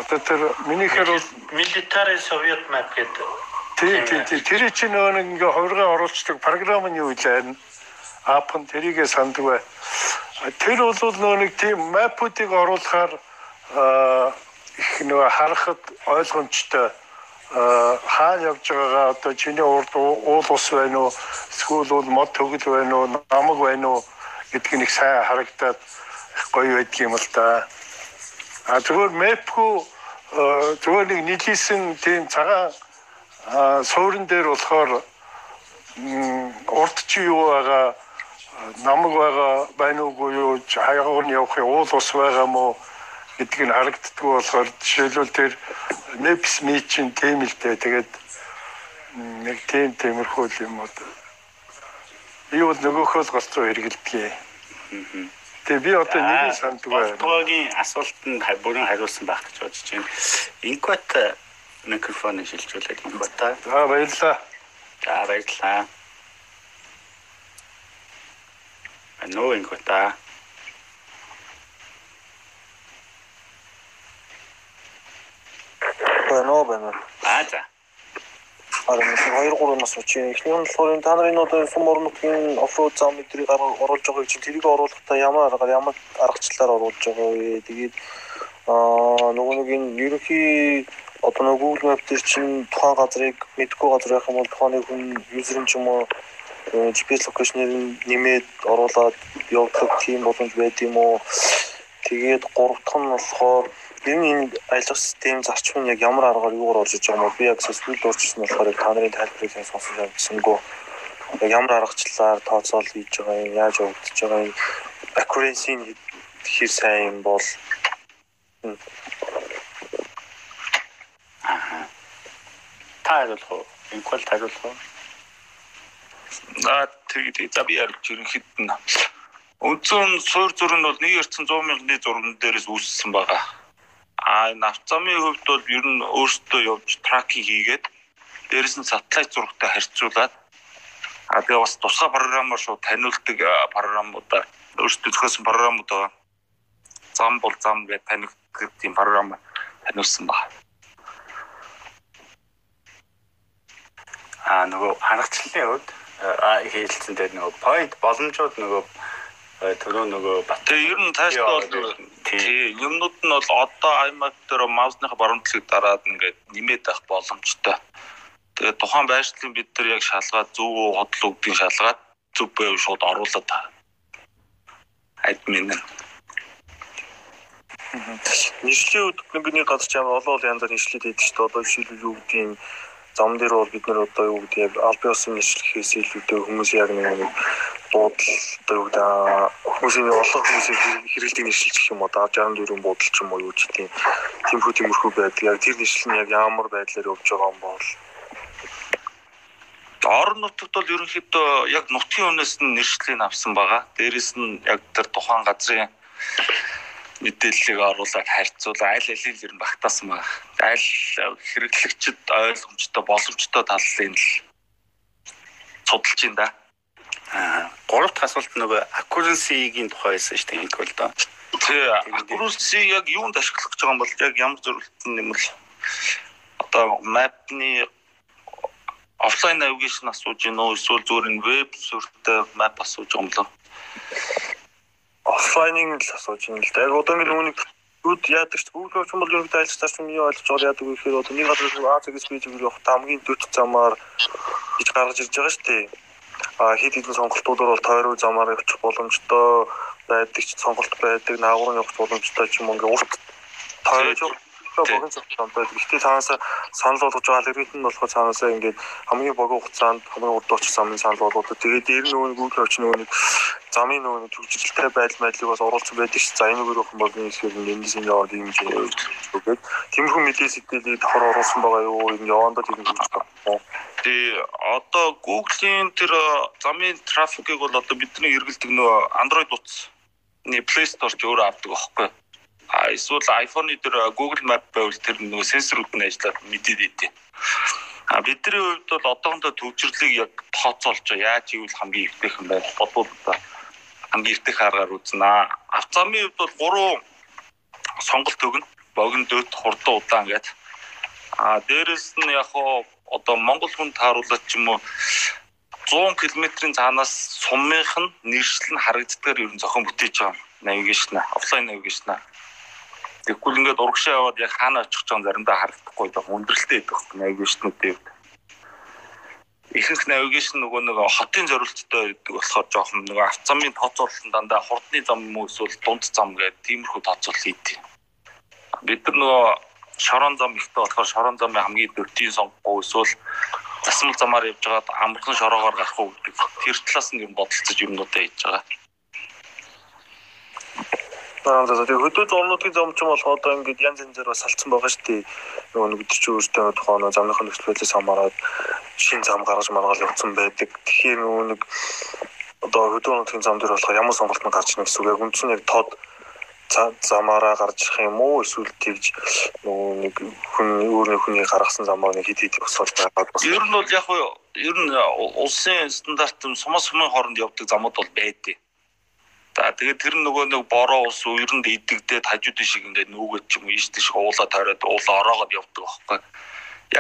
[SPEAKER 8] Одоо тэр минийхэр бол
[SPEAKER 6] military soviet map гэдэг.
[SPEAKER 8] тий тий тэр чинь нөгөө нэг ингээ хувиргаа оруулцдаг програм нь юу вэ? Ап нь тэрийгэ санддаг бай. Тэр бол нөгөө нэг тийм мапуудыг оруулахаар их нөгөө харахад ойлгомжтой хаана явж байгаагаа одоо чиний урд уул ус байна уу эсвэл бол мод төгөл байна уу намаг байна уу гэдг нэг сайн харагдаад гоё байдаг юм л да. А зүгээр мэпгүй зүгээр нэг нийлсэн тийм цагаан суурин дээр болохоор урд чи юу байгаа намаг байгаа байна уугүй юу хаягаар нь явах уул ус байгаа мó гэдг нь харагддггүй болохоор жишээлбэл тэр Maps Me чинь тийм л дээ. Тэгээд нэг тийм тиймэрхүү юм уу. Би бол нөгөөхөө л голцоо хэрэгэлдэг. Тэгээ би одоо нэг санддаг байна.
[SPEAKER 2] Тоогийн асуултанд бүрэн хариулсан байх гэж бодож байна. Инкот микрофоныг шилжүүлээд инкота.
[SPEAKER 8] За баярлалаа.
[SPEAKER 2] За баярлалаа. Нөө
[SPEAKER 9] байна уу байна.
[SPEAKER 2] Аа за.
[SPEAKER 9] Нэг 2 3 нас учраас эхний нь болохоор та нарын одоо сум орнотын офроуд зам мэдрийг оруулж байгаа чинь тэрийг оруулахдаа ямар аргаар ямар аргачлалаар оруулж байгаа вэ? Тэгээд аа нөгөө нэг энэ ерөнхий одоо нөгөө Google Map дээр чинь тухайн газрыг мэдгүй газар байх юм бол тухайн хүн юзер ч юм уу GPS локейшнээр нэмээд оруулаад явдаг тийм боломж байд юм уу? Тэгээд гурав дахь нь болохоор ер нь энэ аялал систем зарчим нь яг ямар аргаар юугаар орж иж байгаа юм бэ? Би яг сүлд орчихсон болохоор та нарын тайлбарыг сайн сонсож авсангүй. Яг ямар аргачлалаар тооцоол хийж байгаа юм, яаж явагдаж байгаа юм, accuracy нь хэр сайн юм бол
[SPEAKER 2] тайлбарлах уу? Инквал тайлбарлах уу?
[SPEAKER 5] Аа тэгээд за би ярих ерөнхийд нь Үндсэн суур зүр нь бол 1.100 мянганы зурган дээрээс үүссэн байгаа А энэ автомын хувьд бол ер нь өөртөө явж тракинг хийгээд дээрэс нь сателлайт зурагтай харьцуулаад а тэгээ бас тусгай програмаар шууд таниулдаг програмуудаа өөртөө зохиосон програмууд байгаа. Зам бол зам гэж танигддаг тийм програм таниулсан байна.
[SPEAKER 2] А нөгөө харгачлалын хувьд хэлсэн дээр нөгөө point боломжууд нөгөө түрүү нөгөө
[SPEAKER 5] Тэгээ ер нь тааштай бол тий юмнууд нь бол одоо iMac дээр маусныхаа баруундлыг дараад ингээд нэмээд байх боломжтой. Тэгээ тухайн байршлыг бид нар яг шалгаад зөв үү хотлоо гэдгийг шалгаад зөв байв шууд оруулаад админ нь
[SPEAKER 9] Нийслэлийн хөтөлбөрийн газар чам олон янзаар нийслэлд байдаг шүү дээ. Одоо жишээлбэл юу гэдгийг зам дээр бол бид нар одоо юу гэдэг аль биесын нийслэхээс илүүтэй хүмүүс яг нэг буудал гэдэг хүмүүсийн олон хүмүүсийн хэрэглэдэг нийслэл гэх юм одоо 64 буудал ч юм уу юу ч тийм тиймхүү тиймэрхүү байдаг. Яг тэр нийслэл нь яг ямар байдлаар явж байгаа юм бол
[SPEAKER 5] орон нутагт бол ерөнхийдөө яг нутгийн өмнөөс нь нэршлийг авсан байгаа. Дээрээс нь яг тэр тухайн газрын мэдээллийг оруулаад харьцуулаа аль алийг ер нь багтаасан баг. Аль хэрэглэгчд ойлгомжтой боломжтой талын л судалж байна да.
[SPEAKER 2] Аа, гурав дахь асуулт нөгөө accuracy-гийн тухай байсан шүү дээ энэ бол доо.
[SPEAKER 5] Тэгээ accuracy яг юунд ашиглах гэж байгаа юм бол яг ямар зөвлөлтөнд нэмэл одоо map-ны офлайн навигашн асууж гин үү эсвэл зүгээр энэ веб сүртэй map асууж байгаа юм болов
[SPEAKER 9] офлайныг л асууж байна л да. Яг одоо ингэ нүуник Бүгд яадаг ч Google орчин бол ерөнхийдөө айлчлаач нь юу ойлгож байгаа яадаг вэ гэхээр одоо нэг газар Азигс бийжиг явах хамгийн дөт замаар гэж гаргаж ирж байгаа шүү дээ. Хэд хэдэн сонголтуудаар бол тойроо замаар явчих боломжтой байдаг ч сонголт байдаг, наагур явах боломжтой ч юм ингээ урт тойрож богино хугацаанд байдаг. Гэхдээ цаанаас санал болгож байгаа алгоритм нь болохоор цаанаас ингээд хамгийн богино хугацаанд хамгийн урд очих замын санал болгоод тэгээд дээр нөгөө Google очих нөгөө замын нөгөө төвчөлтэй байдал байдлыг бас оруулсан байдаг ш. За энэ нөгөө хүн бол энэ хэсгээр эндээс энэ яваад юм үгээд тиймэрхүү мэдээ сэтгэлийг давхар оруулсан байгаа юу? Энэ явандаа тийм хийж байгаа.
[SPEAKER 5] Тэгээ одоо Google-ийн тэр замын трафикийг бол одоо бидний эргэлдэг нөгөө Android утас Play Store ч өөрөө авдаг аахгүй а эсвэл iPhone-ы дээр Google Map байвал тэр нөгөө сенсорууд нь ажиллаад мэдээд идэв. А бидний хувьд бол одоохондоо төвчрлийг яг тооцоолж. Яаж ивэл хамгийн эвдэх юм бэ? Бодвол хамгийн эвдэх аргаар үзнэ. Авцамын хувьд бол гурван сонголт өгнө. Богино дөт хурдан удаан гэдэг. А дээрэс нь яг одоо Монгол хүн тааруулаад ч юм уу 100 км-ийн цаанаас сумынх нь нэршил нь харагддгаар ер нь зохион бүтээж байгаа навигашн офлайн навигашн Тэгвэл ингээд урагшаа яваад яг хаана очих гэж заримдаа харагдахгүй байх өндөрлөлтэй байдаг навигашнуудын хувьд. Ихэнх навигашн нөгөө нэг хотын зориулттай байдаг болохоор жоохон нөгөө автозамын тооцоололт дандаа хурдны зам юм уу эсвэл дунд зам гэдэг тиймэрхүү тооцоолол хийдэг. Бид нар нөгөө шорон зам ихтэй болохоор шорон замын хамгийн дөртийн сонгохгүй эсвэл засмал замаар явж байгаад амархан шороогоор гарах уу гэдэг тэр талаас нь юм бодолцож юмнуудаа хийж байгаа.
[SPEAKER 9] Аа тэгээ хөдөө зурнуудын зам ч юм бол одоо ингээд янз янзээр бас салцсан байгаа шүү дээ. Нөгөө нэг чи өөртөө тухайн замныхын нөхцөл байдлаас хамаарат шин зам гаргаж маргаал явцсан байдаг. Тэгэхээр нөгөө нэг одоо хөдөө зурнуудын зам дээр болохоор ямар сонголт нь гарч ирнэ гэсэн үг. Яг үндсэн яг тод замаараа гарч ирэх юм уу эсвэл тэгж нөгөө нэг хүн өөрийн хүний гаргасан замаар нэг хит хит босоод байгаад бас
[SPEAKER 5] ер нь бол яг ер нь улсын стандарт сумас сумын хооронд явдаг замууд бол байдیں۔ За тэгээд тэр нөгөө нэг бороо ус үерэнд идэгдээд хажууд шиг ингээд нүгэд ч юм уу ийш тийш уулаа тойроод уулаа ороогод явдаг байхгүй.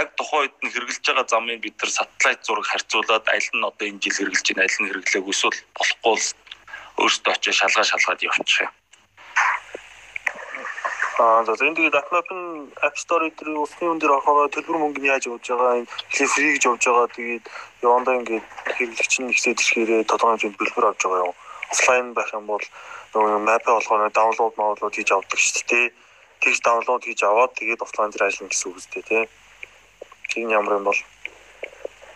[SPEAKER 5] Яг тухайн үед нь хэрэгжилж байгаа замыг бид нар сателлайт зураг харьцуулаад аль нь одоо энэ жил хэрэгжилж байна, аль нь хэрэглээг эсвэл болохгүй өөртөө очиж шалгаа шалгаад явчих юм.
[SPEAKER 9] Аа за энэ тэгээд Atmap-ын App Store дээр усны үн дээр орохоор төлбөр мөнгө нь яаж явж байгаа хэлээ фри гэж явж байгаа тэгээд явандаа ингээд хэрэглэгч нь ихсээд ирэхээр тодорхой хэмжээнд төлбөр авч байгаа юм офлайн байх юм бол нөгөө мапа болгоно даунлууд маунлууд хийж авдаг шүү дээ. Тэгж даунлууд хийж аваад тэгээд офлайн дээр ажиллана гэсэн үг үстэй тий. Тийм ямар юм бол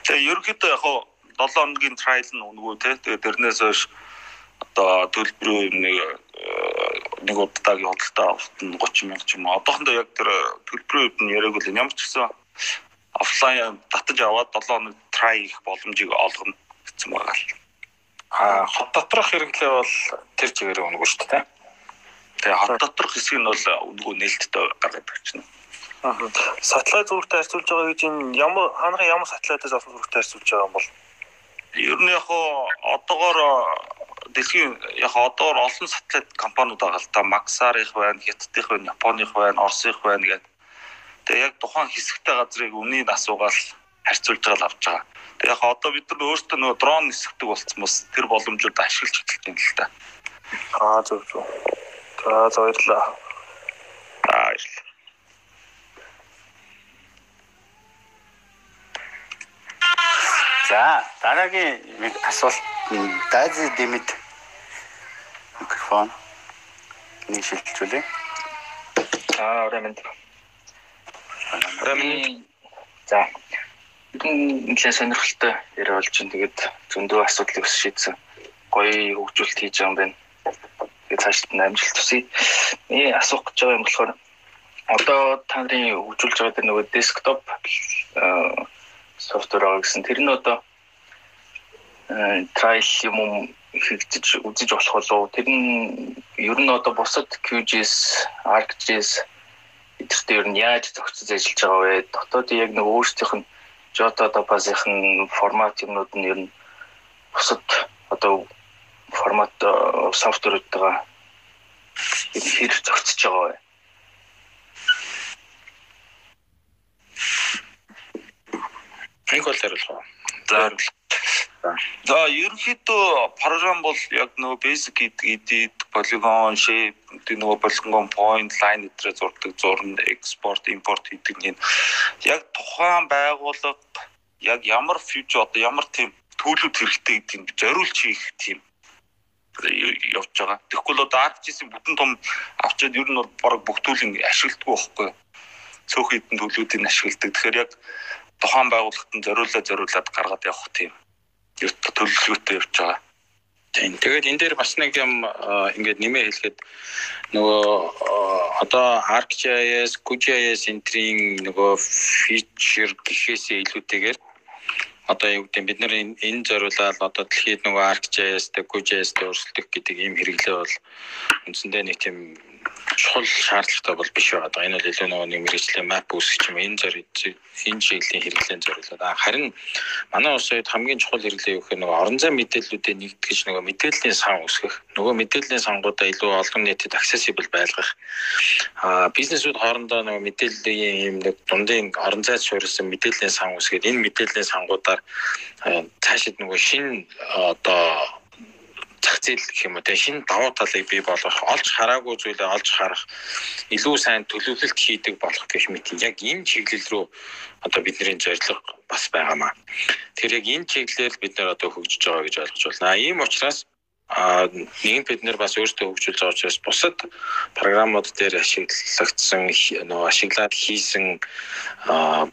[SPEAKER 5] Тэгээ ерөнхийдөө яг хоо 7 хоногийн trial нь өнгөө тий. Тэгээд тэрнээс хойш одоо төлбөрөө нэг нэг удаагийн худалдаа авалтан 30 мянга ч юм уу. Одоохондоо яг тэр төлбөрийн үед нь яриаг үл ямар ч гэсэн офлайн татаж аваад 7 хоног try хийх боломжийг олгоно гэсэн байгаа л.
[SPEAKER 3] А хот доторх хэрэглээ бол тэр чигээр өнгөө шүү дээ.
[SPEAKER 5] Тэгээ хот доторх хэсэг нь бол өнгөө нээлттэй гаргаад байна.
[SPEAKER 9] Аа. Сателлайт зурагтай харьцуулж байгаа гэж энэ ямар хаанхын ямар сателлайтаас авсан зурагтай харьцуулж байгаа юм бол
[SPEAKER 5] ер нь яг одоогоор дэлхийн яг одоогоор олон сателлайт компаниуд байгаа л та Maxar-их байна, Хятадих байна, Японых байна, Оросых байна гэдэг. Тэгээ яг тухайн хэсэгтэй газрыг өмнөний асуугаал харьцуулж байгаа л авч байгаа. Яг одоо бид нар өөрсдөө нөгөө дрон нисгдэг болсон бас тэр боломжууд ашиглаж эхэлж байна л да.
[SPEAKER 9] Аа зөв зөв. За баярлалаа.
[SPEAKER 5] Аа баярлалаа.
[SPEAKER 2] За дараагийн асуулт Дайзи Димит микрофон нэг шилжүүлээ.
[SPEAKER 10] Аа, ороймонд. Ороймонд. За нэлээд сонирхолтой яриа болж байна. Тэгээд зөндөө асуудлыг бас шийдсэн. Гоё хөгжүүлэлт хийж байгаа юм байна. Тэгээд цаашд нь амжилт төсөй. Миний асуух гэж байгаа юм болохоор одоо та нарын хөгжүүлж байгаа тэр нөгөө десктоп софтвер байгаа гэсэн тэр нь одоо трайл юм хийгдэж үзэж болох болов тэр нь ер нь одоо бусад QGIS, ArcGIS эдгээрт ер нь яаж зохицож ажиллаж байгаа вэ? Дотоод яг нэг өөрсдийнх нь Jota Topaz-ийн формат юмнууд нь ер нь бусад одоо формат софтверуудтайгаа хэр зохицож байгаа вэ?
[SPEAKER 3] Энийг бол хариулах уу?
[SPEAKER 5] За За ерөнхийдөө програм бол яг нөгөө basic гэдэг edit, polygon, shape, гэдэг нөгөө polygon point, line гэдрээ зурдаг, зурна, export, import гэдэг нь яг тухайн байгууллага яг ямар future одоо ямар тийм төлөвлөлт хэрэгтэй гэдэг нь зориулж хийх тийм явж байгаа. Тэгэхгүй л одоо ArcGIS-ийн бүтэн том авчиад ер нь бол бараг бүх төлөв ашигладаг байхгүй. Цөөхөн хэдэн төлөвүүдийг ашигладаг. Тэгэхээр яг тухайн байгууллагад нь зориулаад зориулаад гаргаад явах тийм төлөвлөгөөтэй явж байгаа.
[SPEAKER 3] Тийм. Тэгээд энэ дээр бас нэг юм ингээд нэмээ хэлэхэд нөгөө одоо ArcGIS, QGIS энтрийн нөгөө фичер гэхээсээ илүүтэйгээр одоо юу гэдэг бид нар энэ зориулаад одоо дэлхийд нөгөө ArcGIS-тэй, QGIS-тэй өрсөлдөх гэдэг ийм хэрэглээ бол үндсэндээ нэг тийм чухал шаардлагатай бол биш байгаа. Энэ бол илүү нөгөө нэг мэрэгжлийн map үүсгэж юм энэ зориг энэ чиглэлийн хэрэглэн зориулаад. Харин манай улсад хамгийн чухал хэрэглээ юу гэхээр нөгөө орон зай мэдээллүүдээ нэгтгэж нөгөө мэдээллийн сан үүсгэх. Нөгөө мэдээллийн сангуудаа илүү олон нийтэд accessible байлгах. Аа бизнесүүд хоорондоо нөгөө мэдээллийн юм нэг дундын орон зайд суурилсан мэдээллийн сан үүсгээд энэ мэдээллийн сангуудаар цаашид нөгөө шин одоо зах зээл гэх юм уу те шинэ давуу талыг бий болгох олж хараагүй зүйлээ олж харах илүү сайн төлөвлөлт хийдэг болох гэх мэт яг энэ чиглэл рүү одоо бидний зорилго бас байгаамаа. Тэгэхээр яг энэ чиглэлээр бид нэр одоо хөгжиж байгаа гэж ойлгож байна. Ийм учраас а нэгэн бид нэр бас өөртөө хөгжүүлж байгаа учраас бусад програмууд дээр ашиглагдсан нөгөө ашиглаад хийсэн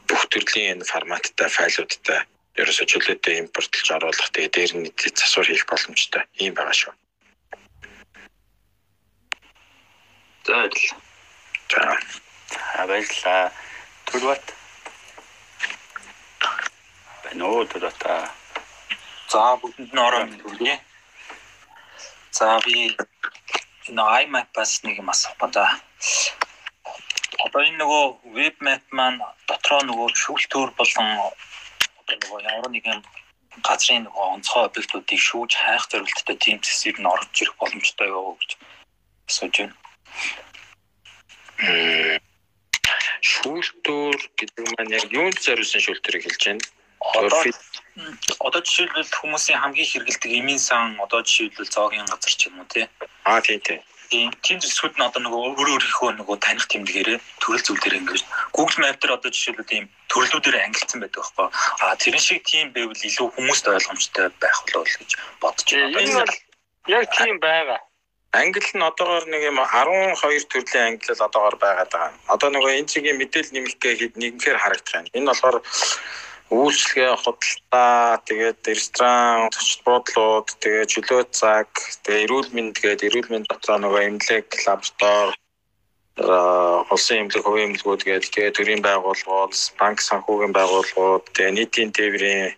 [SPEAKER 3] бүх төрлийн форматтай файлуудтай ерөөсө чөлөөтэй импортлж оруулах тэгээ дээр нь засвар хийх боломжтой юм байгаа шүү.
[SPEAKER 2] За баярлалаа. За баярлалаа. Түрбат. Бэнөө түрбата.
[SPEAKER 11] За бүгдэнд нь ороо хүргэе. За би энэ iMap-аас нэг юм асуух да. Одоо энэ нөгөө веб map маань дотроо нөгөө шүүлтүүр болон нөгөө ямар нэгэн газрын нөгөө онцгой объектуудыг шүүж хайх зорилттой тийм зэсээр нь орж ирэх боломжтой юу гэж асууж байна.
[SPEAKER 3] Шүүлтүүр гэдэг маань яг юунд зориулсан шүүлтүүрийг хэлж байна?
[SPEAKER 11] Одоо одоо жишээлбэл хүмүүсийн хамгийн хэрэгэлдэг эмийн сан одоо жишээлбэл зоогийн газар ч юм уу тий.
[SPEAKER 3] Аа тий тий
[SPEAKER 11] тийм зүйлсүүд нь одоо нөгөө өөр өөрийнхөө нөгөө таних тэмдгээрээ төрөл зүйлээр ингэж Google Map дээр одоо жишээлбэл ийм төрлүүдээр ангилсан байдаг байхгүй а тэрэн шиг тийм байвал илүү хүмүүст ойлгомжтой байх болов уу гэж бодож байна.
[SPEAKER 1] Энэ бол яг тийм байгаа.
[SPEAKER 3] Англи нь одоогоор нэг юм 12 төрлийн англи л одоогоор байгаад байгаа. Одоо нөгөө энэ чигийн мэдээлэл нэмэх гэхэд нэгнхээр харагдах юм. Энэ болохоор үйлчлэгээ худалдаа тэгээд ресторан зочд буудлууд тэгээд чөлөө цаг тэгээд эрүүл мэнд тэгээд эрүүл мэнд дотор нөгөө эмнэлэг лаборатори улсын эмнэлэг хувийн эмнэлгүүд гэдэг тэгээд төрийн байгууллагууд банк санхүүгийн байгууллагууд тэгээд нийтийн тээврийн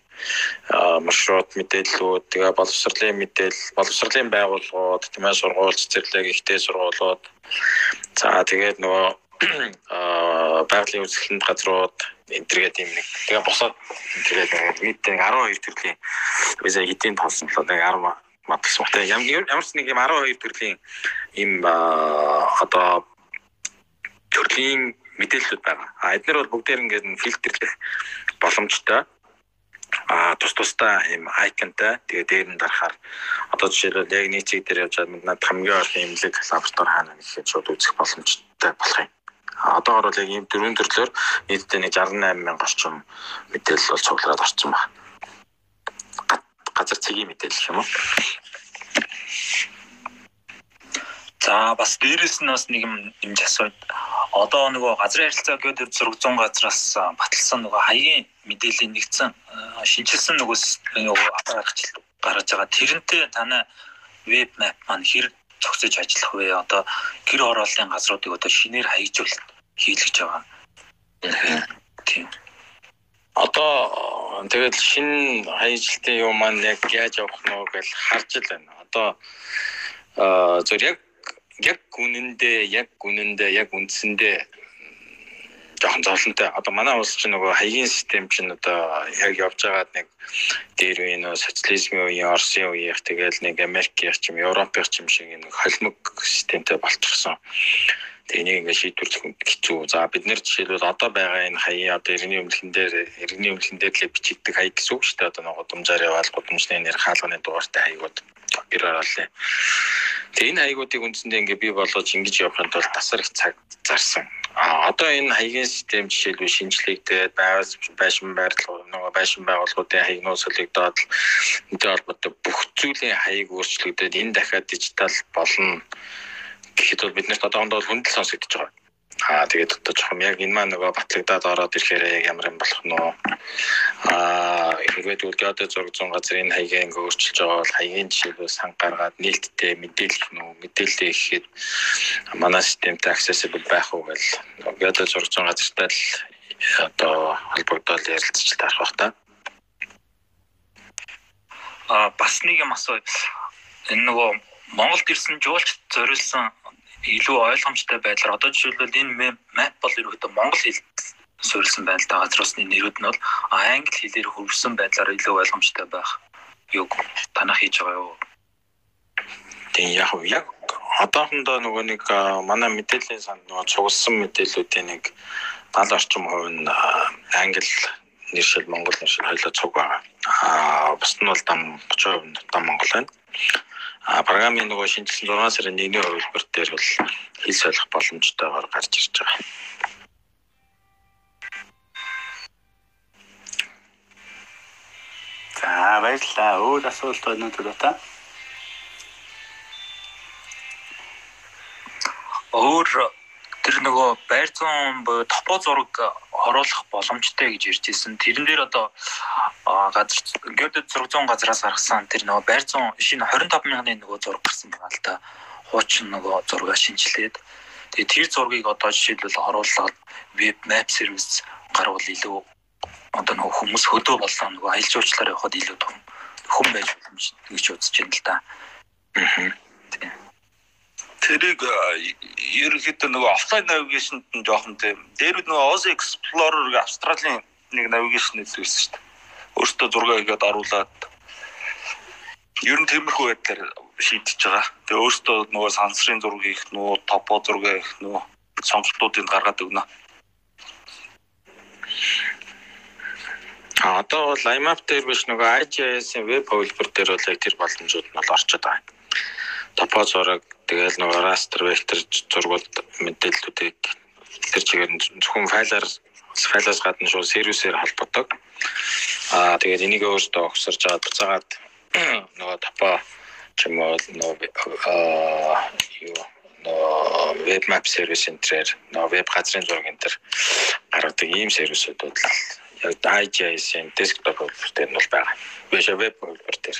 [SPEAKER 3] маршрут мэдээллүүд тэгээ боловсролын мэдээлэл боловсролын байгууллагууд тийм ээ сургууль цэцэрлэг ихтэй сургуулиуд. За тэгээд нөгөө *clears throat* байгалийн үзэсгэлэнт газрууд энтергээд юм нэг. Тэгээ босоод энтергээд нийт 12 төрлийн. Виза хэдийн тоолсон болоо. Нэг 10 матсан. Тэгээ ямар ч нэг юм 12 төрлийн им одоо төрлийн мэдээлэлүүд байгаа. А эдгээр бол бүгдээр ингээд фильтрлэх боломжтой. А тус тустай юм айконтой тэгээ дээр нь дарахаар. Одоо жишээлбэл яг нийцэг дээр явж байгаа надад хамгийн их имлэг лаборатори хаана гэхэд шууд үзэх боломжтой болох юм одоогор бол яг ийм дөрвөн төрлөөр нийтдээ нэг 68 мянга орчим мэдээлэл бол цуглараад орсон байна. Газар цэгийн мэдээлэл юм уу?
[SPEAKER 11] За бас дээрэс нь бас нэг юм нэмж асууад одоо нөгөө газрын харилцаа гэдэг зураг 100 газраас баталсан нөгөө хаягийн мэдээллийн нэгдсэн шинжилсэн нөгөө нөгөө гаргаж гаргаж байгаа. Тэрнтэй танай веб map маань хэрэг зохицож ажиллах вэ? Одоо гэр хорооллын газруудыг одоо шинээр хаягжуулалт хийлгэж байгаа. Тийм.
[SPEAKER 3] Одоо тэгэл шинэ хаяжилтын юм маань яг яаж явах нь гэж харж л байна. Одоо зөв яг яг үнэндээ яг үнэндээ яг үндсэндээ жоохон зовлонтой. Одоо манай улс чинь нөгөө хаягийн систем чинь одоо яг явж байгаад нэг дээр үе нөө социализмын үеийн Оросын үеийнх тэгэл нэг Америкийн ч юм Европын ч юм шиг нэг холимог системтэй болчихсон. Тэгээ энийг ингээд шийдвэрлэх хэцүү. За бид нэр жишээлбэл одоо байгаа энэ хаяа одоо иргэний өмнөхөн дээр иргэний өмнөхөн дээр л бичигдэх хаяг гэсэн үг шүү дээ. Одоо нэг гудамжаар яваал гудамжны нэр хаалганы дугаартай хаягууд гэр ороолын. Тэгээ энэ хаягуудыг үндсэндээ ингээд бий болгож ингэж явахын тулд тасар их цаг зарсан. А одоо энэ хаягийн систем жишээлбэл шинжлэгдээд байвас байшин байрлал нөгөө байшин байгууллагуудын хаягнууд солигдоод энтэй холбоотой бүх зүйлийн хаяг өөрчлөгдөд энэ дахиад дижитал болно гэхэд бол биднэрт одоохондоо хүндэл сонсогдож байгаа. Аа тэгээд одоо жоохон яг энэ маань нөгөө батлагдаад ороод ирэхээр яг ямар юм болох нь уу? Аа ингээд үл геодэ зураг зүүн газрын хаягийн ингээ өөрчилж байгаа бол хаягийн жишээлбэл сан гаргаад нээлттэй мэдээлэх нь үү? Мэдээлэлээ ихэд манай системтэй accessible байх уу гэл геодэ зураг зүүн газартай л одоо холбогдоод ярилцж тарах бах та.
[SPEAKER 11] Аа бас нэг юм асуу. Энэ нөгөө Монголд ирсэн жуулчд зориулсан илүү ойлгомжтой байдлаар. Одоо жишээлбэл энэ map бол ерөөдөө монгол хэлд суурилсан байна л да газар усны нэрүүд нь бол англи хэлээр хөрвсөн байдлаар илүү ойлгомжтой байх. Юу танах хийж байгаа юу?
[SPEAKER 3] Тийм яг яг одоохондоо нөгөө нэг манай мэдээллийн санд нөгөө цугласан мэдээллүүдийн нэг 70 орчим хувь нь англи нэршил монгол нэршил хоёулаа цуг байгаа. Аа бус нь бол дам 30% дам монгол байна. А програмын нөгөө шинжилсэн 6 сарын 1-ний хувилбар дээр бол хэл солих боломжтойгоор гарч ирж байгаа.
[SPEAKER 2] За баярлалаа. Өөр асуулт байна уу та?
[SPEAKER 11] Өөр тэр нөгөө байр зүүн буюу топо зураг оруулах боломжтой гэж ирж ирсэн. Тэрэн дээр одоо газар геодет зураг зүүн газраас гаргасан тэр нөгөө байр зүүн шинэ 25 мянганы нөгөө зураг гарсан байгаа л та. Хуучин нөгөө зургаа шинжилээд тэгээ тэр зургийг одоо жишээлбэл оруулаад веб map service гарвал илүү одоо нөгөө хүмүүс хөдөө боллоо нөгөө аялал жуулчлалаар явахад илүү том хүм байж боломж гэж үзэж байна л да. Аа
[SPEAKER 5] тэрийг ерөнхийдөө нөгөө офлайн навигашнд нь жоохон тийм дээрүүд нөгөө Oz Explorer Австралийн нэг навигашн хэлсэн шүү дээ. Өөртөө зураг игээд оруулаад ер нь тиймэрхүү байдлаар шийдэж байгаа. Тэгээ өөртөө нөгөө сансрын зураг хийх нүү, топо зураг хийх нүү сонголтуудыг гаргаад өгнө.
[SPEAKER 3] А одоо бол IMAP дээр биш нөгөө IGS-ийн веб хувилбар дээр бол яг тэр боломжууд нь бол орчод байгаа топо зураг тэгэл нөгөө растер вектор зургууд мэдээллүүдийг тэр чигээр зөвхөн файлаар файлаас гадна шууд сервисээр холбодог. Аа тэгээд энийг өөртөө огсорж аваад буцаагаад *clears throat* нөгөө топо юм уу нөгөө юу нөгөө веб map сервис энтрээр нөгөө веб газрын зураг энтер гаргадаг ийм сервисүүд бол яг IGIS-ийн десктоп хөлбөр дээр нь бол байгаа. Биш веб хөлбөр дээр.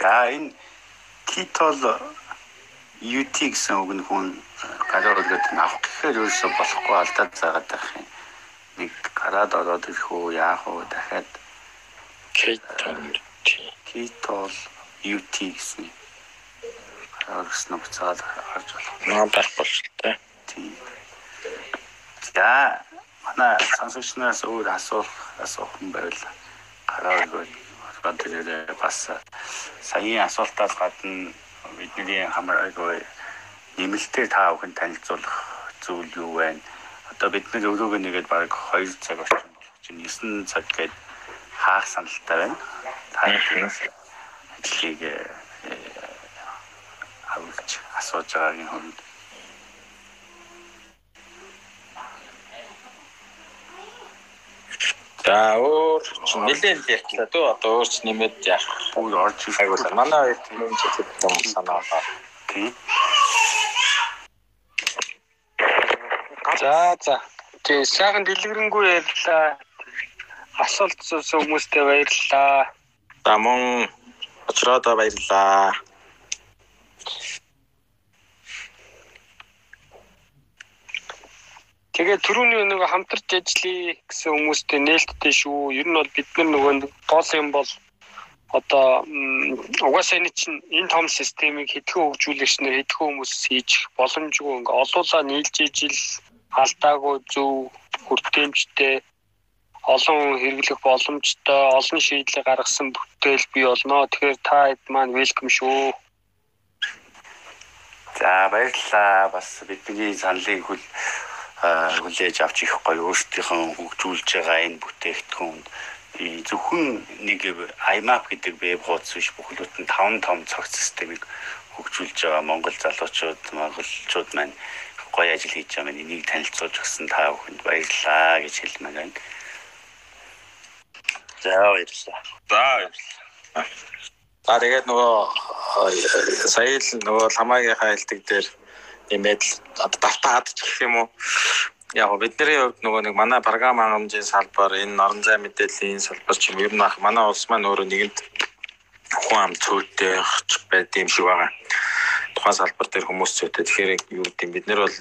[SPEAKER 2] За энэ Kitol UT гэсэн үг нь хүн гараар үлдээд авах гэхээр ерөөсө болохгүй алдаад заагаад байх юм. Нэг гараад ороод ирэх үү яах вэ дахиад
[SPEAKER 3] Kitol
[SPEAKER 2] Kitol UT гэсэн гараар ирсэн буцаад харж болох.
[SPEAKER 3] Наа байх болтой.
[SPEAKER 2] Тийм. За манай сонсогч нараас өөр асуулт асуух юм байвал гараар ирвэл тэр бас саяын асуултаас гадна бидний хамаар айгүй нэмэлтээр та бүхэн танилцуулах зүйл юу вэ? Одоо бид нар өрөөгөө нэгээд баг 2 цаг орчим болох чинь 9 цаг гээд хаах саналтай байна. Та тэрнээс ажлыг авч асууж байгаагийн хүнд
[SPEAKER 3] За өөр чинь нэлээд ярьлаа дөө одоо өөр ч нэмээд яах
[SPEAKER 2] бүр орж
[SPEAKER 3] айгуул манай хоёр тийм чиглэл юм санаа байна.
[SPEAKER 2] Тийм.
[SPEAKER 1] За за. Тэгээ сайхан дэлгэрэнгүй ярьлаа. Асуулт суусан хүмүүстээ баярлалаа.
[SPEAKER 3] За мөн очроод баярлалаа.
[SPEAKER 1] Тэгээ түрүүний нөгөө хамтарч ажиллая гэсэн хүмүүстэй нээлттэй шүү. Ер нь бол бид нар нөгөө гол юм бол одоо угаасаа энэ чинь энэ том системийг хэдхэн хөгжүүлэгч нар хэдхэн хүмүүс хийж боломжгүй ингээ олуулаа нийлж ижил алдаагүй зөв хүртээмжтэй олон хэрэглэх боломжтой олон шийдлийг гаргасан бүтээл бий болно. Тэгэхээр та хэд маань welcome шүү.
[SPEAKER 2] За баярлалаа. Бас бидний саналыг хүл хүлээж авч их гоё өөрсдийнхөө хөгжүүлж байгаа энэ бүтээгдэхүүн зөвхөн нэг IMAP гэдэг веб хуудас биш бүхлөд нь 5 том цогц системийг хөгжүүлж байгаа Монгол залуучууд, монголчууд маань гоё ажил хийж байгаа маань энийг танилцуулж өгсөн та бүхэнд баярлалаа гэж хэлмээр байна.
[SPEAKER 7] За баярлалаа.
[SPEAKER 5] За баярлалаа.
[SPEAKER 3] За тэгээд нөгөө сая л нөгөө ламаагийн хайлтг дээр нэмээд давтаад гэх юм уу яг бидний хувьд нөгөө нэг манай програм хангамжийн салбар энэ орон зай мэдээллийн салбар ч юм ер нь манай улс маань өөрөө нэгэнд хүн ам цөөтэй хч байд юм шиг байгаа. Тухайн салбар дээр хүмүүс цөөтэй. Тэгэхээр юу гэдэг бид нар бол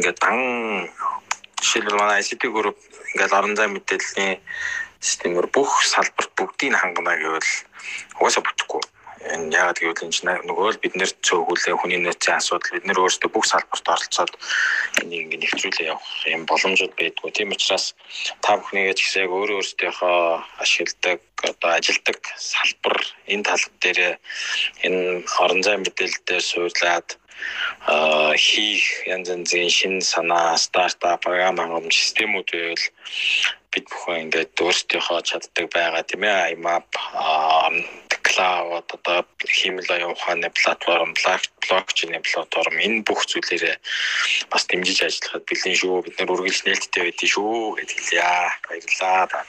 [SPEAKER 3] ингээд дан жишээлбэл манай ICT group ингээд орон зай мэдээллийн системээр бүх салбарт бүгдийг хангана гэвэл угаасаа бүтэхгүй энэ яагаад гэвэл энэ нөгөө л бид нэр цөөхүүлээ хүний нөөцийн асуудал бид нэр өөрсдөө бүх салбарт оролцоод энийг ингэ нэвтрүүлээ явах юм боломжууд байдгүй. Тийм учраас та бүхнийгээ ч гэсэн яг өөрөө өөрсдийнхөө ашигладаг одоо ажилдаг салбар энэ тал дээр энэ орон зай мэдээлэлээр суурлаад хийх янз янзын шинэ санаа, стартап, програм хангамж системүүд байвал бид бүхэн ингээд өөрсдийнхөө чаддаг байгаа тийм ээ IMAP cloud одоо хиймэл оюун ухааны платформ блокчейн платформ энэ бүх зүйлээрээ бас дэмжиж ажиллахад бэлэн шүү. Бид нар үргэлж нээлттэй байдгийг шүү гэж хэлье баярлалаа. Та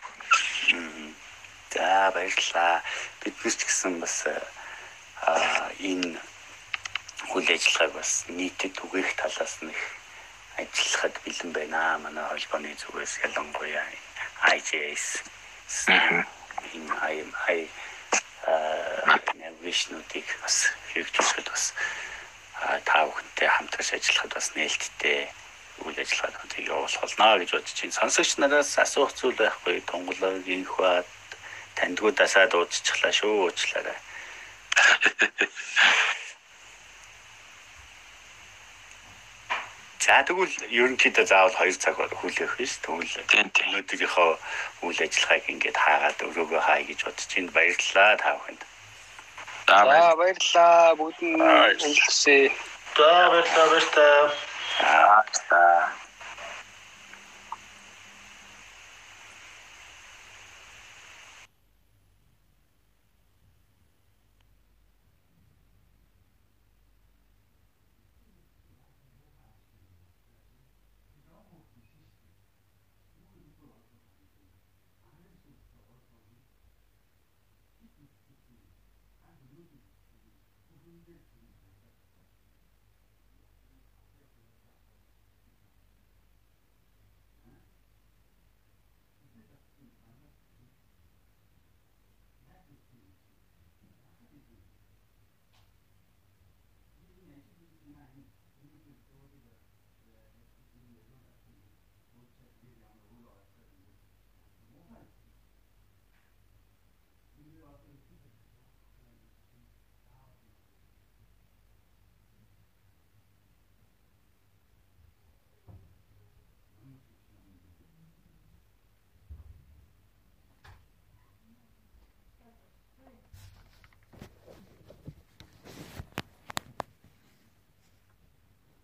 [SPEAKER 2] за баярлалаа. Бид ч гэсэн бас энэ үйл ажиллагааг бас нийтэд түгээх талаас нь ажиллахад бэлэн байна. Манай холбооны зүгээс ялангуяа IJS энэ ай навигашнуудыг бас хэрэгжүүлэхэд бас та бүхэнтэй хамтарч ажиллахад бас нээлттэй үйл ажиллагаануудыг явуулах болно гэж бодож байна. Сонсогч нараас асуух зүйл байхгүй тунгалаг инх бат тандгуудасаа дуудчихлаа шүү уучлаарай. За тэгвэл ерөнхийдөө заавал 2 цаг хүлээх биш тэгвэл өнөөдрийнхөө үйл ажиллагааг ингээд хаагаад өрөөгөө хай гэж бодож байна. Баярлалаа та бүхэнд.
[SPEAKER 1] За баярлалаа бүгд нь өнгөрсөө.
[SPEAKER 6] За баярлалаа баярлалаа.
[SPEAKER 2] За